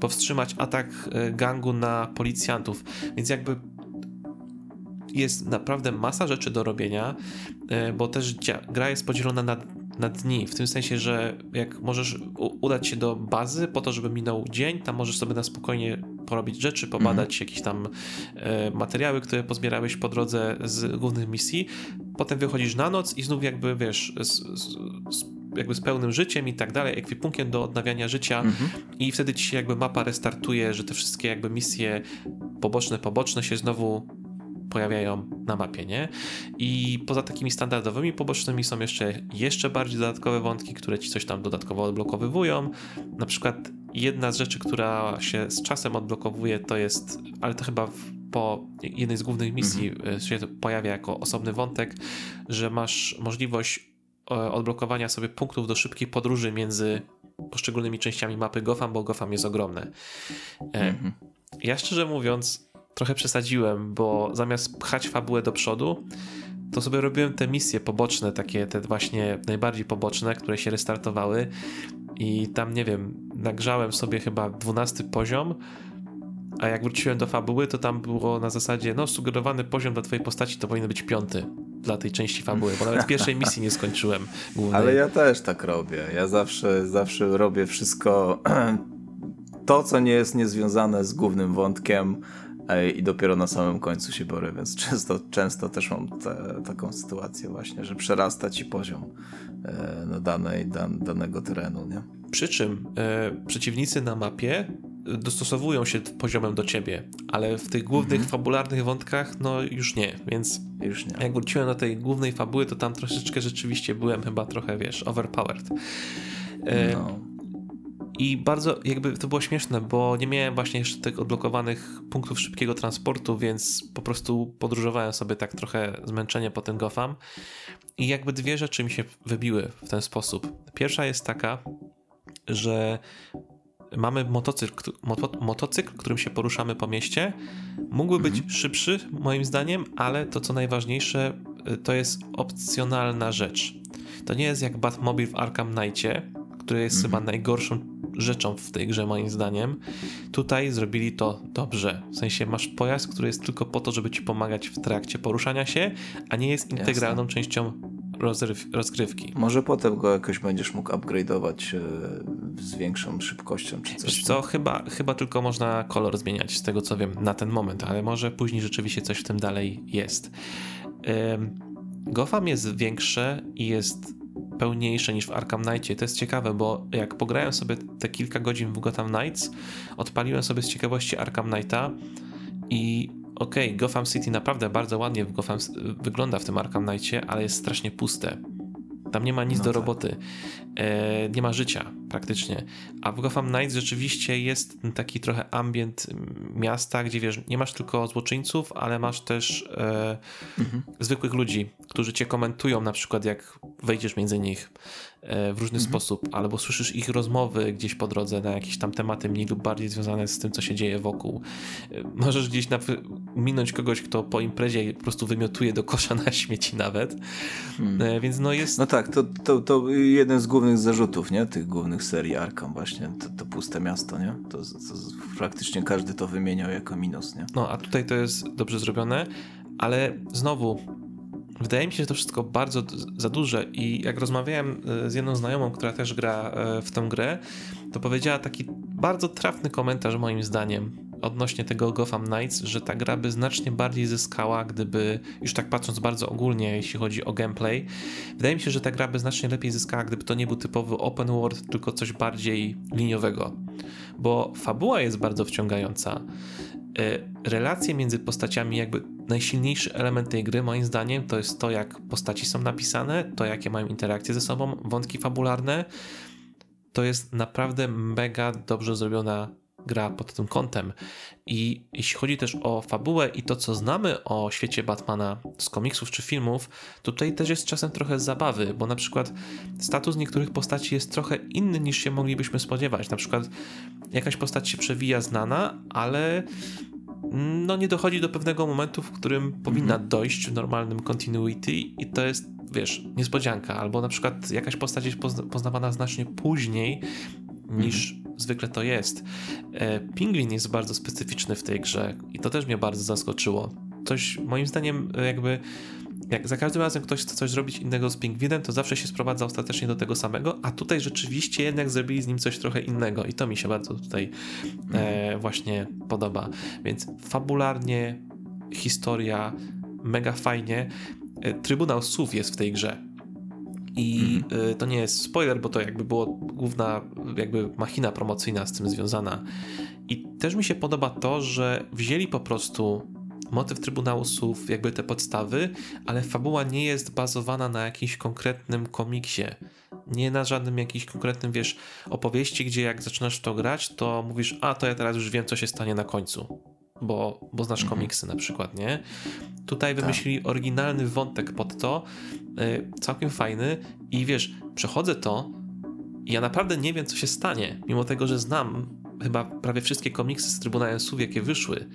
powstrzymać atak gangu na policjantów, więc jakby jest naprawdę masa rzeczy do robienia, bo też gra jest podzielona na na dni, w tym sensie, że jak możesz udać się do bazy po to, żeby minął dzień, tam możesz sobie na spokojnie porobić rzeczy, pobadać mhm. jakieś tam e, materiały, które pozbierałeś po drodze z głównych misji, potem wychodzisz na noc i znów jakby, wiesz, z, z, z jakby z pełnym życiem i tak dalej, ekwipunkiem do odnawiania życia mhm. i wtedy ci się jakby mapa restartuje, że te wszystkie jakby misje poboczne, poboczne się znowu pojawiają na mapie, nie? I poza takimi standardowymi pobocznymi są jeszcze, jeszcze bardziej dodatkowe wątki, które ci coś tam dodatkowo odblokowywują. Na przykład jedna z rzeczy, która się z czasem odblokowuje, to jest, ale to chyba po jednej z głównych misji mhm. się to pojawia jako osobny wątek, że masz możliwość e, odblokowania sobie punktów do szybkiej podróży między poszczególnymi częściami mapy Gotham, bo Gotham jest ogromne. E, mhm. Ja szczerze mówiąc, trochę przesadziłem, bo zamiast pchać fabułę do przodu, to sobie robiłem te misje poboczne, takie te właśnie najbardziej poboczne, które się restartowały i tam, nie wiem, nagrzałem sobie chyba 12 poziom, a jak wróciłem do fabuły, to tam było na zasadzie, no sugerowany poziom dla twojej postaci to powinien być piąty dla tej części fabuły, bo nawet pierwszej misji nie skończyłem. Głównej. Ale ja też tak robię. Ja zawsze, zawsze robię wszystko to, co nie jest niezwiązane z głównym wątkiem, i dopiero na samym końcu się borę, więc często, często też mam te, taką sytuację właśnie, że przerasta ci poziom e, no, danej, dan, danego terenu, nie? Przy czym e, przeciwnicy na mapie dostosowują się poziomem do ciebie, ale w tych głównych, mhm. fabularnych wątkach, no już nie, więc już nie. jak wróciłem do tej głównej fabuły, to tam troszeczkę rzeczywiście byłem chyba trochę, wiesz, overpowered. E, no. I bardzo jakby to było śmieszne, bo nie miałem właśnie jeszcze tych odblokowanych punktów szybkiego transportu, więc po prostu podróżowałem sobie tak trochę zmęczenie po tym Gotham. I jakby dwie rzeczy mi się wybiły w ten sposób. Pierwsza jest taka, że mamy motocykl, moto, motocykl, którym się poruszamy po mieście. Mógłby być mhm. szybszy, moim zdaniem, ale to co najważniejsze, to jest opcjonalna rzecz. To nie jest jak Batmobile w Arkham Knightie, który jest chyba mhm. najgorszą rzeczą w tej grze, moim zdaniem. Tutaj zrobili to dobrze. W sensie masz pojazd, który jest tylko po to, żeby ci pomagać w trakcie poruszania się, a nie jest integralną Jasne. częścią rozgrywki. Może potem go jakoś będziesz mógł upgrade'ować e, z większą szybkością czy coś. Wiesz co, chyba, chyba tylko można kolor zmieniać, z tego co wiem, na ten moment, ale może później rzeczywiście coś w tym dalej jest. Gotham jest większe i jest pełniejsze niż w Arkham Knightie. To jest ciekawe, bo jak pograłem sobie te kilka godzin w Gotham Knights, odpaliłem sobie z ciekawości Arkham Knighta i okej, okay, Gotham City naprawdę bardzo ładnie w Gotham wygląda w tym Arkham Knightie, ale jest strasznie puste. Tam nie ma nic no do tak. roboty, e, nie ma życia praktycznie. A w Gotham Knights rzeczywiście jest taki trochę ambient miasta, gdzie wiesz, nie masz tylko złoczyńców, ale masz też e, mhm. zwykłych ludzi, którzy cię komentują, na przykład jak wejdziesz między nich w różny mhm. sposób, albo słyszysz ich rozmowy gdzieś po drodze na jakieś tam tematy mniej lub bardziej związane z tym, co się dzieje wokół. E, możesz gdzieś minąć kogoś, kto po imprezie po prostu wymiotuje do kosza na śmieci nawet. Hmm. Więc no jest... No tak, to, to, to jeden z głównych zarzutów, nie? Tych głównych serii Arkham właśnie, to, to puste miasto, nie? To, to, praktycznie każdy to wymieniał jako minus, nie? No, a tutaj to jest dobrze zrobione, ale znowu Wydaje mi się, że to wszystko bardzo za duże i jak rozmawiałem e, z jedną znajomą, która też gra e, w tę grę, to powiedziała taki bardzo trafny komentarz moim zdaniem odnośnie tego Gotham Knights, że ta gra by znacznie bardziej zyskała, gdyby, już tak patrząc bardzo ogólnie, jeśli chodzi o gameplay, wydaje mi się, że ta gra by znacznie lepiej zyskała, gdyby to nie był typowy open world, tylko coś bardziej liniowego, bo fabuła jest bardzo wciągająca. E, relacje między postaciami, jakby najsilniejszy element tej gry, moim zdaniem, to jest to, jak postaci są napisane, to jakie mają interakcje ze sobą, wątki fabularne. To jest naprawdę mega dobrze zrobiona gra pod tym kątem. I jeśli chodzi też o fabułę i to, co znamy o świecie Batmana z komiksów czy filmów, tutaj też jest czasem trochę zabawy, bo na przykład status niektórych postaci jest trochę inny niż się moglibyśmy spodziewać. Na przykład jakaś postać się przewija znana, ale no nie dochodzi do pewnego momentu, w którym powinna mhm. dojść w normalnym continuity i to jest, wiesz, niespodzianka. Albo na przykład jakaś postać jest poznawana znacznie później niż mhm. zwykle to jest. E, Pingwin jest bardzo specyficzny w tej grze i to też mnie bardzo zaskoczyło. Coś moim zdaniem jakby jak za każdym razem ktoś chce coś zrobić innego z pingwinem, to zawsze się sprowadza ostatecznie do tego samego, a tutaj rzeczywiście jednak zrobili z nim coś trochę innego i to mi się bardzo tutaj e, właśnie podoba. Więc fabularnie, historia, mega fajnie. E, Trybunał Słów jest w tej grze. I mhm. to nie jest spoiler, bo to jakby było główna jakby machina promocyjna z tym związana. I też mi się podoba to, że wzięli po prostu motyw Trybunału Słów, jakby te podstawy, ale fabuła nie jest bazowana na jakimś konkretnym komiksie. Nie na żadnym jakimś konkretnym, wiesz, opowieści, gdzie jak zaczynasz to grać, to mówisz, a to ja teraz już wiem, co się stanie na końcu. Bo, bo znasz mhm. komiksy na przykład, nie? Tutaj tak. wymyślili oryginalny wątek pod to, yy, całkiem fajny i wiesz, przechodzę to i ja naprawdę nie wiem, co się stanie, mimo tego, że znam chyba prawie wszystkie komiksy z Trybunałem Słów, jakie wyszły,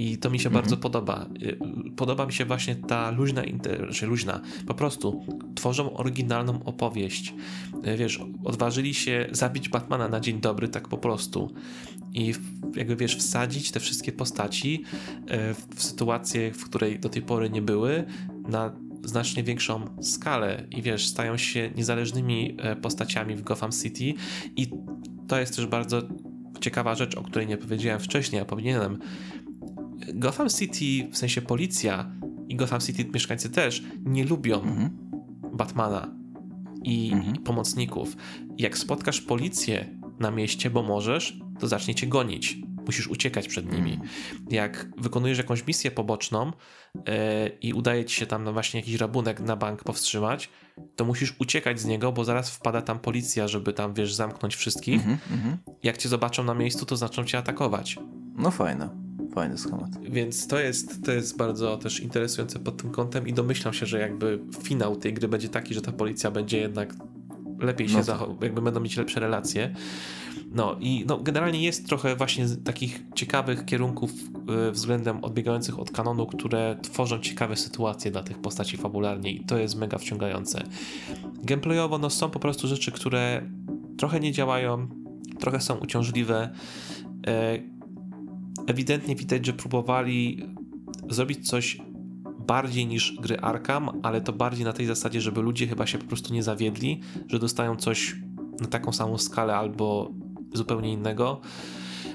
i to mi się bardzo mhm. podoba. Y, podoba mi się właśnie ta luźna, czy luźna, po prostu tworzą oryginalną opowieść. Y, wiesz, odważyli się zabić Batmana na dzień dobry, tak po prostu. I jakby wiesz, wsadzić te wszystkie postaci y, w sytuację, w której do tej pory nie były, na znacznie większą skalę i wiesz, stają się niezależnymi postaciami w Gotham City i to jest też bardzo ciekawa rzecz, o której nie powiedziałem wcześniej, a powinienem. Gotham City, w sensie policja i Gotham City mieszkańcy też nie lubią mhm. Batmana i, mhm. pomocników. Jak spotkasz policję na mieście, bo możesz, to zacznie cię gonić. Musisz uciekać przed nimi. Mhm. Jak wykonujesz jakąś misję poboczną yy, i udaje ci się tam na właśnie jakiś rabunek na bank powstrzymać, to musisz uciekać z niego, bo zaraz wpada tam policja, żeby tam, wiesz, zamknąć wszystkich. Mhm, mhm. Jak cię zobaczą na miejscu, to zaczną cię atakować. No fajne. Fajny schemat. Więc to jest, to jest bardzo też interesujące pod tym kątem i domyślam się, że jakby finał tej gry będzie taki, że ta policja będzie jednak lepiej się no zachowywać, jakby będą mieć lepsze relacje. No i no, generalnie jest trochę właśnie takich ciekawych kierunków y, względem odbiegających od kanonu, które tworzą ciekawe sytuacje dla tych postaci fabularnie i to jest mega wciągające. Gameplayowo no, są po prostu rzeczy, które trochę nie działają, trochę są uciążliwe. Y, ewidentnie widać, że próbowali zrobić coś bardziej niż gry Arkham, ale to bardziej na tej zasadzie, żeby ludzie chyba się po prostu nie zawiedli, że dostają coś na taką samą skalę albo zupełnie innego.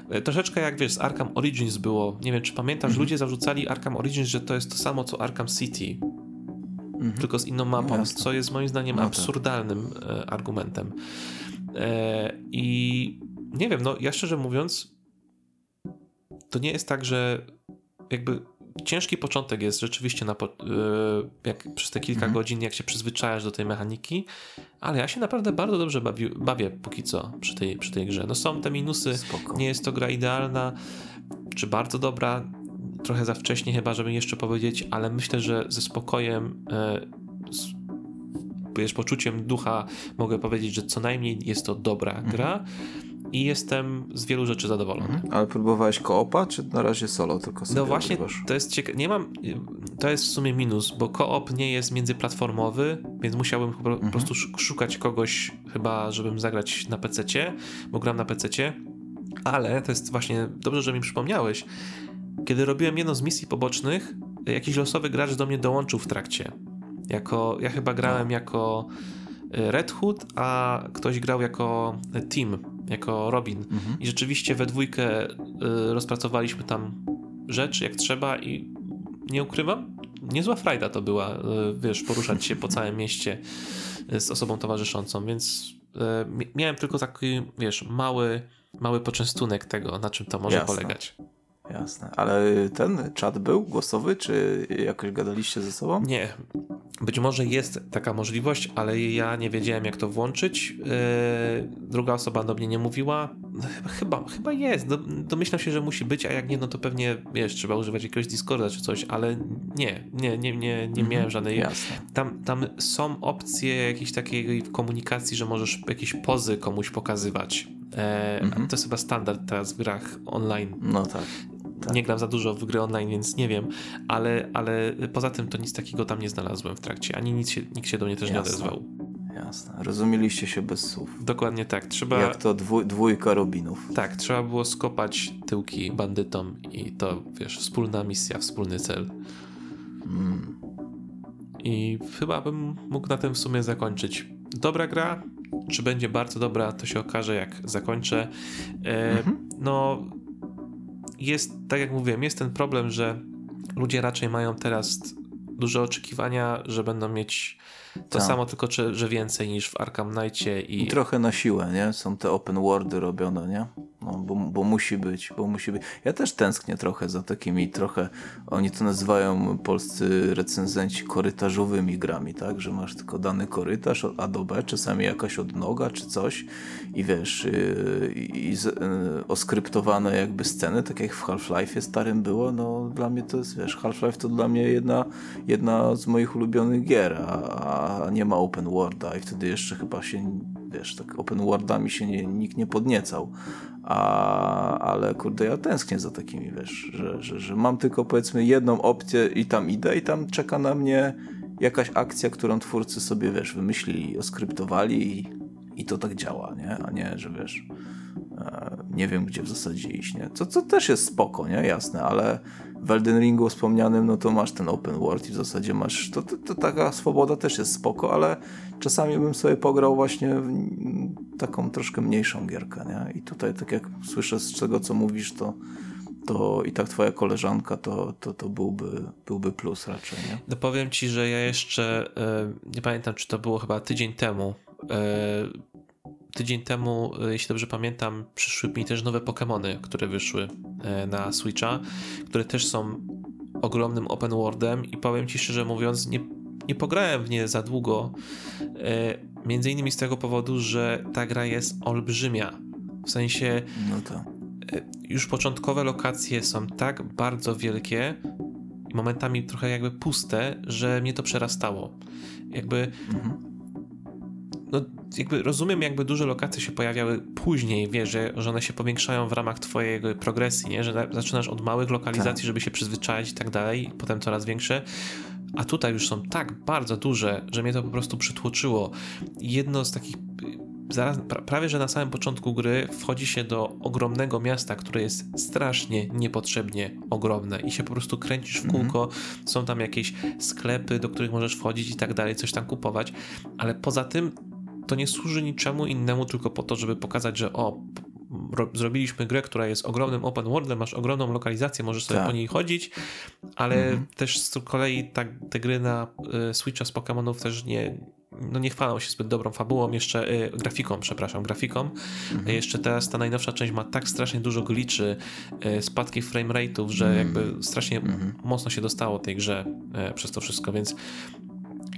E, troszeczkę jak wiesz, z Arkham Origins było. Nie wiem, czy pamiętasz, mhm. ludzie zarzucali Arkham Origins, że to jest to samo co Arkham City. mhm. tylko z inną mapą, no co jest moim zdaniem no tak. absurdalnym e, argumentem. E, I nie wiem, no ja szczerze mówiąc, to nie jest tak, że jakby ciężki początek jest rzeczywiście na, e, jak przez te kilka mhm. godzin, jak się przyzwyczajasz do tej mechaniki, ale ja się naprawdę bardzo dobrze bawi, bawię póki co przy tej, przy tej grze. No są te minusy, Spoko. nie jest to gra idealna, czy bardzo dobra, trochę za wcześnie chyba, żeby jeszcze powiedzieć, ale myślę, że ze spokojem e, z, wiesz, poczuciem ducha mogę powiedzieć, że co najmniej jest to dobra mhm. gra i jestem z wielu rzeczy zadowolony. Mhm. Ale próbowałeś koopa, czy na razie solo tylko sobie No właśnie, to jest ciekawe. Nie mam, to jest w sumie minus, bo koop nie jest międzyplatformowy, więc musiałbym po mhm. prostu szukać kogoś chyba, żebym zagrać na PC, bo gram na PC. Ale to jest właśnie dobrze, że mi przypomniałeś. Kiedy robiłem jedną z misji pobocznych, jakiś losowy gracz do mnie dołączył w trakcie. Jako, ja chyba grałem jako e, Red Hood, a ktoś grał jako Team, jako Robin. Mhm. I rzeczywiście we dwójkę y, rozpracowaliśmy tam rzecz jak trzeba i nie ukrywam, niezła frajda to była, y, wiesz, poruszać się po całym mieście z osobą towarzyszącą, więc y, miałem tylko taki, wiesz, mały, mały poczęstunek tego, na czym to może Jasne. polegać. Jasne, ale ten czat był głosowy, czy jakoś gadaliście ze sobą? Nie. Być może jest taka możliwość, ale ja nie wiedziałem, jak to włączyć. Yy, druga osoba do mnie nie mówiła. Chyba, chyba jest. Domyślam się, że musi być, a jak nie, no to pewnie, wiesz, trzeba używać jakiegoś Discorda czy coś, ale nie, nie, nie, nie, nie miałem żadnej. Jasne. Tam, tam są opcje jakiejś takiej komunikacji, że możesz jakieś pozy komuś pokazywać. E, mhm. To jest chyba standard teraz w grach online. No tak. Tak. Nie gram za dużo w gry online, więc nie wiem, ale, ale poza tym to nic takiego tam nie znalazłem w trakcie, ani nic się, nikt się do mnie też Jasne. nie odezwał. Jasne. Rozumieliście się bez słów. Dokładnie tak. Trzeba... Jak to dwój, dwójka Robinów. Tak, trzeba było skopać tyłki bandytom i to, wiesz, wspólna misja, wspólny cel. Mm. I chyba bym mógł na tym w sumie zakończyć. Dobra gra, czy będzie bardzo dobra, to się okaże jak zakończę. E, -hmm. No, jest, tak jak mówiłem, jest ten problem, że ludzie raczej mają teraz duże oczekiwania, że będą mieć to tak. samo, tylko czy, że więcej niż w Arkham Knightie. I... I trochę na siłę, nie? Są te open worldy robione, nie? No, bo, bo musi być, bo musi być. Ja też tęsknię trochę za takimi trochę, oni to nazywają polscy recenzenci korytarzowymi grami, tak? Że masz tylko dany korytarz od A do B, czasami jakaś odnoga czy coś i wiesz, yy, i, i z, yy, oskryptowane jakby sceny, tak jak w Half-Life'ie starym było, no dla mnie to jest, wiesz, Half-Life to dla mnie jedna, jedna z moich ulubionych gier, a, a nie ma open worlda i wtedy jeszcze chyba się wiesz, tak open worldami się nie, nikt nie podniecał. A, ale kurde, ja tęsknię za takimi, wiesz, że, że, że mam tylko powiedzmy jedną opcję i tam idę i tam czeka na mnie jakaś akcja, którą twórcy sobie, wiesz, wymyślili, oskryptowali i, i to tak działa, nie? A nie, że wiesz, e, nie wiem, gdzie w zasadzie iść, nie? Co, co też jest spoko, nie? Jasne, ale w Elden Ringu wspomnianym, no to masz ten open world i w zasadzie masz, to, to, to taka swoboda też jest spoko, ale czasami bym sobie pograł właśnie taką troszkę mniejszą gierkę, nie? I tutaj tak jak słyszę z tego, co mówisz, to to i tak twoja koleżanka, to, to, to byłby, byłby plus raczej, nie? No powiem ci, że ja jeszcze, e, nie pamiętam, czy to było chyba tydzień temu, e, tydzień temu, e, jeśli dobrze pamiętam, przyszły mi też nowe Pokémony, które wyszły e, na Switcha, które też są ogromnym open worldem i powiem ci szczerze mówiąc, nie, nie pograłem w nie za długo, e, między innymi z tego powodu, że ta gra jest olbrzymia. W sensie no to. już początkowe lokacje są tak bardzo wielkie momentami trochę jakby puste, że mnie to przerastało. Jakby mhm no, jakby rozumiem, jakby duże lokacje się pojawiały później, wiesz, że, że one się powiększają w ramach twojej progresji, nie? że zaczynasz od małych lokalizacji, tak. żeby się przyzwyczaić i tak dalej, potem coraz większe. A tutaj już są tak bardzo duże, że mnie to po prostu przytłoczyło. Jedno z takich zaraz, prawie że na samym początku gry wchodzi się do ogromnego miasta, które jest strasznie niepotrzebnie ogromne i się po prostu kręcisz w kółko. Mm -hmm. Są tam jakieś sklepy, do których możesz wchodzić i tak dalej, coś tam kupować, ale poza tym to nie służy niczemu innemu, tylko po to, żeby pokazać, że o, zrobiliśmy grę, która jest ogromnym open worldem, masz ogromną lokalizację, możesz sobie tak. po niej chodzić, ale mhm. też z kolei tak, te gry na y, Switcha z Pokémonów też nie, no nie chwalą się zbyt dobrą fabułą, jeszcze y, grafiką, przepraszam, grafiką. Mhm. Jeszcze teraz ta najnowsza część ma tak strasznie dużo gliczy, y, spadki frame rate'ów, że mhm. jakby strasznie mhm. mocno się dostało tej grze y, przez to wszystko, więc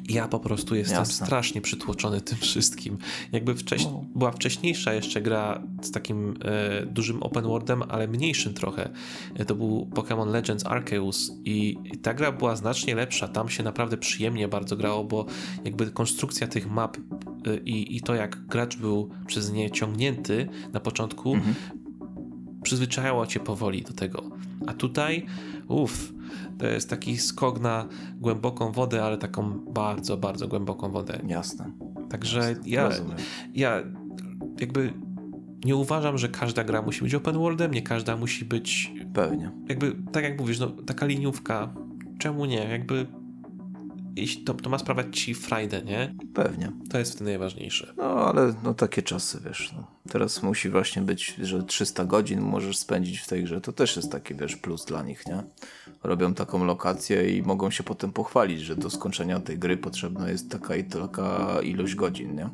ja po prostu jestem Jasne. strasznie przytłoczony tym wszystkim. Jakby wcześ no. była wcześniejsza jeszcze gra z takim e, dużym open worldem, ale mniejszym trochę. E, to był Pokémon Legends Arceus i, i ta gra była znacznie lepsza. Tam się naprawdę przyjemnie bardzo grało, bo jakby konstrukcja tych map e, i, i to jak gracz był przez nie ciągnięty na początku mhm. przyzwyczajało cię powoli do tego. A tutaj, uff, to jest taki skok na głęboką wodę, ale taką bardzo, bardzo głęboką wodę. Jasne. Także Jasne. ja, ja jakby nie uważam, że każda gra musi być open worldem, nie każda musi być. Pewnie. Jakby, tak jak mówisz, no, taka liniówka, czemu nie? Jakby to, to ma sprawiać ci frajdę, nie? Pewnie. To jest wtedy najważniejsze. No, ale no takie czasy, wiesz, no. Teraz musi właśnie być, że 300 godzin możesz spędzić w tej grze. To też jest taki, wiesz, plus dla nich, nie? Robią taką lokację i mogą się potem pochwalić, że do skończenia tej gry potrzebna jest taka i taka ilość godzin, nie?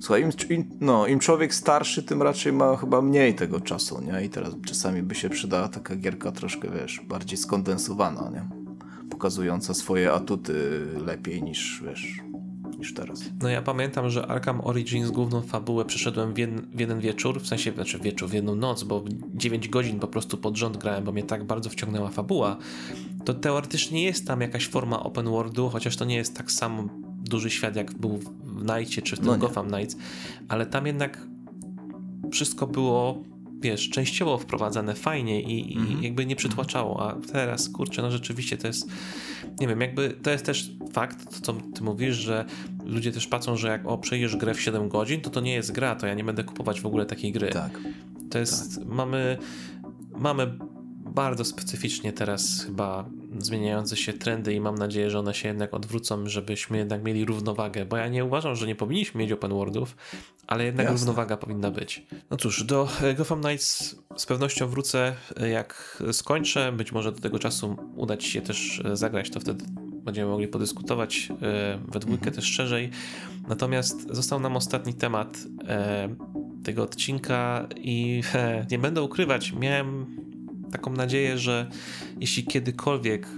Słuchaj, im, no, im człowiek starszy, tym raczej ma chyba mniej tego czasu, nie? I teraz czasami by się przydała taka gierka troszkę, wiesz, bardziej skondensowana, nie? Pokazująca swoje atuty lepiej niż, wiesz, niż teraz. No ja pamiętam, że Arkham Origins główną fabułę przeszedłem w, jeden, w jeden wieczór, w sensie, znaczy wieczór, w jedną noc, bo 9 godzin po prostu pod rząd grałem, bo mnie tak bardzo wciągnęła fabuła. To teoretycznie jest tam jakaś forma open worldu, chociaż to nie jest tak sam duży świat, jak był w Nightie czy w tym no Gotham Knights, ale tam jednak wszystko było wiesz, częściowo wprowadzane fajnie i, i mhm. jakby nie przytłaczało, a teraz, kurczę, no rzeczywiście to jest, nie wiem, jakby to jest też fakt, to co ty mówisz, że ludzie też patrzą, że jak o, przejdziesz grę w 7 godzin, to to nie jest gra, to ja nie będę kupować w ogóle takiej gry. Tak. To jest, tak. mamy, mamy bardzo specyficznie teraz chyba zmieniające się trendy i mam nadzieję, że one się jednak odwrócą, żebyśmy jednak mieli równowagę, bo ja nie uważam, że nie powinniśmy mieć open worldów, ale jednak Jasne. równowaga powinna być. No cóż, do Gotham Knights z pewnością wrócę jak skończę, być może do tego czasu uda ci się też zagrać, to wtedy będziemy mogli podyskutować e, we dwójkę mhm. też szerzej. Natomiast został nam ostatni temat e, tego odcinka i nie będę ukrywać, miałem taką nadzieję, że jeśli kiedykolwiek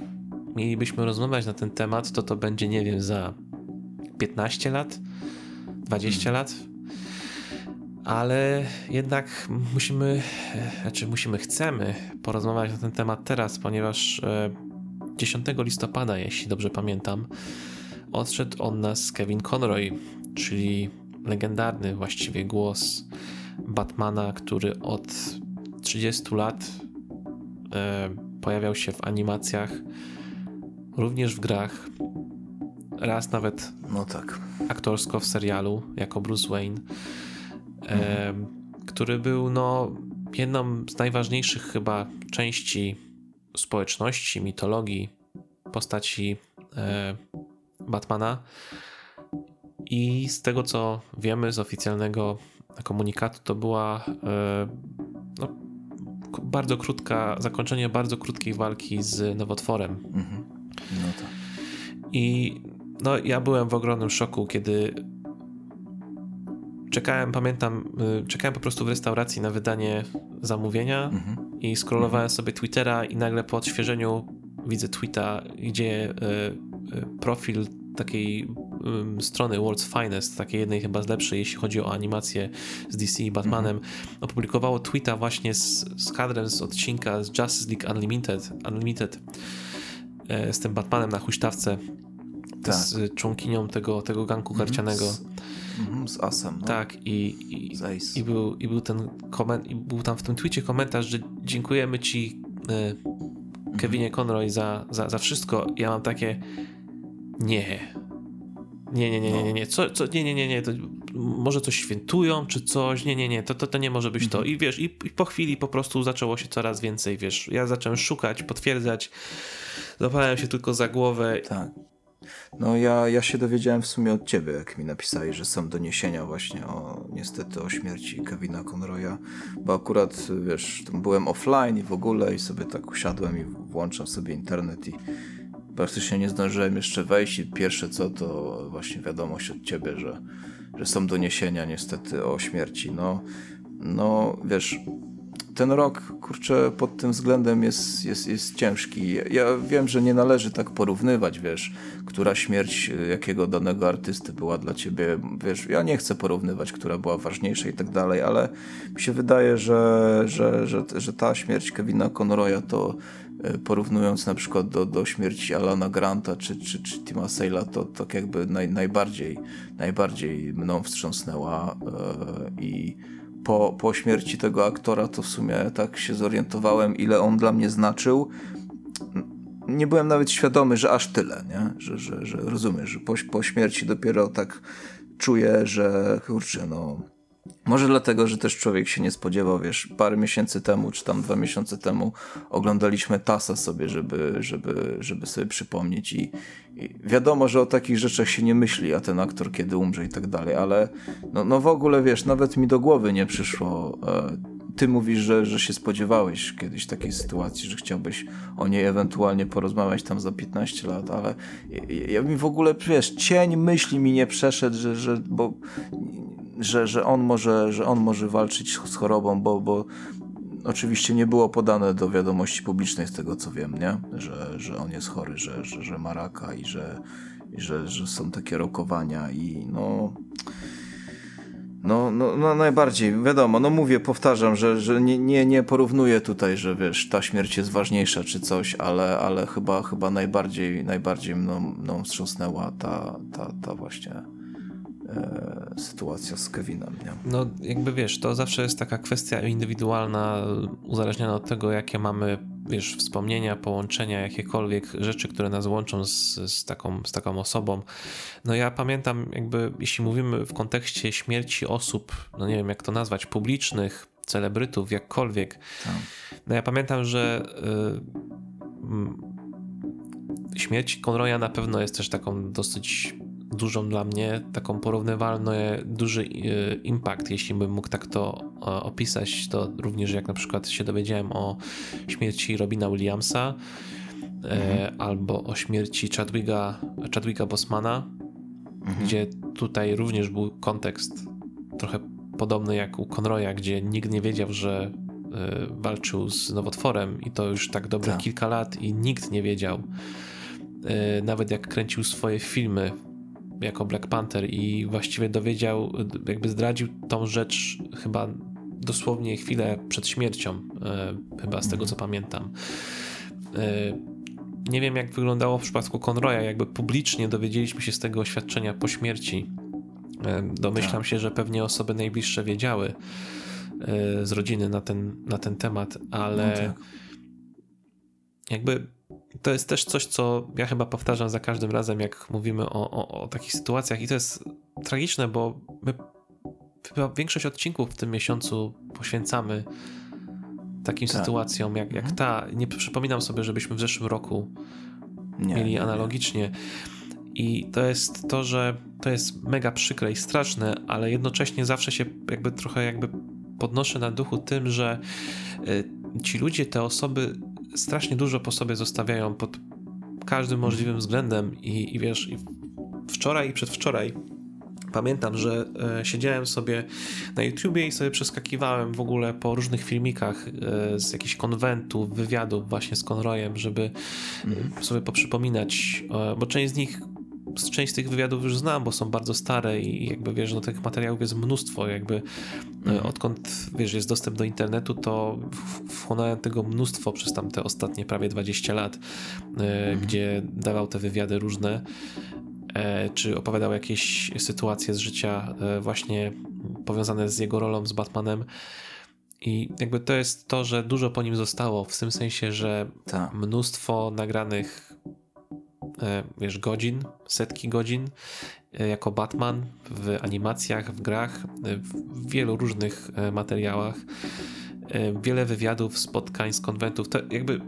mielibyśmy rozmawiać na ten temat, to to będzie, nie wiem, za 15 lat, 20 hmm. lat. Ale jednak musimy, znaczy musimy, chcemy porozmawiać na ten temat teraz, ponieważ 10 e, listopada, jeśli dobrze pamiętam, odszedł od nas Kevin Conroy, czyli legendarny właściwie głos Batmana, który od 30 lat pojawiał się w animacjach, również w grach. Raz nawet no tak. aktorsko w serialu jako Bruce Wayne, e, mhm. który był no, jedną z najważniejszych chyba części społeczności, mitologii postaci e, Batmana. I z tego co wiemy z oficjalnego komunikatu, to była no, bardzo krótka, zakończenie bardzo krótkiej walki z nowotworem. Mhm. No tak. I no, ja byłem w ogromnym szoku, kiedy czekałem, pamiętam, y, czekałem po prostu w restauracji na wydanie zamówienia mhm. i scrollowałem mhm. sobie Twittera i nagle po odświeżeniu widzę tweeta, gdzie y, y, profil takiej strony World's Finest, takiej jednej chyba z lepszej, jeśli chodzi o animację z DC i Batmanem, -hmm. opublikowało tweeta właśnie z, z kadrem z odcinka z Justice League Unlimited, Unlimited e, z tym Batmanem na huśtawce, tak. z członkinią tego, tego ganku -hmm. karcianego. Z, -hmm, z Asem. No. Tak, i, i, i, był, i był ten koment, i był tam w tym tweetie komentarz, że dziękujemy ci e, Kevinie Conroy za, za, za wszystko. Ja mam takie nie. Nie, nie, nie, nie, nie, nie. Co, co, nie, nie, nie, nie. To może coś świętują, czy coś. Nie, nie, nie. To, to, to nie może być mhm. to. I wiesz, i, i, po chwili po prostu zaczęło się coraz więcej, wiesz. Ja zacząłem szukać, potwierdzać. Złapałem się tylko za głowę. Tak. No ja, ja się dowiedziałem w sumie od ciebie, jak mi napisali, że są doniesienia właśnie o niestety o śmierci Kevina Conroya, bo akurat wiesz, byłem offline i w ogóle i sobie tak usiadłem i włączam sobie internet i praktycznie nie zdążyłem jeszcze wejść i pierwsze co to właśnie wiadomość od ciebie, że, że są doniesienia niestety o śmierci. No, no wiesz, ten rok, kurczę, pod tym względem jest, jest, jest ciężki. Ja wiem, że nie należy tak porównywać, wiesz, która śmierć jakiego danego artysty była dla ciebie, wiesz, ja nie chcę porównywać, która była ważniejsza i tak dalej, ale mi się wydaje, że, że, że, że ta śmierć Kevina Conroya to porównując na przykład do, do śmierci Alana Granta czy, czy, czy Tima Sale'a, to tak jakby naj, najbardziej, najbardziej mną wstrząsnęła yy, i po, po śmierci tego aktora to w sumie tak się zorientowałem, ile on dla mnie znaczył. Nie byłem nawet świadomy, że aż tyle, nie? Że, że, że rozumiesz, że po, po śmierci dopiero tak czuję, że kurczę, no może dlatego, że też człowiek się nie spodziewał, wiesz, parę miesięcy temu, czy tam dwa miesiące temu oglądaliśmy Tasa sobie, żeby, żeby, żeby sobie przypomnieć i, i wiadomo, że o takich rzeczach się nie myśli, a ten aktor kiedy umrze i tak dalej, ale no, no w ogóle, wiesz, nawet mi do głowy nie przyszło. E, ty mówisz, że, że się spodziewałeś kiedyś takiej sytuacji, że chciałbyś o niej ewentualnie porozmawiać tam za 15 lat, ale ja, ja mi w ogóle, wiesz, cień myśli mi nie przeszedł, że, że bo że, że, on może, że on może walczyć z chorobą, bo, bo oczywiście nie było podane do wiadomości publicznej z tego co wiem, nie? Że, że on jest chory, że, że, że ma raka i że, i że, że są takie rokowania i no... No, no, no najbardziej, wiadomo, no mówię, powtarzam, że, że nie, nie, nie porównuję tutaj, że wiesz, ta śmierć jest ważniejsza czy coś, ale, ale chyba, chyba najbardziej, najbardziej mną, mną wstrząsnęła ta, ta, ta właśnie sytuacja z Kevinem. Nie? No, jakby wiesz, to zawsze jest taka kwestia indywidualna, uzależniona od tego, jakie mamy, wiesz, wspomnienia, połączenia, jakiekolwiek rzeczy, które nas łączą z, z, taką, z taką osobą. No, ja pamiętam, jakby, jeśli mówimy w kontekście śmierci osób, no nie wiem, jak to nazwać, publicznych, celebrytów, jakkolwiek. Tak. No, ja pamiętam, że. Y, śmierć Conroya na pewno jest też taką dosyć dużą dla mnie, taką porównywalny, duży e, impact, jeśli bym mógł tak to e, opisać, to również jak na przykład się dowiedziałem o śmierci Robina Williamsa e, mhm. albo o śmierci Chadwicka, Chadwicka Bosmana, mhm. gdzie tutaj również był kontekst trochę podobny jak u Conroya, gdzie nikt nie wiedział, że walczył z nowotworem i to już tak dobre tak. kilka lat i nikt nie wiedział. Nawet jak kręcił swoje filmy jako Black Panther i właściwie dowiedział, jakby zdradził tą rzecz chyba dosłownie chwilę przed śmiercią, e, chyba z tego co pamiętam. E, nie wiem jak wyglądało w przypadku Conroya, jakby publicznie dowiedzieliśmy się z tego oświadczenia po śmierci. E, domyślam tak. się, że pewnie osoby najbliższe wiedziały z rodziny na ten, na ten temat, ale no tak. jakby to jest też coś, co ja chyba powtarzam za każdym razem, jak mówimy o, o, o takich sytuacjach, i to jest tragiczne, bo my chyba większość odcinków w tym miesiącu poświęcamy takim tak. sytuacjom jak, jak mhm. ta. Nie przypominam sobie, żebyśmy w zeszłym roku nie, mieli nie, analogicznie. Nie. I to jest to, że to jest mega przykre i straszne, ale jednocześnie zawsze się jakby trochę jakby podnoszę na duchu tym, że y, ci ludzie, te osoby strasznie dużo po sobie zostawiają pod każdym możliwym względem i, i wiesz, i wczoraj i przedwczoraj pamiętam, że e, siedziałem sobie na YouTubie i sobie przeskakiwałem w ogóle po różnych filmikach e, z jakichś konwentów, wywiadów właśnie z Conroyem, żeby mm. sobie poprzypominać, e, bo część z nich część z tych wywiadów już znam, bo są bardzo stare i jakby wiesz, no tych materiałów jest mnóstwo, jakby mhm. odkąd wiesz, jest dostęp do internetu, to wchłonąłem tego mnóstwo przez tam te ostatnie prawie 20 lat, mhm. gdzie dawał te wywiady różne, e, czy opowiadał jakieś sytuacje z życia e, właśnie powiązane z jego rolą z Batmanem. I jakby to jest to, że dużo po nim zostało, w tym sensie, że Ta. mnóstwo nagranych E, wiesz, godzin, setki godzin e, jako Batman w animacjach, w grach, e, w wielu różnych materiałach, wiele wywiadów, spotkań z konwentów. To jakby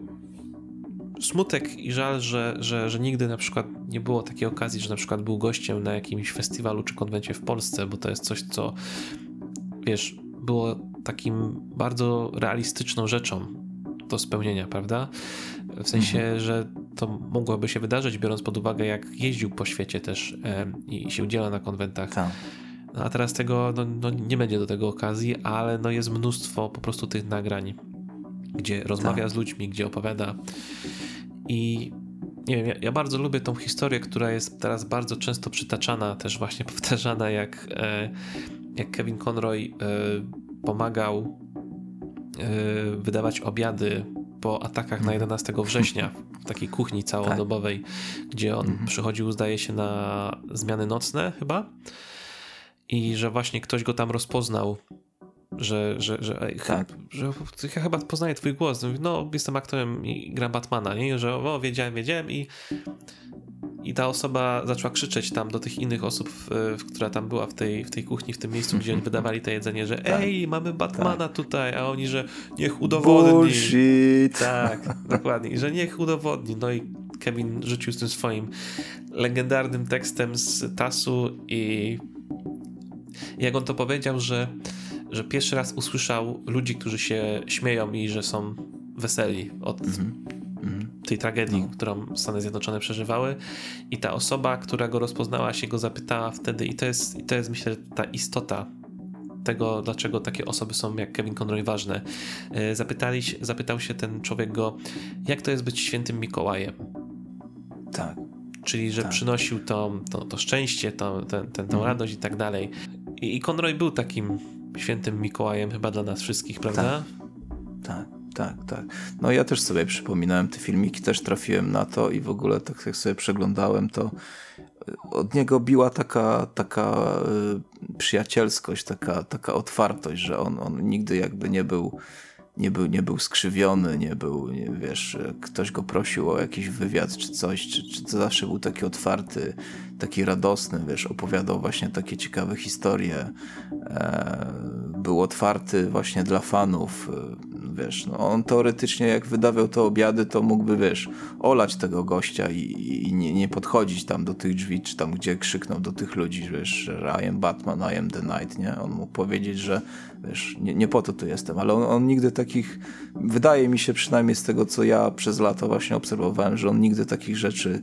smutek i żal, że, że, że nigdy na przykład nie było takiej okazji, że na przykład był gościem na jakimś festiwalu czy konwencie w Polsce, bo to jest coś, co wiesz, było takim bardzo realistyczną rzeczą do spełnienia, prawda? W sensie, mhm. że to mogłoby się wydarzyć, biorąc pod uwagę, jak jeździł po świecie też i się udziela na konwentach. Tak. No, a teraz tego no, no, nie będzie do tego okazji, ale no, jest mnóstwo po prostu tych nagrań, gdzie rozmawia tak. z ludźmi, gdzie opowiada. I nie wiem, ja, ja, bardzo lubię tą historię, która jest teraz bardzo często przytaczana, też właśnie powtarzana, jak, e, jak Kevin Conroy e, pomagał e, wydawać obiady po atakach na 11 mhm. września w takiej kuchni całodobowej, tak. gdzie on mhm. przychodził, zdaje się, na zmiany nocne chyba i że właśnie ktoś go tam rozpoznał, że, że, że, tak. że, że ja chyba poznaję twój głos. No, jestem aktorem i gram Batmana, nie? Że o, wiedziałem, wiedziałem i i ta osoba zaczęła krzyczeć tam do tych innych osób, która tam była w tej, w tej kuchni, w tym miejscu, gdzie oni wydawali to jedzenie, że tak. ej, mamy Batmana tak. tutaj, a oni, że niech udowodni. Bullshit. Tak, dokładnie. I że niech udowodni. No i Kevin rzucił z tym swoim legendarnym tekstem z Tasu i jak on to powiedział, że, że pierwszy raz usłyszał ludzi, którzy się śmieją i że są weseli od -hmm. Tej tragedii, no. którą Stany Zjednoczone przeżywały. I ta osoba, która go rozpoznała, się go zapytała wtedy, i to jest, i to jest myślę, ta istota tego, dlaczego takie osoby są jak Kevin Conroy ważne. E, zapytali, zapytał się ten człowiek go, jak to jest być świętym Mikołajem. Tak. Czyli, że tak. przynosił to, to, to szczęście, to, ten, ten, tą mhm. radość i tak dalej. I, I Conroy był takim świętym Mikołajem chyba dla nas wszystkich, prawda? Tak, tak, tak, tak. No ja też sobie przypominałem te filmiki, też trafiłem na to i w ogóle tak jak sobie przeglądałem, to y, od niego biła taka, taka y, przyjacielskość, taka, taka otwartość, że on, on nigdy jakby nie był nie był, nie był skrzywiony, nie był, nie, wiesz, ktoś go prosił o jakiś wywiad czy coś, czy, czy zawsze był taki otwarty, taki radosny, wiesz, opowiadał właśnie takie ciekawe historie, e, był otwarty właśnie dla fanów, e, wiesz, no on teoretycznie jak wydawał te obiady, to mógłby, wiesz, olać tego gościa i, i nie, nie, podchodzić tam do tych drzwi, czy tam gdzie krzyknął do tych ludzi, wiesz, że I am Batman, I am the Night, nie? On mógł powiedzieć, że wiesz, nie, nie po to tu jestem, ale on, on nigdy takich, wydaje mi się przynajmniej z tego, co ja przez lata właśnie obserwowałem, że on nigdy takich rzeczy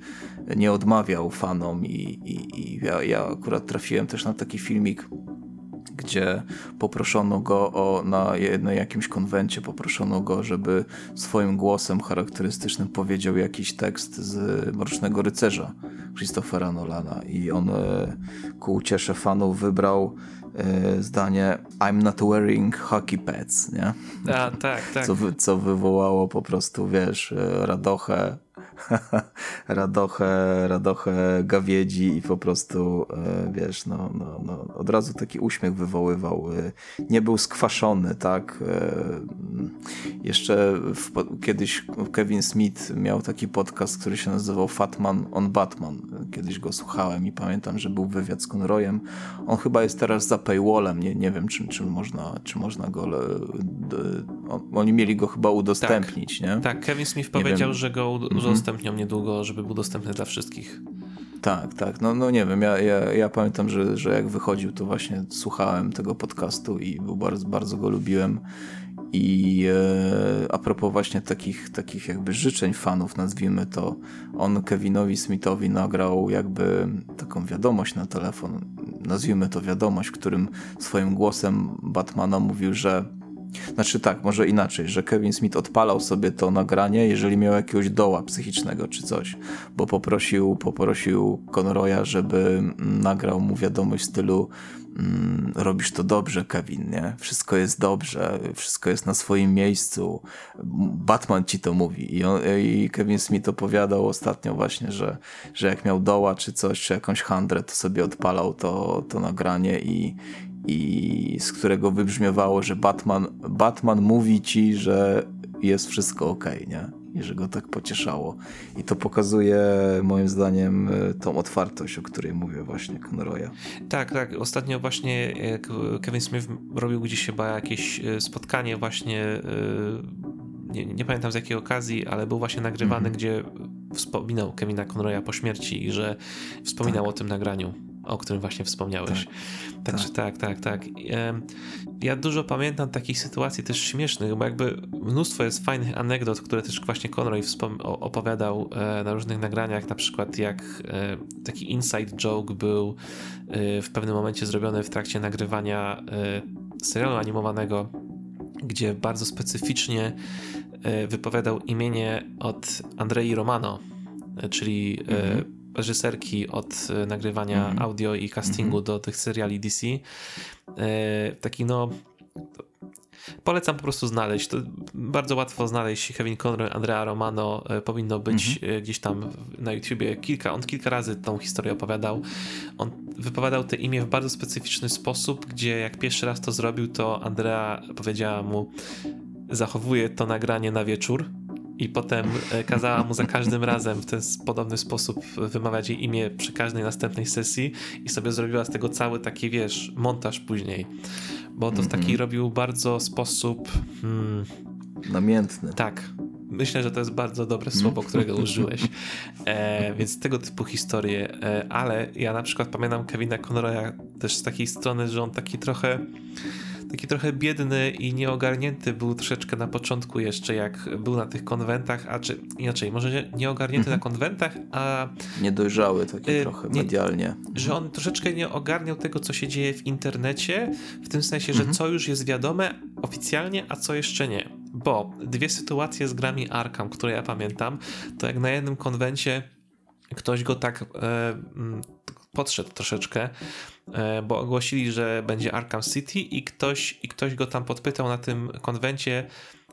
nie odmawiał fanom i, i, i ja, ja akurat trafiłem też na taki filmik, gdzie poproszono go o, na jednym jakimś konwencie, poproszono go, żeby swoim głosem charakterystycznym powiedział jakiś tekst z Mrocznego Rycerza Christophera Nolana i on e, ku uciesze fanów wybrał e, zdanie I'm not wearing hockey pads, nie? A, tak, tak. Co, co wywołało po prostu, wiesz, e, radochę radochę, radochę gawiedzi i po prostu, e, wiesz, no, no, no, od razu taki uśmiech wywoływał. E, nie był skwaszony, tak? E, jeszcze w, kiedyś Kevin Smith miał taki podcast, który się nazywał Fatman on Batman. Kiedyś go słuchałem i pamiętam, że był wywiad z Conroyem. On chyba jest teraz za paywallem, nie, nie wiem, czy, czy, można, czy można go... Oni mieli go chyba udostępnić, tak, nie? Tak, Kevin Smith powiedział, że go udostępnił udostępnią niedługo, żeby był dostępny dla wszystkich. Tak, tak. No, no nie wiem, ja, ja, ja pamiętam, że, że jak wychodził, to właśnie słuchałem tego podcastu i był bardzo, bardzo go lubiłem. I e, a propos właśnie takich, takich jakby życzeń fanów, nazwijmy to, on Kevinowi Smithowi nagrał jakby taką wiadomość na telefon, nazwijmy to wiadomość, w którym swoim głosem Batmana mówił, że znaczy tak, może inaczej, że Kevin Smith odpalał sobie to nagranie, jeżeli miał jakiegoś doła psychicznego czy coś, bo poprosił, poprosił Conroya, żeby nagrał mu wiadomość w stylu mm, robisz to dobrze, Kevin, nie? Wszystko jest dobrze, wszystko jest na swoim miejscu. Batman ci to mówi. I, on, i Kevin Smith opowiadał ostatnio właśnie, że, że jak miał doła czy coś, czy jakąś handrę, to sobie odpalał to, to nagranie i, i z którego wybrzmiewało, że Batman, Batman mówi ci, że jest wszystko ok, nie? I że go tak pocieszało. I to pokazuje moim zdaniem tą otwartość, o której mówię właśnie Conroya. Tak, tak. Ostatnio właśnie Kevin Smith robił gdzieś chyba jakieś e, spotkanie właśnie e, nie, nie, pamiętam z jakiej okazji, ale był właśnie nagrywany, mm -hmm. gdzie wspominał Kevina Conroya po śmierci i że wspominał tak. o tym nagraniu o którym właśnie wspomniałeś. Tak. Także tak, tak, tak. tak. Ja dużo pamiętam takich sytuacji też śmiesznych, bo jakby mnóstwo jest fajnych anegdot, które też właśnie Conroy opowiadał e, na różnych nagraniach, na przykład jak e, taki inside joke był e, w pewnym momencie zrobiony w trakcie nagrywania serialu animowanego, gdzie bardzo specyficznie wypowiadał imienie od Andrei Romano, czyli mhm reżyserki od e, nagrywania mm -hmm. audio i castingu mm -hmm. do tych seriali DC. E, taki no Polecam po prostu znaleźć. To bardzo łatwo znaleźć Kevin Conroy, Andrea Romano. E, powinno być -hmm. gdzieś tam na YouTubie. Kilka, on kilka razy tą historię opowiadał. On wypowiadał te imię w bardzo specyficzny sposób, gdzie jak pierwszy raz to zrobił, to Andrea powiedziała mu zachowuje to nagranie na wieczór i potem e, kazała mu za każdym razem w ten podobny sposób wymawiać jej imię przy każdej następnej sesji i sobie zrobiła z tego cały taki, wiesz, montaż później. Bo to w taki -hmm. robił bardzo sposób... Hmm, Namiętny. Tak. Myślę, że to jest bardzo dobre słowo, którego użyłeś. E, więc tego typu historie. E, ale ja na przykład pamiętam Kevina Conroya też z takiej strony, że on taki trochę taki trochę biedny i nieogarnięty był troszeczkę na początku jeszcze, jak był na tych konwentach, a czy inaczej, może nieogarnięty na mhm. konwentach, a... Niedojrzały taki y, trochę medialnie. Że on troszeczkę nie ogarniał tego, co się dzieje w internecie, w tym sensie, że mhm. co już jest wiadome oficjalnie, a co jeszcze nie. Bo dwie sytuacje z grami Arkham, które ja pamiętam, to jak na jednym konwencie ktoś go tak e, podszedł troszeczkę, bo ogłosili, że będzie Arkham City i ktoś, i ktoś go tam podpytał na tym konwencie,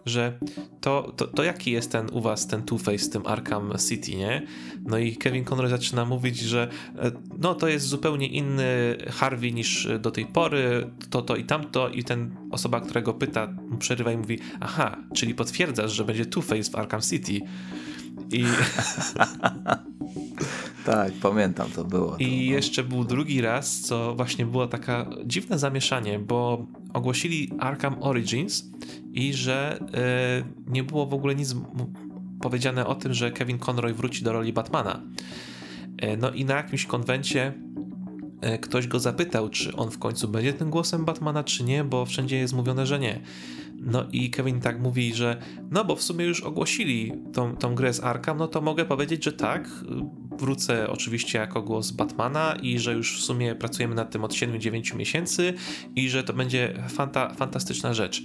że to, to, to jaki jest ten u was ten Two-Face z tym Arkham City, nie? No i Kevin Conroy zaczyna mówić, że e, no to jest zupełnie inny Harvey niż do tej pory, to, to i tamto i ten osoba, którego pyta, przerywa i mówi, aha, czyli potwierdzasz, że będzie Two-Face w Arkham City. I... tak, pamiętam, to było. I no. jeszcze był drugi raz, co właśnie było taka dziwne zamieszanie, bo ogłosili Arkham Origins i że y, nie było w ogóle nic powiedziane o tym, że Kevin Conroy wróci do roli Batmana. Y, no i na jakimś konwencie y, ktoś go zapytał, czy on w końcu będzie tym głosem Batmana, czy nie, bo wszędzie jest mówione, że nie. No i Kevin tak mówi, że no bo w sumie już ogłosili tą, tą grę z Arkham, no to mogę powiedzieć, że tak, wrócę oczywiście jako głos Batmana i że już w sumie pracujemy nad tym od 7-9 miesięcy i że to będzie fanta, fantastyczna rzecz.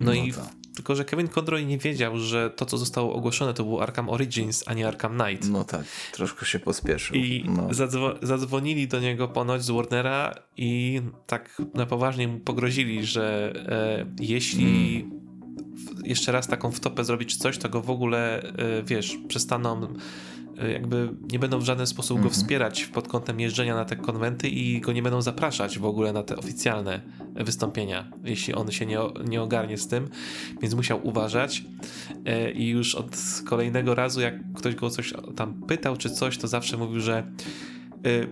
No, no i to. Tylko, że Kevin Conroy nie wiedział, że to, co zostało ogłoszone, to był Arkham Origins, a nie Arkham Knight. No tak, troszkę się pospieszył. I no. zadzwo zadzwonili do niego ponoć z Warnera i tak na poważnie mu pogrozili, że e, jeśli mm jeszcze raz taką wtopę zrobić coś, to go w ogóle, e, wiesz, przestaną jakby nie będą w żaden sposób go mhm. wspierać pod kątem jeżdżenia na te konwenty i go nie będą zapraszać w ogóle na te oficjalne wystąpienia, jeśli on się nie, nie ogarnie z tym, więc musiał uważać e, i już od kolejnego razu, jak ktoś go coś tam pytał czy coś, to zawsze mówił, że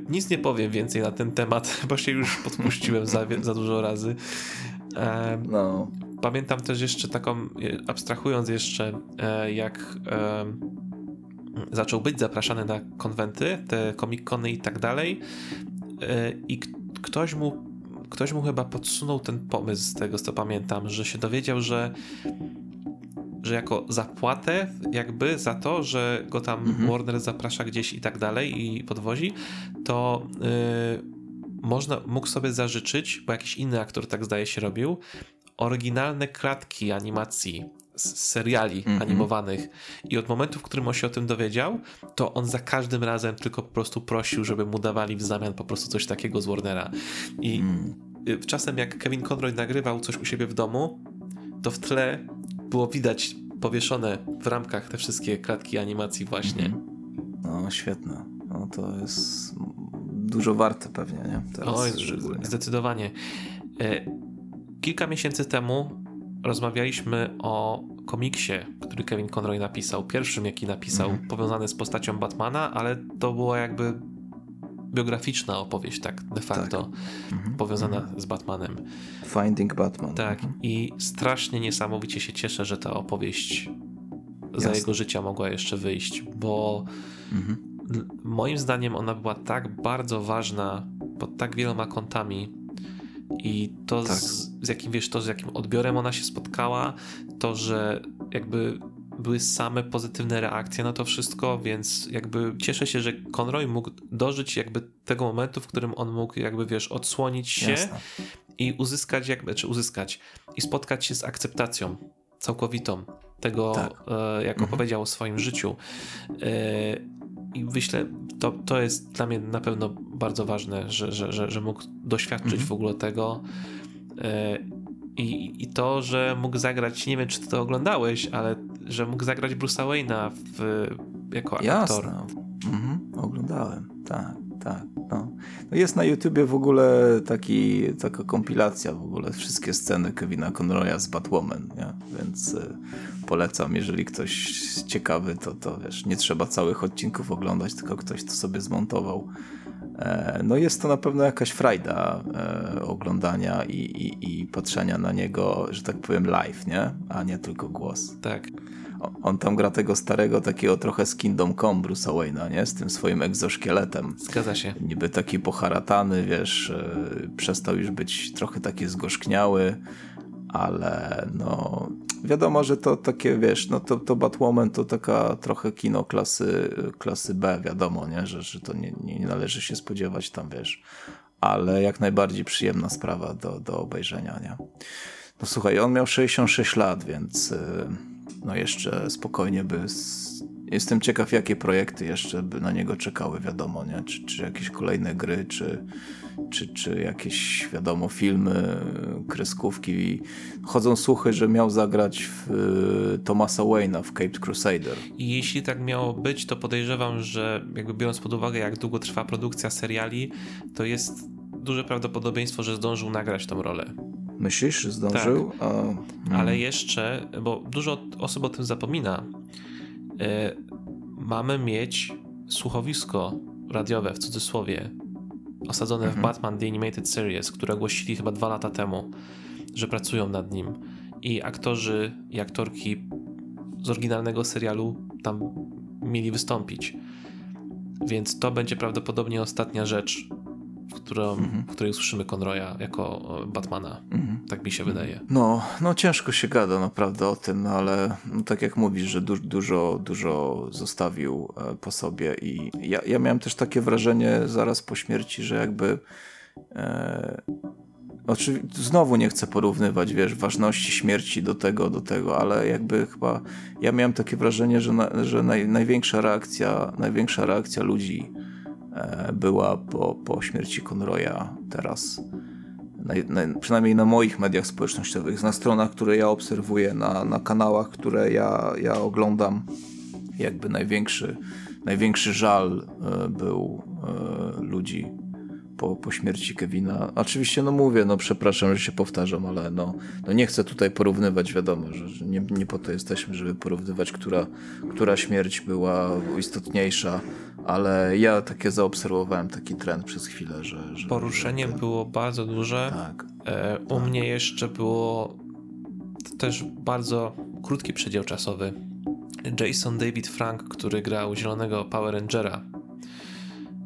nic nie powiem więcej na ten temat, bo się już podpuściłem za, za dużo razy. No. Pamiętam też jeszcze taką, e, abstrahując jeszcze, e, jak e, zaczął być zapraszany na konwenty, te komikony i tak dalej i ktoś mu, ktoś mu chyba podsunął ten pomysł z tego, co pamiętam, że się dowiedział, że że jako zapłatę jakby za to, że go tam mhm. Warner zaprasza gdzieś i tak dalej i podwozi, to yy, można, mógł sobie zażyczyć, bo jakiś inny aktor tak zdaje się robił, oryginalne klatki animacji z seriali mm -hmm. animowanych i od momentu, w którym on się o tym dowiedział, to on za każdym razem tylko po prostu prosił, żeby mu dawali w zamian po prostu coś takiego z Warnera. I mm. czasem jak Kevin Conroy nagrywał coś u siebie w domu, to w tle było widać powieszone w ramkach te wszystkie klatki animacji właśnie. Mm -hmm. No, świetne. No to jest dużo warte pewnie, nie? Teraz Oj, zdecydowanie. E, Kilka miesięcy temu rozmawialiśmy o komiksie, który Kevin Conroy napisał. Pierwszym, jaki napisał, mm. powiązany z postacią Batmana, ale to było jakby biograficzna opowieść, tak de facto, tak. Mhm. powiązana mhm. z Batmanem. Finding Batman. Tak, mhm. i strasznie niesamowicie się cieszę, że ta opowieść Jasne. za jego życia mogła jeszcze wyjść, bo mhm. moim zdaniem ona była tak bardzo ważna pod tak wieloma kątami i to tak. z, z jakim, wiesz, to z jakim odbiorem ona się spotkała, to, że jakby były same pozytywne reakcje na to wszystko, więc jakby cieszę się, że Conroy mógł dożyć jakby tego momentu, w którym on mógł jakby, wiesz, odsłonić się Jasne. i uzyskać jakby, czy uzyskać i spotkać się z akceptacją całkowitą tego, tak. e, jak mhm. opowiedział o swoim życiu. E, I myślę, to, to jest dla mnie na pewno bardzo ważne, że, że, że, że mógł doświadczyć mhm. w ogóle tego. E, i, I to, że mógł zagrać, nie wiem czy ty to oglądałeś, ale że mógł zagrać Bruce'a Wayne'a w, jako Jasne. aktor. Mhm, oglądałem, tak, tak. No. no. jest na YouTubie w ogóle taki, taka kompilacja w ogóle, wszystkie sceny Kevina Conroya z Batwoman, nie? więc y, polecam, jeżeli ktoś ciekawy, to, to wiesz, nie trzeba całych odcinków oglądać, tylko ktoś to sobie zmontował E, no jest to na pewno jakaś frajda e, oglądania i, i, i, patrzenia na niego, że tak powiem, live, nie? A nie tylko głos. Tak. On tam gra tego starego, takiego trochę z Kingdom Come Bruce'a Wayne'a, nie? Z tym swoim egzoszkieletem. Zgadza się. Niby taki poharatany, wiesz, e, przestał już być trochę taki zgorzkniały, ale no wiadomo, że to takie, wiesz, no to, to Batwoman to taka trochę kino klasy, klasy B, wiadomo, nie? Że, że to nie, nie należy się spodziewać tam, wiesz, ale jak najbardziej przyjemna sprawa do, do obejrzenia, nie? No słuchaj, on miał 66 lat, więc y, no jeszcze spokojnie by... Jestem ciekaw, jakie projekty jeszcze by na niego czekały, wiadomo, nie? Czy, czy jakieś kolejne gry, czy, czy, czy jakieś, wiadomo, filmy, kreskówki. Chodzą słuchy, że miał zagrać w y, Thomasa Wayne'a w Caped Crusader. I jeśli tak miało być, to podejrzewam, że jakby biorąc pod uwagę, jak długo trwa produkcja seriali, to jest duże prawdopodobieństwo, że zdążył nagrać tą rolę. Myślisz, że zdążył? Tak. A, hmm. Ale jeszcze, bo dużo osób o tym zapomina, yy, mamy mieć słuchowisko radiowe w cudzysłowie osadzone mhm. w Batman The Animated Series, które ogłosili chyba dwa lata temu, że pracują nad nim. I aktorzy i aktorki z oryginalnego serialu tam mieli wystąpić. Więc to będzie prawdopodobnie ostatnia rzecz, w, którą, mhm. w której usłyszymy Conroya jako Batmana. Mhm. Tak mi się wydaje. No, no ciężko się gada naprawdę o tym, no ale no, tak jak mówisz, że du dużo, dużo zostawił e, po sobie i ja, ja miałem też takie wrażenie zaraz po śmierci, że jakby e, Oczywiście znowu nie chcę porównywać, wiesz, ważności śmierci do tego, do tego, ale jakby chyba ja miałem takie wrażenie, że, na, że naj, największa reakcja, największa reakcja ludzi E, była po, po śmierci Conroya teraz. Na, na, przynajmniej na moich mediach społecznościowych, na stronach, które ja obserwuję, na, na kanałach, które ja, ja oglądam, jakby największy, największy żal e, był e, ludzi po, po śmierci Kevina. Oczywiście, no mówię, no przepraszam, że się powtarzam, ale no, no nie chcę tutaj porównywać, wiadomo, że, że nie, nie po to jesteśmy, żeby porównywać, która, która śmierć była istotniejsza, ale ja takie zaobserwowałem taki trend przez chwilę, że... że Poruszenie że... było bardzo duże. Tak. E, u tak. mnie jeszcze było też bardzo krótki przedział czasowy. Jason David Frank, który grał Zielonego Power Rangera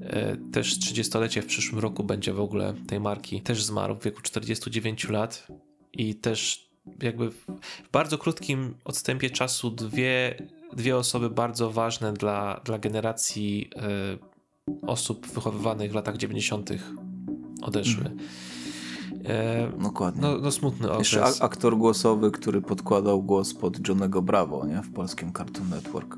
E, też 30-lecie w przyszłym roku będzie w ogóle tej marki. Też zmarł w wieku 49 lat i też jakby w bardzo krótkim odstępie czasu dwie, dwie osoby bardzo ważne dla, dla generacji y, osób wychowywanych w latach 90. odeszły. Mm. E, Dokładnie. No, no smutny okres. Jeszcze aktor głosowy, który podkładał głos pod Johnego Bravo nie? w polskim Cartoon Network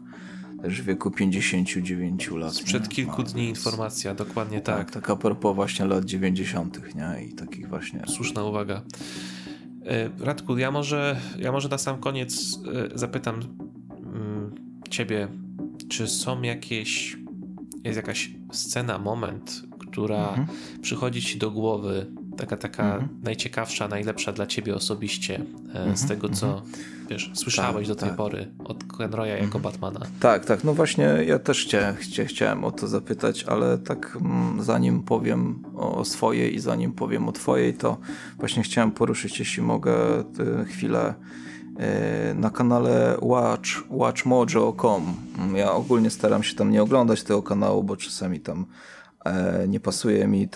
też w wieku 59 lat. Sprzed nie? kilku no, dni więc... informacja, dokładnie tak. tak. Tak a propos właśnie lat 90. Nie? i takich właśnie. Słuszna uwaga. E, Radku, ja może, ja może na sam koniec e, zapytam ciebie, czy są jakieś, jest jakaś scena, moment, która mhm. przychodzi ci do głowy taka, taka mhm. najciekawsza, najlepsza dla ciebie osobiście mhm. z tego, co mhm. wiesz, słyszałeś tak, do tej tak. pory od Conroya jako mhm. Batmana. Tak, tak, no właśnie ja też cię, cię chciałem o to zapytać, ale tak mm, zanim powiem o swojej i zanim powiem o twojej, to właśnie chciałem poruszyć, jeśli mogę, chwilę e, na kanale Watch, watchmojo.com. Ja ogólnie staram się tam nie oglądać tego kanału, bo czasami tam E, nie pasuje mi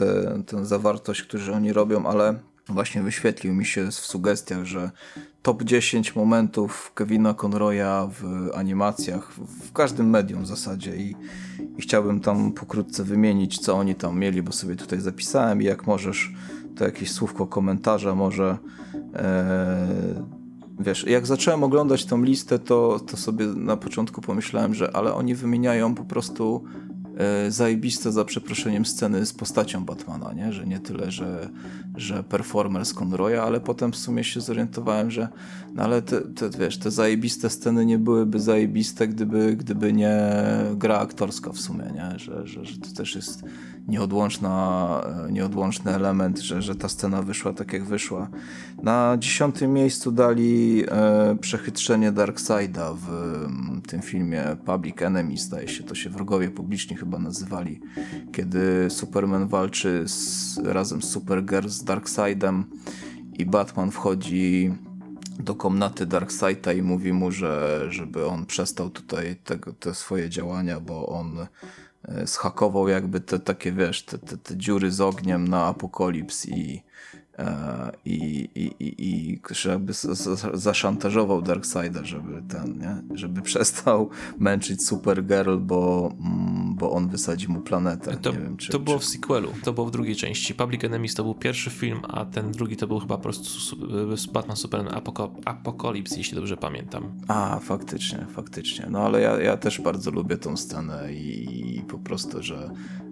tę zawartość, którą oni robią, ale właśnie wyświetlił mi się w sugestiach, że top 10 momentów Kevina Conroya w animacjach, w każdym medium w zasadzie i, i chciałbym tam pokrótce wymienić, co oni tam mieli, bo sobie tutaj zapisałem i jak możesz, to jakieś słówko komentarza może e, wiesz, jak zacząłem oglądać tą listę, to, to sobie na początku pomyślałem, że ale oni wymieniają po prostu E, zajebiste za przeproszeniem sceny z postacią Batmana, nie? że nie tyle, że, że performer z Conroya, ale potem w sumie się zorientowałem, że no ale te, te, wiesz, te zajebiste sceny nie byłyby zajebiste, gdyby, gdyby nie gra aktorska w sumie, nie? Że, że, że to też jest nieodłączna, nieodłączny element, że, że ta scena wyszła tak jak wyszła. Na dziesiątym miejscu dali e, przechytrzenie Darkseida w tym filmie Public Enemy, staje się, to się wrogowie publiczni chyba nazywali, kiedy Superman walczy z, razem z Supergirl z Darkseidem i Batman wchodzi do komnaty Darkseida i mówi mu, że żeby on przestał tutaj te swoje działania, bo on schakował jakby te takie, wiesz, te, te, te dziury z ogniem na apokalips i i, i, i, i jakby zaszantażował Darkseida, żeby ten, nie? żeby przestał męczyć Supergirl, bo, mm, bo on wysadzi mu planetę. To, wiem, czy, to było czy... w sequelu, to było w drugiej części. Public Enemies to był pierwszy film, a ten drugi to był chyba po prostu Batman Superman Apocalypse, jeśli dobrze pamiętam. A, faktycznie, faktycznie. No ale ja, ja też bardzo lubię tą scenę i, i po prostu, że E,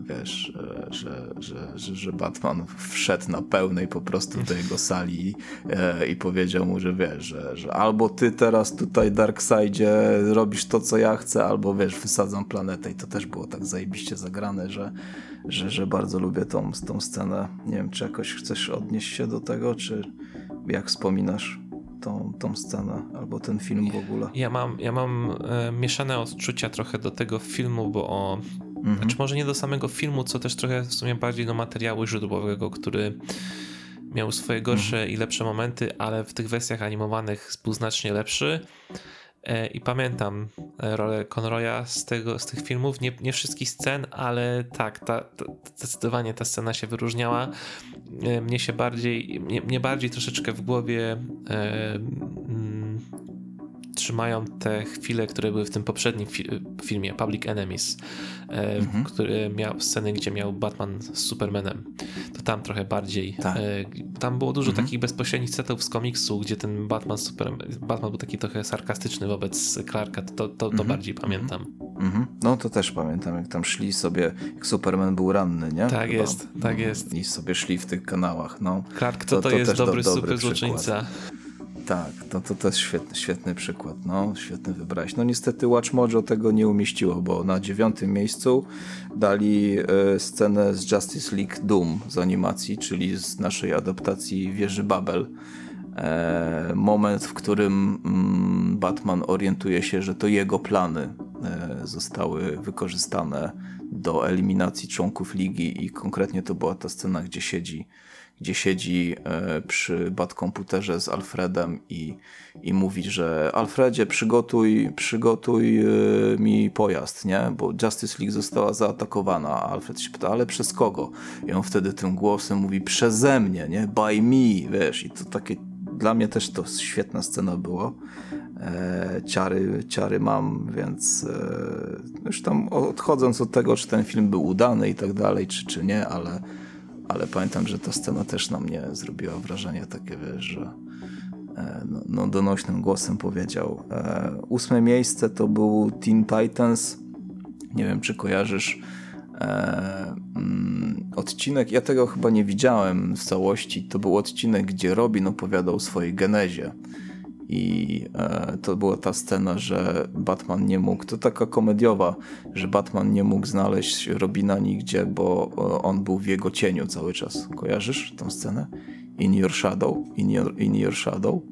wiesz, e, że, że, że, że Batman wszedł na pełnej po prostu do jego sali e, i powiedział mu, że wiesz, że, że albo ty teraz tutaj Darkseidzie robisz to, co ja chcę, albo wiesz, wysadzam planetę i to też było tak zajebiście zagrane, że, że, że bardzo lubię tą, tą scenę. Nie wiem, czy jakoś chcesz odnieść się do tego, czy jak wspominasz? Tą, tą scenę albo ten film w ogóle. Ja mam, ja mam e, mieszane odczucia trochę do tego filmu, bo o, Mhm. Znaczy może nie do samego filmu, co też trochę w sumie bardziej do materiału źródłowego, który miał swoje gorsze mhm. i lepsze momenty, ale w tych wersjach animowanych był znacznie lepszy. E, I pamiętam e, rolę Conroya z, tego, z tych filmów, nie, nie wszystkich scen, ale tak, ta, ta, zdecydowanie ta scena się wyróżniała. E, mnie się bardziej, mnie, mnie bardziej troszeczkę w głowie e, trzymają te chwile, które były w tym poprzednim fi filmie, Public Enemies, e, mhm. który miał sceny, gdzie miał Batman z Supermanem. To tam trochę bardziej. Tak. E, tam było dużo mhm. takich bezpośrednich setów z komiksu, gdzie ten Batman, Superman, Batman był taki trochę sarkastyczny wobec Clarka. To, to, to mhm. bardziej pamiętam. Mhm. No to też pamiętam, jak tam szli sobie, jak Superman był ranny, nie? Tak Chyba. jest, tak jest. I sobie szli w tych kanałach. No. Clark to, to, to jest dobry, do, dobry super złoczyńca. Tak, to, to, to jest świetny, świetny przykład, no, świetny wybrać. No niestety Watch Mojo tego nie umieściło, bo na dziewiątym miejscu dali e, scenę z Justice League Doom z animacji, czyli z naszej adaptacji Wieży Babel. E, moment, w którym mm, Batman orientuje się, że to jego plany e, zostały wykorzystane do eliminacji członków ligi i konkretnie to była ta scena, gdzie siedzi gdzie siedzi e, przy komputerze z Alfredem i, i mówi, że Alfredzie przygotuj, przygotuj e, mi pojazd, nie? Bo Justice League została zaatakowana, a Alfred się pyta, ale przez kogo? I on wtedy tym głosem mówi, przeze mnie, nie? By me, wiesz, i to takie, dla mnie też to świetna scena było. E, ciary, ciary mam, więc e, już tam odchodząc od tego, czy ten film był udany i tak dalej, czy, czy nie, ale ale pamiętam, że ta scena też na mnie zrobiła wrażenie takie, wiesz, że e, no, no donośnym głosem powiedział. E, ósme miejsce to był Teen Titans. Nie wiem, czy kojarzysz e, mm, odcinek. Ja tego chyba nie widziałem w całości. To był odcinek, gdzie Robin opowiadał o swojej genezie i e, to była ta scena, że Batman nie mógł, to taka komediowa, że Batman nie mógł znaleźć Robina nigdzie, bo e, on był w jego cieniu cały czas. Kojarzysz tą scenę? In your shadow, in your, in your shadow.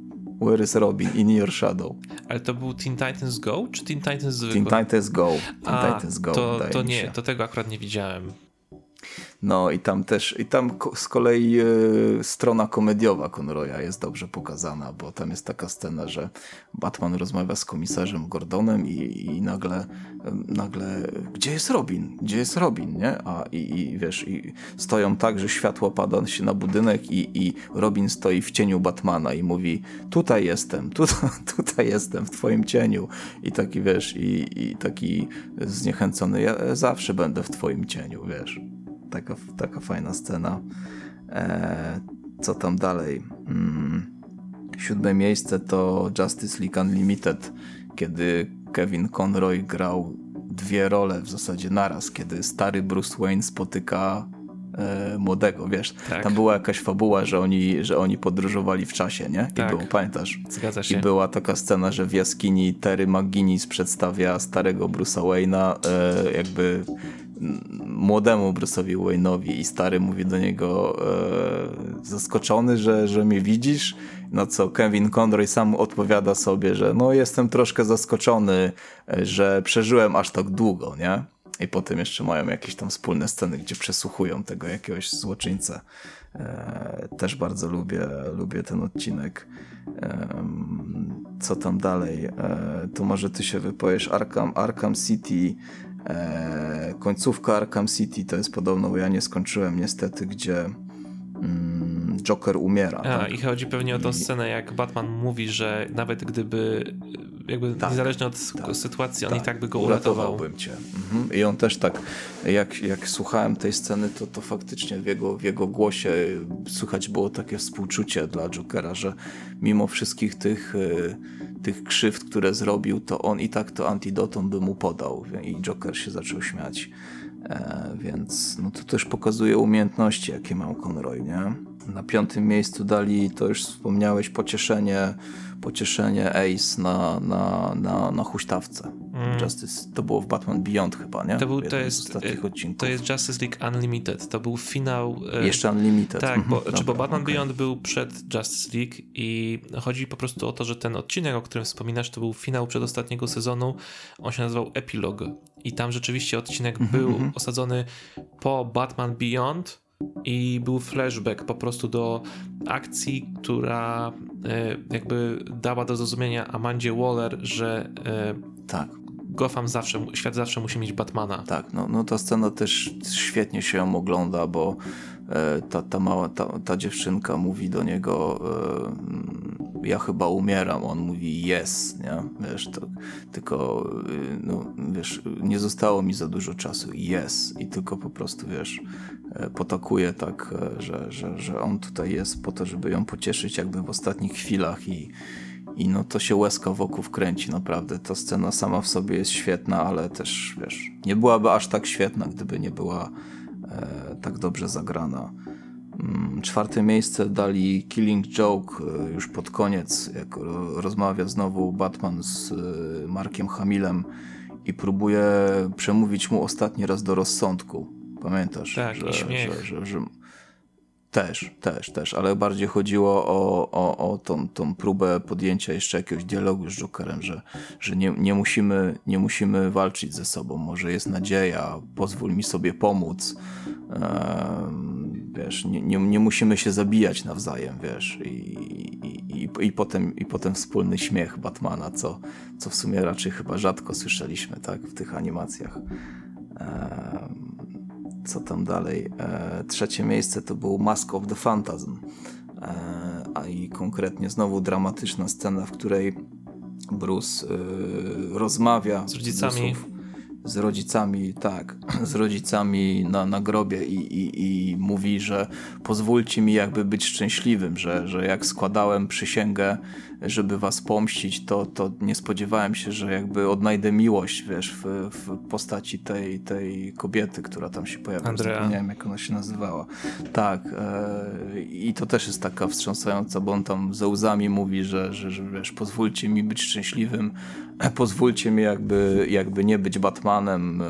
Where is Robin? In your shadow. Ale to był Teen Titans Go, czy Teen Titans zwykły? Teen Titans Go. Teen A, Titans Go, to, to nie, to tego akurat nie widziałem. No i tam też, i tam z kolei e, strona komediowa Conroya jest dobrze pokazana, bo tam jest taka scena, że Batman rozmawia z komisarzem Gordonem i, i nagle, nagle, gdzie jest Robin? Gdzie jest Robin, nie? A i, i wiesz, i stoją tak, że światło pada się na budynek i, i Robin stoi w cieniu Batmana i mówi, tutaj jestem, tutaj, tutaj jestem, w twoim cieniu. I taki, wiesz, i, i taki zniechęcony, ja zawsze będę w twoim cieniu, wiesz taka, taka fajna scena. E, co tam dalej? Mm, siódme miejsce to Justice League Unlimited, kiedy Kevin Conroy grał dwie role w zasadzie naraz, kiedy stary Bruce Wayne spotyka e, młodego, wiesz. Tak. Tam była jakaś fabuła, że oni, że oni podróżowali w czasie, nie? I tak. było, pamiętasz? Zgadza się. I była taka scena, że w jaskini Terry McGinnis przedstawia starego Bruce'a Wayne'a, e, jakby młodemu Bruce'owi Wayne'owi i stary mówi do niego e, zaskoczony, że, że mnie widzisz, na co Kevin Conroy sam odpowiada sobie, że no jestem troszkę zaskoczony, e, że przeżyłem aż tak długo, nie? I potem jeszcze mają jakieś tam wspólne sceny, gdzie przesłuchują tego jakiegoś złoczyńcę. E, też bardzo lubię, lubię ten odcinek. E, co tam dalej? E, to może ty się wypowiesz. Arkham, Arkham City E, końcówka Arkham City to jest podobno, bo ja nie skończyłem niestety, gdzie Joker umiera. A, tak? I chodzi pewnie o tą scenę, jak Batman mówi, że nawet gdyby jakby tak, niezależnie od tak, sytuacji, on i tak, tak by go uratował. Uratowałbym cię. Mhm. I on też tak, jak, jak słuchałem tej sceny, to, to faktycznie w jego, w jego głosie słychać było takie współczucie dla Jokera, że mimo wszystkich tych y, tych krzywd, które zrobił, to on i tak to antidotum by mu podał. I Joker się zaczął śmiać. E, więc no to też pokazuje umiejętności, jakie ma Conroy, nie? Na piątym miejscu dali, to już wspomniałeś, pocieszenie, pocieszenie Ace na, na, na, na huśtawce. Mm. Justice, to było w Batman Beyond chyba, nie? To, był, to, jest, to jest Justice League Unlimited. To był finał. E, Jeszcze Unlimited. Tak, bo, mhm. Dobra, bo Batman okay. Beyond był przed Justice League i chodzi po prostu o to, że ten odcinek, o którym wspominasz, to był finał przedostatniego sezonu. On się nazywał Epilog. I tam rzeczywiście odcinek mm -hmm, był -hmm. osadzony po Batman Beyond i był flashback po prostu do akcji, która e, jakby dała do zrozumienia Amandzie Waller, że e, tak. Gotham zawsze, świat zawsze musi mieć Batmana. Tak, no, no ta scena też świetnie się ją ogląda, bo ta, ta mała, ta, ta dziewczynka mówi do niego ja chyba umieram, on mówi yes, nie? Wiesz, to, tylko no, wiesz, nie zostało mi za dużo czasu, yes i tylko po prostu, wiesz, E, potakuje tak, e, że, że, że on tutaj jest po to, żeby ją pocieszyć jakby w ostatnich chwilach i, i no to się łezka wokół kręci naprawdę. Ta scena sama w sobie jest świetna, ale też wiesz, nie byłaby aż tak świetna, gdyby nie była e, tak dobrze zagrana. Mm, czwarte miejsce dali Killing Joke e, już pod koniec, jak rozmawia znowu Batman z Markiem Hamilem i próbuje przemówić mu ostatni raz do rozsądku Pamiętasz? Tak, że, i śmiech. Że, że, że, też, też, też, ale bardziej chodziło o, o, o tą, tą próbę podjęcia jeszcze jakiegoś dialogu z Jokerem, że, że nie, nie, musimy, nie musimy walczyć ze sobą, może jest nadzieja, pozwól mi sobie pomóc. wiesz, nie, nie, nie, musimy się zabijać nawzajem, wiesz, i, i, i, i, potem, i potem wspólny śmiech Batmana, co, co w sumie raczej chyba rzadko słyszeliśmy, tak, w tych animacjach co tam dalej? E, trzecie miejsce to był Mask of the Phantasm. E, a i konkretnie znowu dramatyczna scena, w której Bruce e, rozmawia z rodzicami. z rodzicami, tak, z rodzicami na, na grobie i, i, i mówi, że pozwólcie mi jakby być szczęśliwym, że, że jak składałem przysięgę żeby was pomścić, to, to nie spodziewałem się, że jakby odnajdę miłość, wiesz, w, w postaci tej, tej kobiety, która tam się pojawia. Andrea. Zapomniałem, jak ona się nazywała. Tak. E, I to też jest taka wstrząsająca, bo on tam ze łzami mówi, że, że, że wiesz, pozwólcie mi być szczęśliwym, pozwólcie mi jakby, jakby nie być Batmanem, e,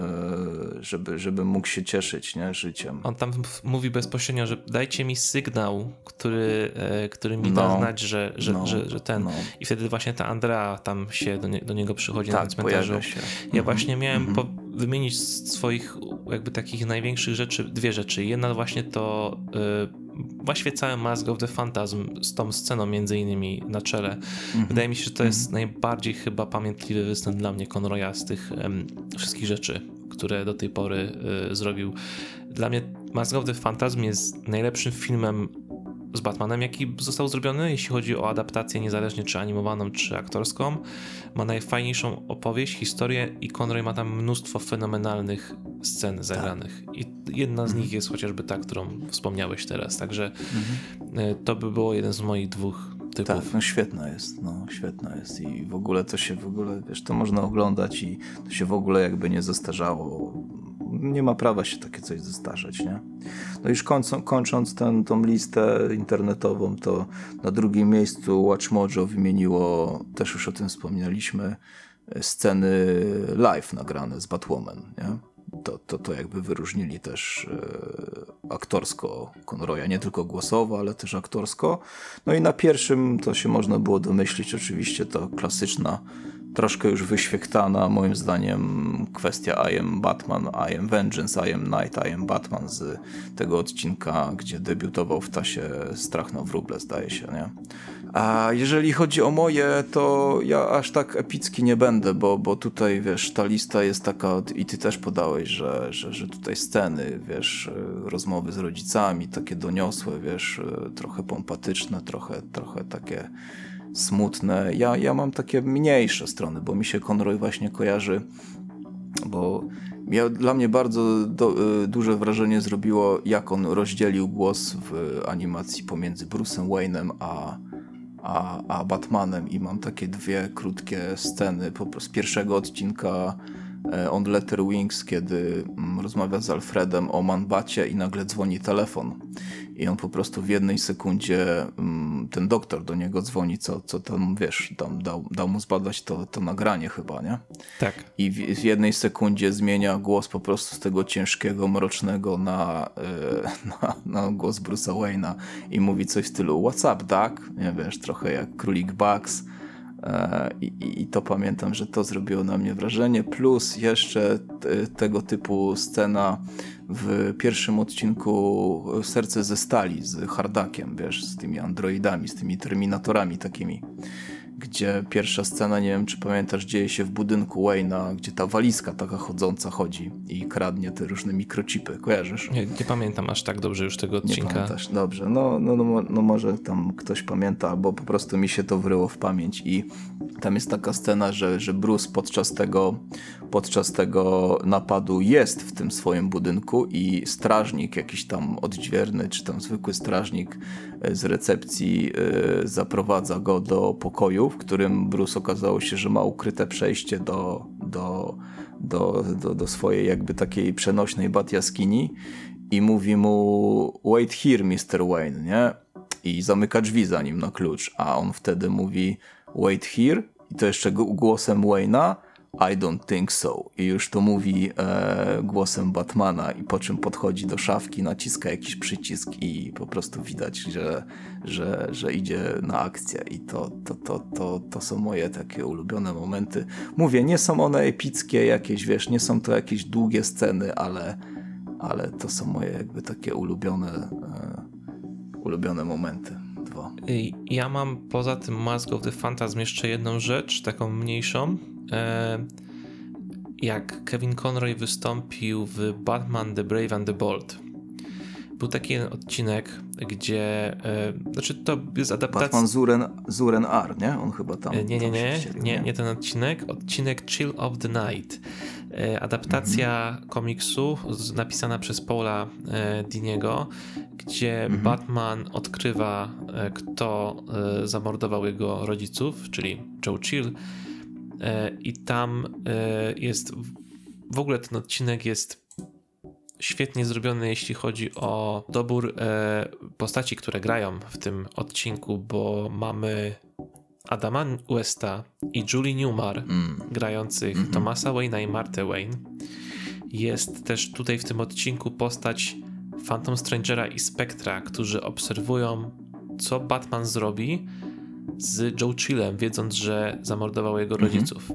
żeby, żeby mógł się cieszyć nie, życiem. On tam mówi bezpośrednio, że dajcie mi sygnał, który, e, który mi da no, znać, że, że, no, że, że ten. No. I wtedy właśnie ta Andrea tam się do, nie, do niego przychodzi tak, na cmentarzu. Się. Ja właśnie miałem mhm. wymienić z swoich jakby takich największych rzeczy dwie rzeczy. Jedna właśnie to y, właściwie cały Mask of the Phantasm z tą sceną między innymi na czele. Mhm. Wydaje mi się, że to jest mhm. najbardziej chyba pamiętliwy występ dla mnie Conroya z tych um, wszystkich rzeczy, które do tej pory y, zrobił. Dla mnie Mask of the Phantasm jest najlepszym filmem z Batmanem, jaki został zrobiony, jeśli chodzi o adaptację niezależnie czy animowaną, czy aktorską. Ma najfajniejszą opowieść, historię i Conroy ma tam mnóstwo fenomenalnych scen zagranych. Tak. I jedna z mhm. nich jest chociażby ta, którą wspomniałeś teraz, także mhm. to by było jeden z moich dwóch typów. Tak, no świetna jest, no świetna jest i w ogóle to się w ogóle, wiesz, to można oglądać i to się w ogóle jakby nie zestarzało nie ma prawa się takie coś zestarzeć, nie? No już kończąc, kończąc tą listę internetową, to na drugim miejscu WatchMojo wymieniło, też już o tym wspomnieliśmy, sceny live nagrane z Batwoman, nie? To, to, to jakby wyróżnili też e, aktorsko Conroya, nie tylko głosowo, ale też aktorsko. No i na pierwszym to się można było domyślić, oczywiście to klasyczna troszkę już wyświechtana, moim zdaniem, kwestia I am Batman, I am Vengeance, I am Night, I am Batman z tego odcinka, gdzie debiutował w tasie Strach na wróble, zdaje się, nie? A jeżeli chodzi o moje, to ja aż tak epicki nie będę, bo, bo tutaj, wiesz, ta lista jest taka, i ty też podałeś, że, że, że tutaj sceny, wiesz, rozmowy z rodzicami, takie doniosłe, wiesz, trochę pompatyczne, trochę, trochę takie smutne. Ja, ja mam takie mniejsze strony, bo mi się Conroy właśnie kojarzy, bo ja, dla mnie bardzo do, y, duże wrażenie zrobiło, jak on rozdzielił głos w animacji pomiędzy Bruce'em Wayne'em a, a, a Batmanem. I mam takie dwie krótkie sceny. Po, z pierwszego odcinka e, on Letter Wings, kiedy mm, rozmawia z Alfredem o Manbacie i nagle dzwoni telefon i on po prostu w jednej sekundzie mm, ten doktor do niego dzwoni, co, co tam, wiesz, tam dał, dał mu zbadać to, to nagranie chyba, nie? Tak. I w, w jednej sekundzie zmienia głos po prostu z tego ciężkiego, mrocznego na, yy, na, na, głos Bruce'a Wayne'a i mówi coś w stylu what's up, Doc? Nie wiesz, trochę jak Królik Bugs. E, I, I, to pamiętam, że to zrobiło na mnie wrażenie. Plus jeszcze tego typu scena w pierwszym odcinku Serce ze Stali z Hardakiem, wiesz, z tymi androidami, z tymi terminatorami takimi gdzie pierwsza scena, nie wiem czy pamiętasz, dzieje się w budynku Wayne'a, gdzie ta walizka taka chodząca chodzi i kradnie te różne mikrochipy. Kojarzysz? Nie, nie pamiętam aż tak dobrze już tego odcinka. Nie pamiętasz, dobrze. No, no, no, no może tam ktoś pamięta, albo po prostu mi się to wryło w pamięć i tam jest taka scena, że, że Bruce podczas tego, podczas tego napadu jest w tym swoim budynku i strażnik jakiś tam odźwierny, czy tam zwykły strażnik e, z recepcji yy, zaprowadza go do pokoju, w którym Bruce okazało się, że ma ukryte przejście do, do, do, do, do swojej jakby takiej przenośnej bat jaskini i mówi mu wait here Mr. Wayne, nie? I zamyka drzwi za nim na klucz, a on wtedy mówi wait here i to jeszcze głosem Wayne'a I don't think so. I już to mówi e, głosem Batmana i po czym podchodzi do szafki, naciska jakiś przycisk i po prostu widać, że, że, że idzie na akcję. I to, to, to, to, to są moje takie ulubione momenty. Mówię, nie są one epickie jakieś, wiesz, nie są to jakieś długie sceny, ale, ale to są moje jakby takie ulubione, e, ulubione momenty. Ja mam poza tym Mask of the Phantasm jeszcze jedną rzecz, taką mniejszą. E, jak Kevin Conroy wystąpił w Batman The Brave and the Bold. był taki odcinek, gdzie, e, znaczy to jest adaptacja... Batman Zuren, Zuren R, nie? On chyba tam... Nie, nie, tam nie, wcielił, nie, nie ten odcinek, odcinek Chill of the Night. E, adaptacja mhm. komiksu napisana przez Paula e, Diniego, gdzie mhm. Batman odkrywa, e, kto e, zamordował jego rodziców, czyli Joe Chill e, i tam e, jest w ogóle ten odcinek jest świetnie zrobiony, jeśli chodzi o dobór e, postaci, które grają w tym odcinku, bo mamy Adama Westa i Julie Newmar mm. grających mm -hmm. Thomasa Wayne'a i Martę Wayne. Jest też tutaj w tym odcinku postać Phantom Strangera i Spectra, którzy obserwują, co Batman zrobi z Joe Chillem, wiedząc, że zamordował jego -hmm. rodziców.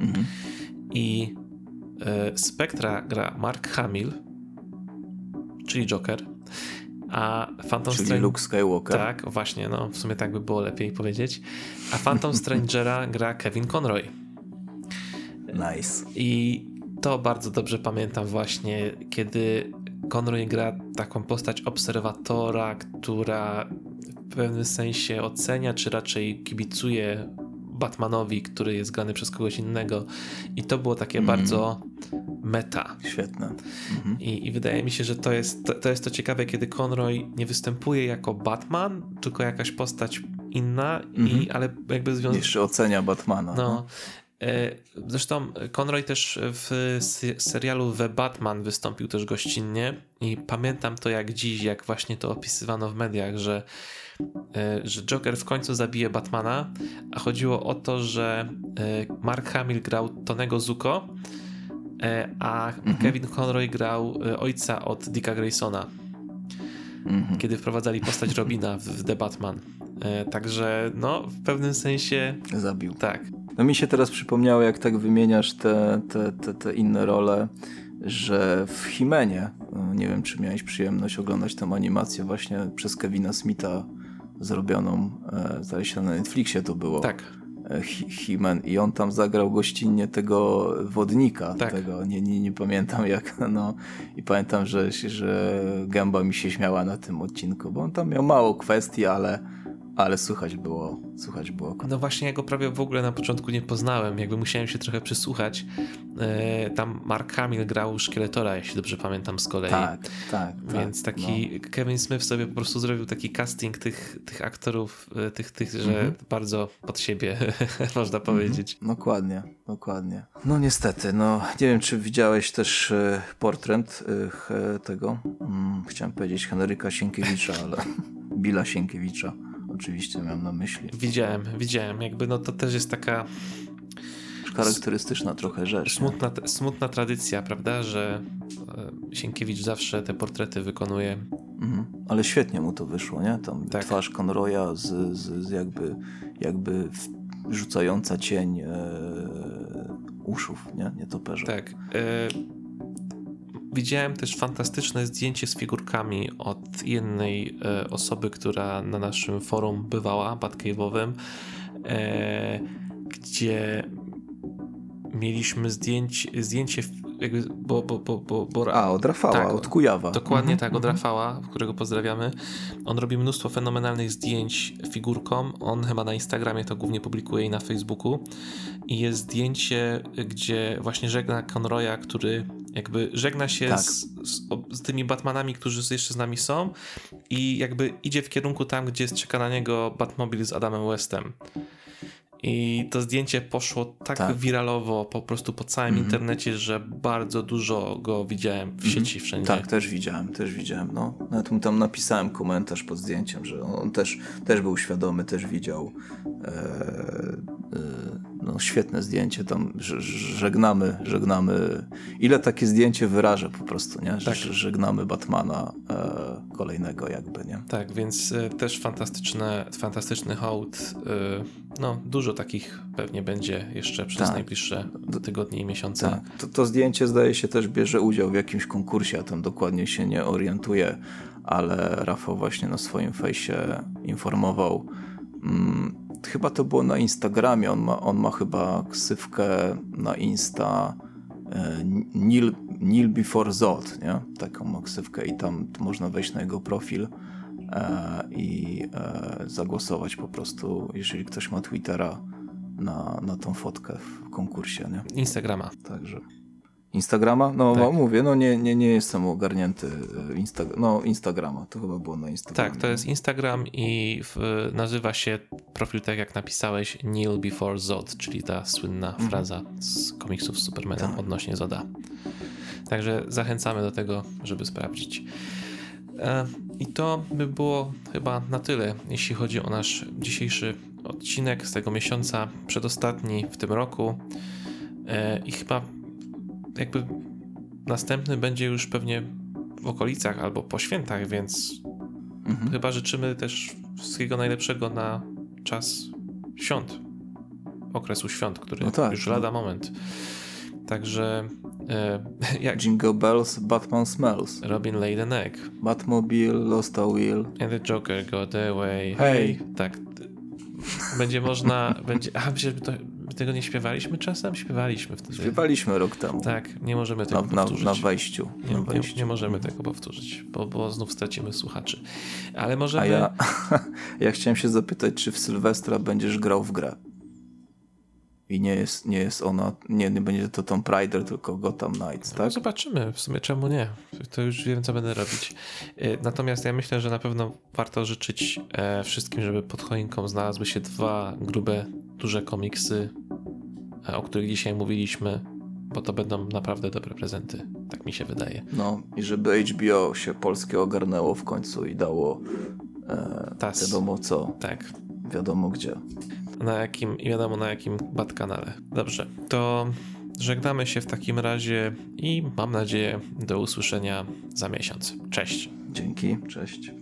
Mm -hmm. I e, Spectra gra Mark Hamill, czyli Joker, a Phantom Czyli Luke Skywalker. Tak, właśnie, no w sumie tak by było lepiej powiedzieć. A Phantom Strangera gra Kevin Conroy. Nice. I to bardzo dobrze pamiętam właśnie, kiedy Conroy gra taką postać obserwatora, która w pewnym sensie ocenia, czy raczej kibicuje Batmanowi, który jest grany przez kogoś innego. I to było takie mm. bardzo meta. Świetne. Mhm. I, I, wydaje mi się, że to jest to, to jest to ciekawe, kiedy Conroy nie występuje jako Batman, tylko jakaś postać inna, mhm. i, ale jakby związana. Jeszcze ocenia Batmana. No. E, zresztą Conroy też w serialu The Batman wystąpił też gościnnie i pamiętam to jak dziś, jak właśnie to opisywano w mediach, że E, że Joker w końcu zabije Batmana, a chodziło o to, że e, Mark Hamill grał Tonego Zuko, a mhm. Kevin Conroy grał ojca od Dicka Graysona, mhm. kiedy wprowadzali postać Robina w The Batman. Także no, w pewnym sensie... Zabił. Tak. No mi się teraz przypomniało, jak tak wymieniasz te, te, te, te inne role, że w Himenie, nie wiem czy miałeś przyjemność oglądać tę animację właśnie przez Kevina Smitha zrobioną, e, zdaje się na Netflixie to było. Tak. E, He-Man i on tam zagrał gościnnie tego wodnika, tak. tego, nie, nie, nie pamiętam jak, no i pamiętam, że, że gęba mi się śmiała na tym odcinku, bo on tam miał mało kwestii, ale ale słychać było, słychać było. No właśnie, ja go prawie w ogóle na początku nie poznałem, jakby musiałem się trochę przysłuchać. E, tam Mark Hamill grał Szkieletora, jeśli dobrze pamiętam z kolei. Tak, tak. Więc tak, taki no. Kevin Smith sobie po prostu zrobił taki casting tych, tych aktorów, e, tych, tych że mhm. bardzo pod siebie, można mhm. powiedzieć. Dokładnie, dokładnie. No niestety, no nie wiem, czy widziałeś też e, portret tego, hmm, chciałem powiedzieć Henryka Sienkiewicza, ale Billa Sienkiewicza oczywiście miałem na myśli. Widziałem, widziałem. Jakby no to też jest taka charakterystyczna trochę rzecz. Smutna, smutna tradycja, prawda, że e, Sienkiewicz zawsze te portrety wykonuje. Mhm. Ale świetnie mu to wyszło, nie? Tam tak. twarz Conroya z, z, z, jakby, jakby rzucająca cień e, uszów, nie? Nietoperza. Tak. E, Widziałem też fantastyczne zdjęcie z figurkami od jednej e, osoby, która na naszym forum bywała, Batcave'owym, e, gdzie mieliśmy zdjęcie, zdjęcie jakby, bo, bo, bo, bo, bo A, od Rafała, tak, od Kujawa. Dokładnie -hmm, tak, od -hmm. Rafała, którego pozdrawiamy. On robi mnóstwo fenomenalnych zdjęć figurkom. On chyba na Instagramie to głównie publikuje i na Facebooku. I jest zdjęcie, gdzie właśnie żegna Conroya, który jakby żegna się tak. z, z, z, tymi Batmanami, którzy jeszcze z nami są i jakby idzie w kierunku tam, gdzie czeka na niego Batmobil z Adamem Westem. I to zdjęcie poszło tak, tak. wiralowo po prostu po całym mm -hmm. internecie, że bardzo dużo go widziałem w mm -hmm. sieci wszędzie. Tak, też widziałem, też widziałem. No. Nawet mu tam napisałem komentarz pod zdjęciem, że on też, też był świadomy, też widział. E, e, no, świetne zdjęcie, tam żegnamy, żegnamy. Ile takie zdjęcie wyraża po prostu, nie? Tak. Żegnamy Batmana e, kolejnego jakby, nie? Tak, więc e, też fantastyczne, fantastyczny hołd. E, no, dużo takich pewnie będzie jeszcze przez tak. najbliższe tygodnie i miesiące. Tak. To, to zdjęcie zdaje się też bierze udział w jakimś konkursie, a tam dokładnie się nie orientuję, ale Rafał właśnie na swoim fejsie informował, mm, chyba to było na Instagramie, on ma, on ma chyba ksywkę na Insta e, Neil Before Zod, nie? Taką ksywkę i tam można wejść na jego profil e, i e, zagłosować po prostu, jeżeli ktoś ma Twittera, na, na tą fotkę w konkursie, nie? Instagrama. Także. Instagrama? No, Tak. mówię, no nie, nie, nie jestem ogarnięty. e, Insta, no Instagrama, to chyba było na Instagramie. Tak, to jest Instagram i w, nazywa się profil tak jak napisałeś Neil Before Zod, czyli ta słynna Mhm. fraza z komiksów z Supermanem Tak. odnośnie Zoda. Także zachęcamy do tego, żeby sprawdzić. E, I to by było chyba na tyle, jeśli chodzi o nasz dzisiejszy odcinek z tego miesiąca, przedostatni w tym roku. E, I chyba jakby następny będzie już pewnie w okolicach albo po świętach, więc Mhm. Chyba życzymy też wszystkiego najlepszego na czas świąt, okresu świąt, który No tak, już no. lada moment. Także e, jak Jingle Bells, Batman Smells. Robin laid an egg Batmobile, Lost a Wheel. and the Joker got away. Hej. Tak. Będzie można, będzie, a przecież my, to, tego nie śpiewaliśmy czasem? Śpiewaliśmy wtedy. Śpiewaliśmy rok temu. Tak, nie możemy Na, tego na, powtórzyć. na wejściu. nie, na wejściu. nie możemy tego powtórzyć, bo, bo znów stracimy słuchaczy. Ale A możemy... ja, ja chciałem się zapytać, czy w Sylwestra będziesz grał w grę? I nie jest, nie jest ona, nie, nie będzie to Tomb Raider, tylko Gotham Knights, No tak? zobaczymy, w sumie czemu nie. To już wiem, co będę robić. Y, Natomiast ja myślę, że na pewno warto życzyć e, wszystkim, żeby pod choinką znalazły się dwa grube, duże komiksy, e, o których dzisiaj mówiliśmy, bo to będą naprawdę dobre prezenty. Tak mi się wydaje. No i żeby HBO się polskie ogarnęło w końcu i dało e, Tas. wiadomo co, Tak. wiadomo gdzie. Na jakim, i wiadomo na jakim bat kanale. Dobrze, to żegnamy się w takim razie i mam nadzieję do usłyszenia za miesiąc. Cześć. Dzięki, cześć.